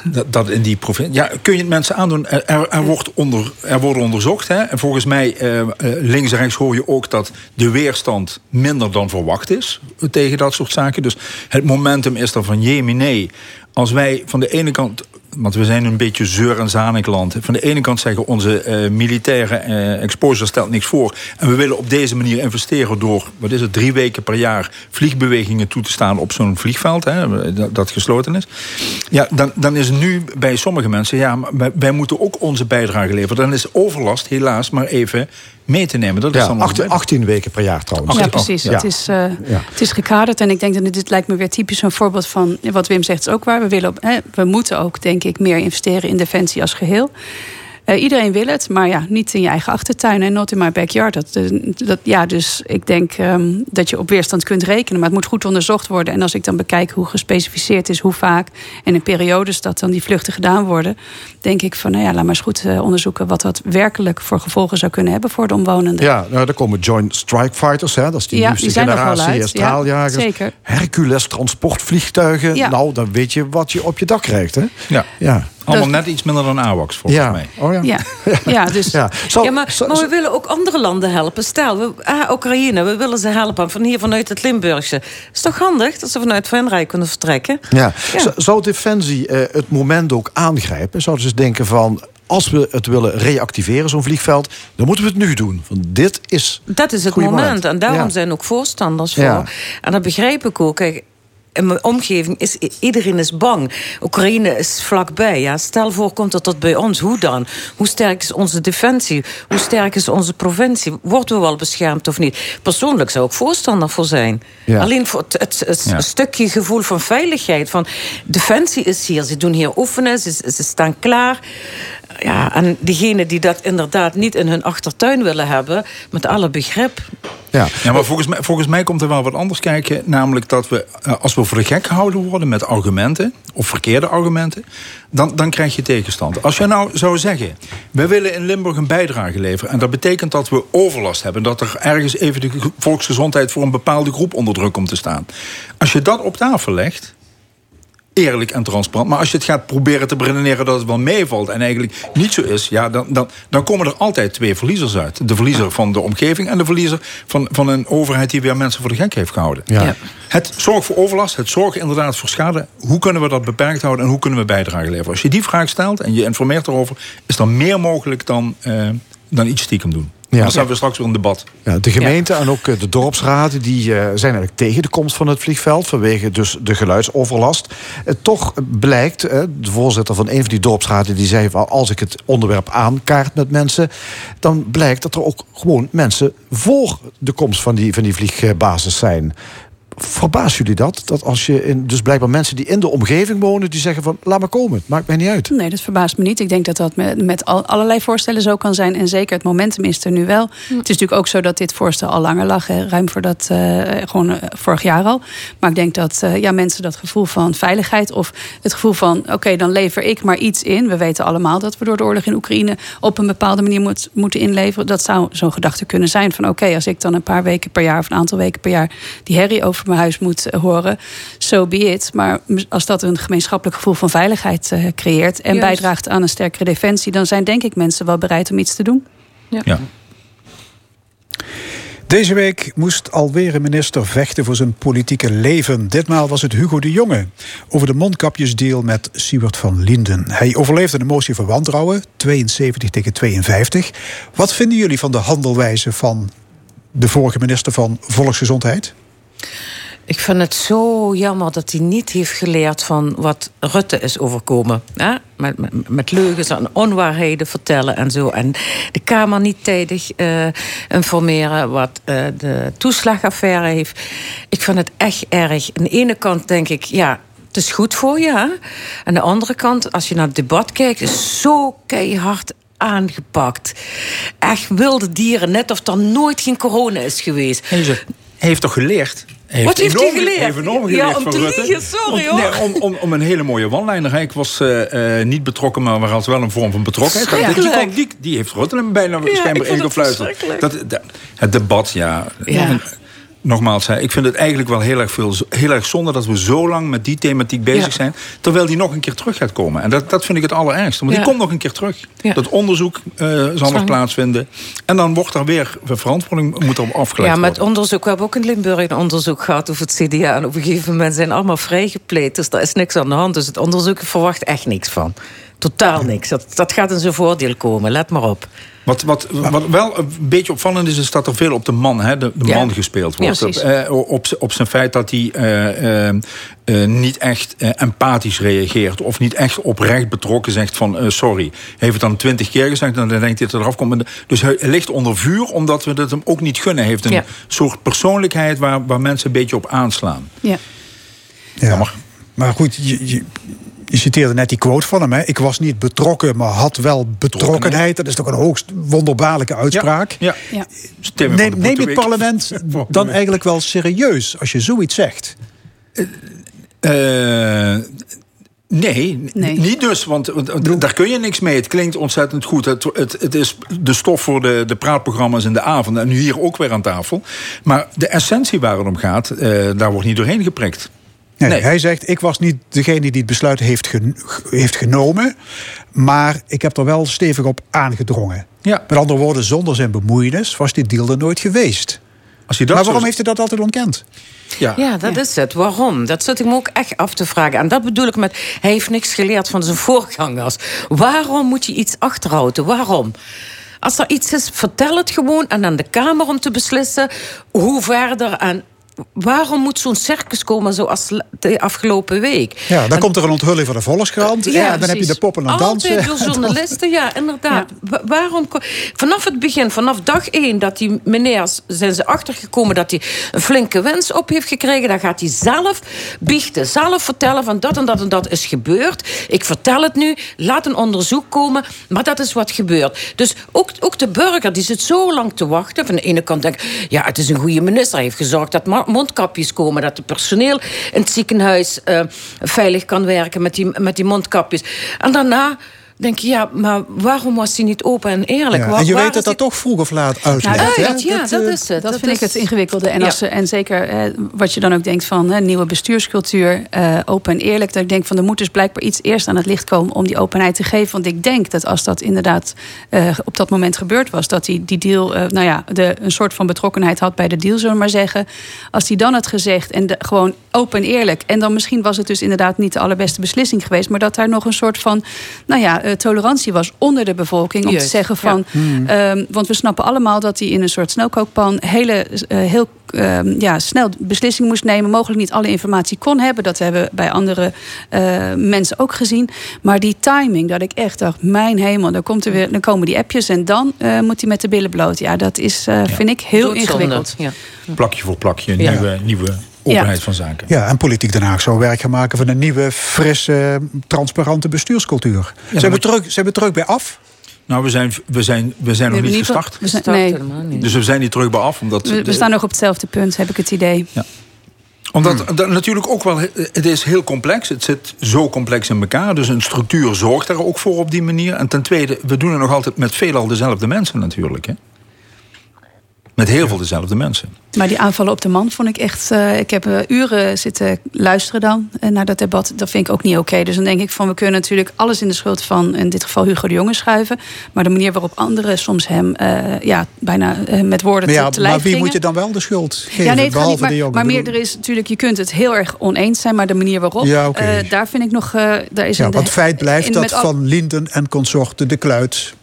dat, dat, in die provincie. Ja, kun je het mensen aandoen? Er, er, wordt onder, er worden onderzocht. Hè? En volgens mij, uh, links en rechts hoor je ook dat de weerstand minder dan verwacht is tegen dat soort zaken. Dus het momentum is er van jemine. Als wij van de ene kant want we zijn een beetje zeur- en zanikland. Van de ene kant zeggen onze uh, militaire uh, exposure stelt niks voor. En we willen op deze manier investeren door, wat is het, drie weken per jaar vliegbewegingen toe te staan op zo'n vliegveld, hè, dat, dat, gesloten is. Ja, dan, dan is nu bij sommige mensen, ja, wij, wij moeten ook onze bijdrage leveren. Dan is overlast helaas maar even mee te nemen. Dat is dan 18, 18, weken per jaar trouwens. Ja, precies. Het, is, uh, het is gekaderd. En ik denk dat dit lijkt me weer typisch een voorbeeld van... wat Wim zegt is ook waar. We, willen op, hè, we moeten ook, ik, meer investeren in defensie als geheel. Uh, iedereen wil het, maar ja, niet in je eigen achtertuin en not in my backyard. Dat, eh, dat, ja, dus ik denk um, dat je op weerstand kunt rekenen, maar het moet goed onderzocht worden. En als ik dan bekijk hoe gespecificeerd is, hoe vaak en in periodes dat dan die vluchten gedaan worden, denk ik van, nou ja, laat maar eens goed uh, onderzoeken wat dat werkelijk voor gevolgen zou kunnen hebben voor de omwonenden. Ja, nou, er komen Joint Strike Fighters, hè, dat is die ja, nieuwste generatie straaljagers. Ja, zeker. Hercules transportvliegtuigen. Ja. Nou, dan weet je wat je op je dak krijgt, hè? Ja. ja. Allemaal net iets minder dan AWACS, volgens mij. Oh, ja. Ja. ja, dus... ja. ja maar, maar, we willen ook andere landen helpen. Stel, we, ah, Oekraïne, we willen ze helpen van hier vanuit het Limburgse. is toch handig dat ze vanuit Frankrijk kunnen vertrekken? Ja. Zou Defensie uh, het moment ook aangrijpen? Zouden ze denken van als we het willen reactiveren, zo'n vliegveld, dan moeten we het nu doen. Want dit is. Dat is het moment. En daarom zijn ook voorstanders voor. Ja. En dat begrijp ik ook. Kijk, in mijn omgeving is iedereen is bang. Oekraïne is vlakbij. Ja. Stel voor komt het tot bij ons. Hoe dan? Hoe sterk is onze defensie? Hoe sterk is onze provincie? Worden we wel beschermd of niet? Persoonlijk zou ik voorstander voor zijn. Alleen voor het, het, stukje gevoel van veiligheid. Van defensie is hier. Ze doen hier oefenen. Ze, ze staan klaar ja, en diegenen die dat inderdaad niet in hun achtertuin willen hebben, met alle begrip. Ja, ja maar volgens mij, volgens mij komt er wel wat anders kijken. Namelijk dat we, eh, als we voor de gek gehouden worden met argumenten, of verkeerde argumenten, dan, dan krijg je tegenstand. Als je nou zou zeggen, we willen in Limburg een bijdrage leveren, en dat betekent dat we overlast hebben, dat er ergens even de volksgezondheid voor een bepaalde groep onder druk komt te staan. Als je dat op tafel legt, eerlijk en transparant. Maar als je het gaat proberen te redeneren dat het wel meevalt... en eigenlijk niet zo is, ja, dan, dan, dan komen er altijd twee verliezers uit. De verliezer van de omgeving en de verliezer van, van een overheid... die weer mensen voor de gek heeft gehouden. Ja. Het zorg voor overlast, het zorg inderdaad voor schade. Hoe kunnen we dat beperkt houden en hoe kunnen we bijdrage leveren? Als je die vraag stelt en je informeert erover... is er meer mogelijk dan, uh, dan iets stiekem doen. Ja. Dan hebben we straks weer een debat. Ja, de gemeente en ook eh, de dorpsraden die, uh, zijn eigenlijk tegen de komst van het vliegveld. Vanwege dus de geluidsoverlast. Uh, toch blijkt, de voorzitter van een van die dorpsraden die zei van als ik het onderwerp aankaart met mensen. Dan blijkt dat er ook gewoon mensen voor de komst van die, van die vliegbasis zijn. Verbaast jullie dat? Dat als je in, dus blijkbaar mensen die in de omgeving wonen, die zeggen van laat maar komen, het maakt mij niet uit. Nee, dat verbaast me niet. Ik denk dat dat met, met allerlei voorstellen zo kan zijn. En zeker het momentum is er nu wel. Het is natuurlijk ook zo dat dit voorstel al langer lag, hè, ruim voor dat, uh, gewoon uh, vorig jaar al. Maar ik denk dat uh, ja, mensen dat gevoel van veiligheid of het gevoel van oké, dan lever ik maar iets in. We weten allemaal dat we door de oorlog in Oekraïne op een bepaalde manier moet, moeten inleveren. Dat zou zo'n gedachte kunnen zijn van oké, als ik dan een paar weken per jaar of een aantal weken per jaar die herrie over mijn huis moet eh, horen, so be it. Maar als dat een gemeenschappelijk gevoel van veiligheid uh, creëert en bijdraagt aan een sterkere defensie, dan zijn denk ik mensen wel bereid om iets te doen. ja. ja. Deze week moest alweer een minister vechten voor zijn politieke leven. Ditmaal was het Hugo de Jonge over de mondkapjesdeal met Siewert van Linden. Hij overleefde een motie van wantrouwen, 72 tegen 52. Wat vinden jullie van de handelwijze van de vorige minister van Volksgezondheid? Ik vind het zo jammer dat hij niet heeft geleerd van wat Rutte is overkomen. Hè? Met, met, leugens en onwaarheden vertellen en zo. En de Kamer niet tijdig uh, informeren wat uh, de toeslagaffaire heeft. Ik vind het echt erg. Aan de ene kant denk ik, ja, het is goed voor je. Hè? Aan de andere kant, als je naar het debat kijkt, is zo keihard aangepakt. Echt wilde dieren, net of er nooit geen corona is geweest. Heeft toch geleerd? Heeft Wat heeft hij geleerd? Heeft enorm geleerd ja, om te liegen, sorry om, hoor. om, om, om, een hele mooie one-liner. Ik was uh, uh, niet betrokken, maar had wel een vorm van betrokkenheid. Die, die, die, heeft Rutte bijna ja, schijnbaar ingefluisterd. Dat, dat, het debat, ja. ja nogmaals, ik vind het eigenlijk wel heel erg, veel, heel erg zonde dat we zo lang met die thematiek bezig zijn. Terwijl die nog een keer terug gaat komen. En dat, dat vind ik het allerergste. Want die komt nog een keer terug. Dat onderzoek uh, zal nog plaatsvinden. En dan wordt er weer verantwoording moet er afgeleid Ja, maar het onderzoek, we hebben ook in Limburg een onderzoek gehad over het CDA. En op een gegeven moment zijn allemaal vrijgepleed. Dus daar is niks aan de hand. Dus het onderzoek verwacht echt niks van. Totaal niks. Dat, dat gaat in zijn voordeel komen. Let maar op. Wat, wat, wat wel een beetje opvallend is, is dat er veel op de man, hè, de, de man gespeeld wordt. Ja, op, eh, op, op zijn feit dat hij uh, uh, niet echt empathisch reageert. Of niet echt oprecht betrokken zegt van sorry. Hij heeft het dan twintig keer gezegd en dan denkt hij dat het eraf komt. Dus hij ligt onder vuur omdat we het hem ook niet gunnen. Hij heeft een soort persoonlijkheid waar, waar mensen een beetje op aanslaan. Ja. Jammer. Maar goed, je, je, je citeerde net die quote van hem. Hè? Ik was niet betrokken, maar had wel betrokkenheid. Dat is toch een hoogst wonderbaarlijke uitspraak. Ja, ja. Neem, neem het parlement dan eigenlijk wel serieus als je zoiets zegt? Uh, Nee, nee, niet dus, want, daar kun je niks mee. Het klinkt ontzettend goed. Het, het, het, is de stof voor de, de praatprogramma's in de avond. En nu hier ook weer aan tafel. Maar de essentie waar het om gaat, uh, daar wordt niet doorheen geprikt. Nee, Hij zegt, ik was niet degene die het besluit heeft, heeft genomen. Maar ik heb er wel stevig op aangedrongen. Ja. Met andere woorden, zonder zijn bemoeienis was dit deal er nooit geweest. Als dat maar waarom heeft hij dat altijd ontkend? Ja, ja dat is het. Waarom? Dat zit ik me ook echt af te vragen. En dat bedoel ik met, hij heeft niks geleerd van zijn voorgangers. Waarom moet je iets achterhouden? Waarom? Als er iets is, vertel het gewoon en aan de Kamer om te beslissen hoe verder. En waarom moet zo'n circus komen zoals de afgelopen week? Ja, dan komt er een onthulling van de Volkskrant. Ja, dan heb je de poppen aan dansen. Altijd door journalisten, ja, inderdaad. Waarom? Vanaf het begin, vanaf dag één... dat die meneer, zijn ze achtergekomen... dat hij een flinke wens op heeft gekregen... dan gaat hij zelf biechten, zelf vertellen... van dat en dat en dat is gebeurd. Ik vertel het nu, laat een onderzoek komen... maar dat is wat gebeurt. Dus ook, ook de burger, die zit zo lang te wachten... van de ene kant denk ik... ja, het is een goede minister, hij heeft gezorgd... dat mondkapjes komen. Dat het personeel in het ziekenhuis uh, veilig kan werken met die, met die mondkapjes. En daarna denk je, ja, maar waarom was hij niet open en eerlijk? Ja, en je weet dat dat toch vroeg of laat uitlegt. Nou, uit, ja, dat, is het. Dat, vind ik het ingewikkelde. En, als, en zeker eh, wat je dan ook denkt van hè, nieuwe bestuurscultuur, uh, open en eerlijk. Dat ik denk van er moet dus blijkbaar iets eerst aan het licht komen om die openheid te geven. Want ik denk dat als dat inderdaad uh, op dat moment gebeurd was, dat hij die deal, nou ja, de, een soort van betrokkenheid had bij de deal, zullen we maar zeggen. Als hij dan had gezegd en de, gewoon open en eerlijk. En dan misschien was het dus inderdaad niet de allerbeste beslissing geweest, maar dat daar nog een soort van, nou ja, uh, tolerantie was onder de bevolking. Om te zeggen van. Hmm. Ehm, want we snappen allemaal dat hij in een soort snelkookpan hele, uh, heel uh, ja, snel beslissing moest nemen. Mogelijk niet alle informatie kon hebben. Dat hebben we bij andere uh, mensen ook gezien. Maar die timing, dat ik echt dacht: mijn hemel, dan, komt er weer, dan komen die appjes en dan uh, moet hij met de billen bloot. Ja, dat is, ja. vind ik heel ingewikkeld. Ja. Plakje voor plakje, nieuwe, nieuwe openheid ja. van zaken. Ja, en Politiek Den Haag zou werk gaan maken van een nieuwe, frisse, transparante bestuurscultuur. Ja, zijn, we terug, zijn we terug bij af? Nou, we zijn, we zijn, we zijn nog niet gestart. We zijn, nee. Dus we zijn niet terug bij af. Omdat we, we staan nog op hetzelfde punt, heb ik het idee. Ja omdat hmm. dat natuurlijk ook wel, het is heel complex. Het zit zo complex in elkaar. Dus een structuur zorgt er ook voor op die manier. En ten tweede, we doen het nog altijd met veelal dezelfde mensen natuurlijk. Hè? Met heel veel dezelfde mensen. Maar die aanvallen op de man vond ik echt. Uh, ik heb uh, uren zitten luisteren dan uh, naar dat debat. Dat vind ik ook niet oké. Okay. Dus dan denk ik van we kunnen natuurlijk alles in de schuld van in dit geval Hugo de Jonge schuiven. Maar de manier waarop anderen soms hem ja, bijna met woorden maar ja, te, te Maar wie moet je dan wel de schuld geven? Ja, nee, het niet, maar, maar meer er is natuurlijk, je kunt het heel erg oneens zijn, maar de manier waarop, ja, okay. daar vind ik nog. daar is ja, een, want feit blijft dat Van Linden en consorten de kluit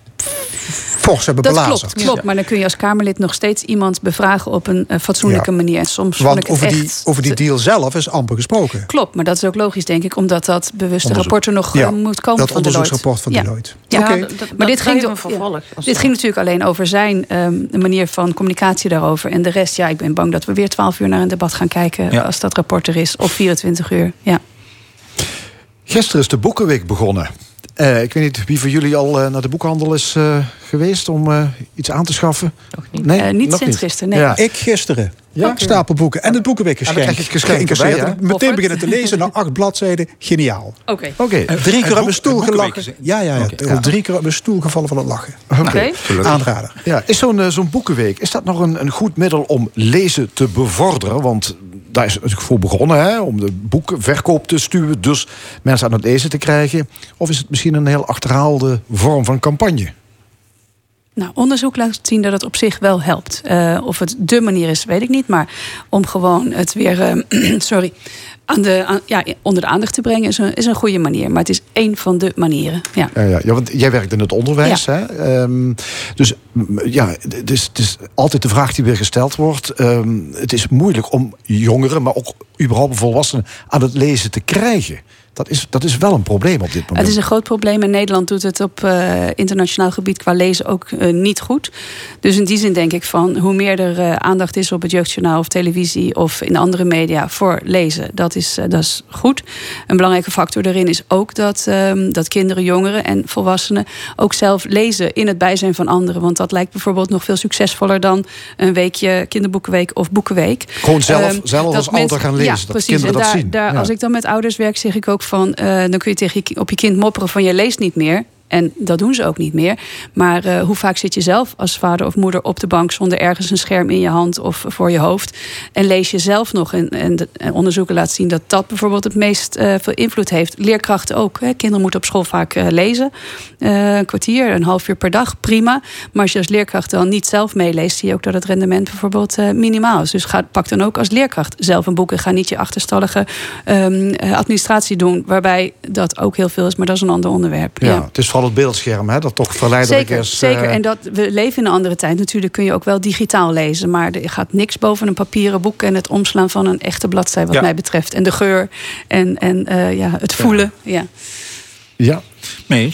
fors hebben dat belazerd. Klopt, klopt, maar dan kun je als Kamerlid nog steeds iemand bevragen op een uh, fatsoenlijke manier. En soms Want over, die, over die deal zelf is amper gesproken. Klopt, maar dat is ook logisch, denk ik, omdat dat bewuste rapport er nog ja, uh, moet komen. Dat onderzoeksrapport van Deloitte. Ja, okay. maar dit ging, dit ging natuurlijk alleen over zijn um, manier van communicatie daarover. En de rest, ja, ik ben bang dat we weer 12 uur naar een debat gaan kijken als dat rapport er is, of 24 uur. Ja. Gisteren is de Boekenweek begonnen. Uh, ik weet niet wie van jullie al naar de boekhandel is geweest om iets aan te schaffen. Nog niet. Nee, niet sinds gisteren. Nee. Ja. Ik gisteren. Ja? Stapelboeken. En het boekenweekgeschenk. geschenk Meteen beginnen te lezen naar acht bladzijden. Geniaal. Oké. Okay. Drie keer op mijn stoel gelachen. Ja, ja, ja. Drie keer op mijn stoel gevallen van het lachen. Oké. Aanrader. Ja, is zo'n zo'n boekenweek, is dat nog een, een goed middel om lezen te bevorderen? Want daar is het voor begonnen, hè, om de boekenverkoop te stuwen, dus mensen aan het lezen te krijgen. Of is het misschien een heel achterhaalde vorm van campagne? Nou, onderzoek laat zien dat het op zich wel helpt. Uh, of het de manier is, weet ik niet. Maar om gewoon het weer, uh, sorry, aan de, ja, onder de aandacht te brengen is een, is een goede manier. Maar het is één van de manieren. Ja, ja, ja, ja want jij werkt in het onderwijs. Hè? Um, dus ja, het is, het is altijd de vraag die weer gesteld wordt. Um, het is moeilijk om jongeren, maar ook überhaupt volwassenen aan het lezen te krijgen. Dat is, dat is wel een probleem op dit moment. Het is een groot probleem. En Nederland doet het op uh, internationaal gebied qua lezen ook uh, niet goed. Dus in die zin denk ik van hoe meer er uh, aandacht is op het jeugdjournaal of televisie of in andere media voor lezen, dat is, dat is goed. Een belangrijke factor daarin is ook dat, um, dat kinderen, jongeren en volwassenen ook zelf lezen in het bijzijn van anderen. Want dat lijkt bijvoorbeeld nog veel succesvoller dan een weekje kinderboekenweek of boekenweek. Gewoon zelf, um, zelf als ouder gaan lezen. Ja, dat precies. kinderen en daar, dat zien. Daar, ja. Als ik dan met ouders werk, zeg ik ook van, uh, dan kun je tegen je, op je kind mopperen van je leest niet meer. En dat doen ze ook niet meer. Maar uh, hoe vaak zit je zelf als vader of moeder op de bank zonder ergens een scherm in je hand of voor je hoofd? En lees je zelf nog? En, en, de, en onderzoeken laten zien dat dat bijvoorbeeld het meest uh, veel invloed heeft. Leerkrachten ook. Hè. Kinderen moeten op school vaak uh, lezen. een kwartier, een half uur per dag, prima. Maar als je als leerkracht dan niet zelf meeleest, zie je ook dat het rendement bijvoorbeeld minimaal is. Dus ga, pak dan ook als leerkracht zelf een boek en ga niet je achterstallige um, administratie doen, waarbij dat ook heel veel is, maar dat is een ander onderwerp. Ja, ja. het is het beeldscherm, hè, dat toch verleidelijk zeker, is. Zeker, uh... en dat we leven in een andere tijd. Natuurlijk kun je ook wel digitaal lezen, maar er gaat niks boven een papieren boek en het omslaan van een echte bladzijde, wat ja. mij betreft. En de geur en, en uh, ja, het voelen. ja. ja. Mee.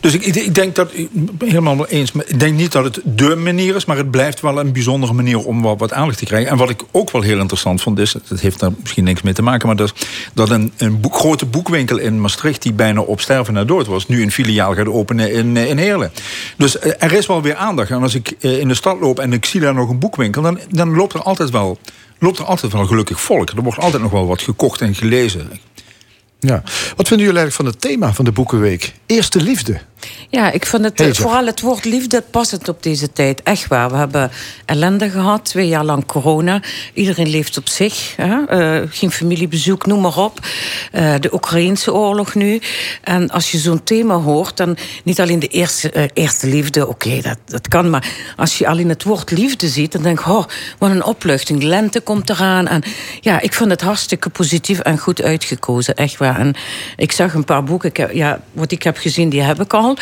Dus ik, ik, denk dat, helemaal eens, ik denk niet dat het de manier is, maar het blijft wel een bijzondere manier om wat, aandacht te krijgen. En wat ik ook wel heel interessant vond, is, dat heeft daar misschien niks mee te maken, maar dat, dat een, een grote boekwinkel in Maastricht, die bijna op sterven naar dood was, nu een filiaal gaat openen in, in Heerlen. Dus eh, er is wel weer aandacht. En als ik eh, in de stad loop en ik zie daar nog een boekwinkel, dan, dan loopt er altijd wel loopt er altijd wel gelukkig volk. Er wordt altijd nog wel wat gekocht en gelezen. Ja. Wat vinden jullie eigenlijk van het thema van de Boekenweek? Eerste liefde. Ja, ik vind het vooral het woord liefde passend op deze tijd. Echt waar. We hebben ellende gehad, twee jaar lang corona. Iedereen leeft op zich. Hè? Uh, geen familiebezoek, noem maar op. Uh, de Oekraïnse oorlog nu. En als je zo'n thema hoort, dan niet alleen de eerste, uh, eerste liefde, oké, okay, dat, dat kan. Maar als je alleen het woord liefde ziet, dan denk je, oh, wat een opluchting. Lente komt eraan. En ja, ik vind het hartstikke positief en goed uitgekozen. Echt waar. En ik zag een paar boeken. Ik heb, ja, wat ik heb gezien, die heb ik al.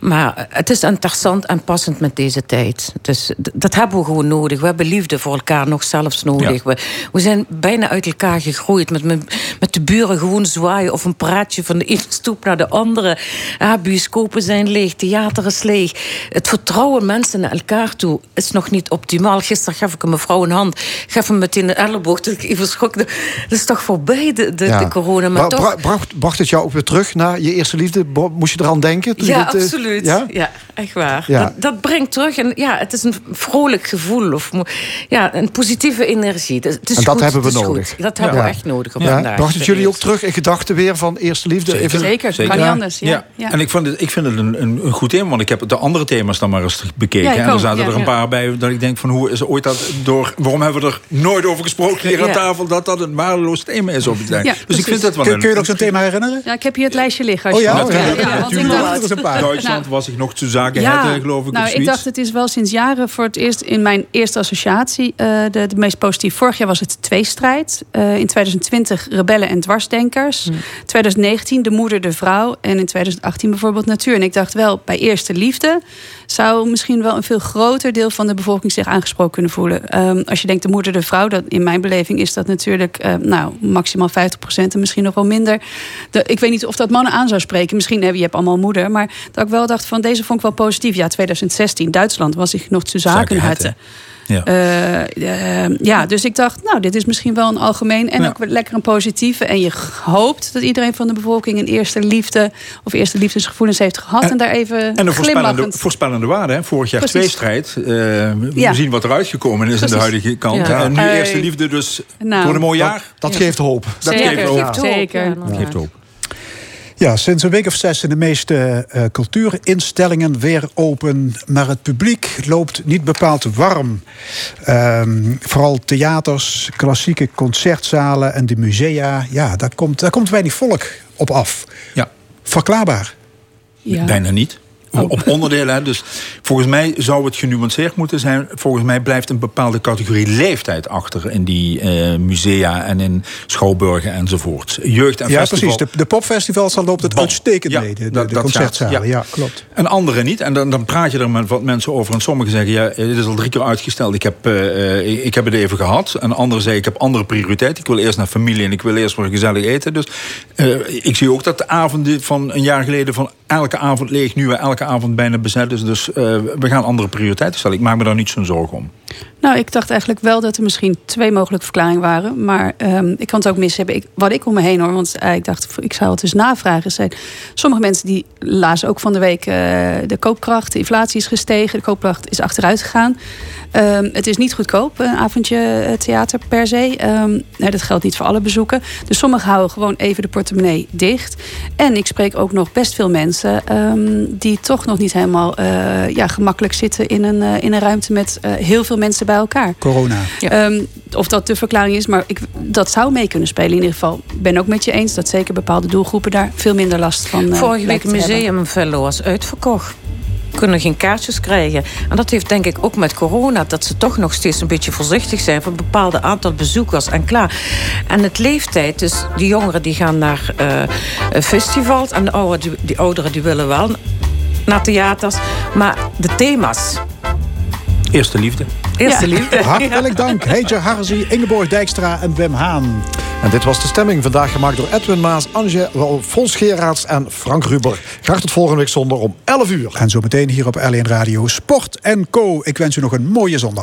Maar het is interessant en passend met deze tijd. Dus dat hebben we gewoon nodig. We hebben liefde voor elkaar nog zelfs nodig. We, we zijn bijna uit elkaar gegroeid. Met, met de buren gewoon zwaaien of een praatje van de ene stoep naar de andere. Ja, bioscopen zijn leeg, theater is leeg. Het vertrouwen mensen naar elkaar toe is nog niet optimaal. Gisteren gaf ik een mevrouw een hand. Gaf hem meteen de elleboog. Dat ik even schrok. Dat is toch voorbij, de, de, ja. de corona. Maar Bra toch... bracht, bracht het jou ook weer terug naar je eerste liefde? Moest je eraan denken? Ja, dit, absoluut. Ja? ja? echt waar. Ja. Dat, dat, brengt terug. En ja, het is een vrolijk gevoel. Of ja, een positieve energie. Het is en dat goed, hebben we nodig. Goed. Dat hebben we echt nodig op ja. vandaag. Bracht het jullie ook terug in gedachten weer van eerste liefde? Zeker, Even... zeker. zeker. kan niet anders. Ja. Ja. En ik, vond het, ik vind het een, een, een goed thema, want ik heb de andere thema's dan maar eens bekeken. en er zaten er een paar bij dat ik denk van hoe is ooit dat door... Waarom hebben we er nooit over gesproken hier aan tafel dat dat een waardeloos thema is op het Dus ik vind dat wel Kun, kun je nog zo'n thema herinneren? Ja, ik heb hier het lijstje liggen. Als oh ja? ja, Duitsland was ik nog te zaken ja, geloof ik. Nou, ik dacht, het is wel sinds jaren voor het eerst in mijn eerste associatie uh, de, de meest positieve. Vorig jaar was het tweestrijd. Uh, in 2020 rebellen en dwarsdenkers. Hmm. 2019 de moeder, de vrouw. En in 2018 bijvoorbeeld natuur. En ik dacht wel, bij eerste liefde zou misschien wel een veel groter deel van de bevolking zich aangesproken kunnen voelen. Um, als je denkt de moeder, de vrouw, dat, in mijn beleving is dat natuurlijk uh, nou, maximaal 50% en misschien nog wel minder. De, ik weet niet of dat mannen aan zou spreken. Misschien heb je hebt allemaal moeder. Maar dat ik wel dacht van deze vond ik wel positief. Ja, 2016, Duitsland was ik nog te zaken Ja. Uh, ja, dus ik dacht, nou, dit is misschien wel een algemeen en ook lekker een positieve. En je hoopt dat iedereen van de bevolking een eerste liefde of eerste liefdesgevoelens heeft gehad. En, daar even. En een voorspellende, voorspellende waarde. Hè? Vorig jaar Precies. tweestrijd. Uh, we zien wat eruit gekomen is aan de huidige kant. En nu eerste liefde, dus nou, voor een mooi jaar. Dat, geeft hoop. Dat geeft hoop. Zeker. Dat geeft hoop. Ja, sinds een week of zes zijn de meeste uh, cultuurinstellingen weer open. Maar het publiek loopt niet bepaald warm. Um, vooral theaters, klassieke concertzalen en de musea. Ja, daar komt, daar komt weinig volk op af. Ja. Verklaarbaar. Ja. Bijna niet. Oh. op onderdelen. Dus volgens mij zou het genuanceerd moeten zijn. Volgens mij blijft een bepaalde categorie leeftijd achter in die uh, musea en in schouwburgen enzovoort. Jeugd en ja, festival. precies. De, de popfestivals loopt het uitstekend ja, mee. De, de concertzalen, ja. ja. klopt. En andere niet. En dan, dan praat je er met wat mensen over. En sommigen zeggen, ja, dit is al drie keer uitgesteld. Ik heb, uh, ik heb het even gehad. En anderen zeggen, ik heb andere prioriteiten. Ik wil eerst naar familie en ik wil eerst maar gezellig eten. Dus uh, ik zie ook dat de avonden van een jaar geleden... van elke avond leeg, nu elke avond bijna bezet is. Dus uh, we gaan andere prioriteiten stellen. Ik maak me daar niet zo'n zorgen om. Nou, ik dacht eigenlijk wel dat er misschien twee mogelijke verklaringen waren. Maar um, ik kan het ook mis hebben. Ik, wat ik om me heen hoor, want uh, ik dacht, ik zou het dus navragen. Zijn, sommige mensen die lazen ook van de week uh, de koopkracht. De inflatie is gestegen, de koopkracht is achteruit gegaan. Um, het is niet goedkoop, een avondje theater per se. Nou, dat geldt niet voor alle bezoeken. Dus sommigen houden gewoon even de portemonnee dicht. En ik spreek ook nog best veel mensen die toch nog niet helemaal ja, gemakkelijk zitten in een, in een ruimte met heel veel mensen bij elkaar. Corona. Ja. Um, of dat de verklaring is, maar ik, dat zou mee kunnen spelen. In ieder geval ben ook met je eens dat zeker bepaalde doelgroepen daar veel minder last van Vorige week museum was uitverkocht kunnen geen kaartjes krijgen. En dat heeft denk ik ook met corona... dat ze toch nog steeds een beetje voorzichtig zijn... voor een bepaalde aantal bezoekers en klaar. En het leeftijd, dus die jongeren die gaan naar uh, festivals... en de ouderen die, die ouderen die willen wel naar theaters. Maar de thema's... Eerste liefde. Eerste liefde. Hartelijk dank. Heetje Harzi, Ingeborg Dijkstra en Wim Haan. En dit was de stemming. Vandaag gemaakt door Edwin Maas, Anje Fons Geraerts en Frank Ruber. Graag tot volgende week zondag om 11 uur. En zometeen hier op L1 Radio Sport Co. Ik wens u nog een mooie zondag.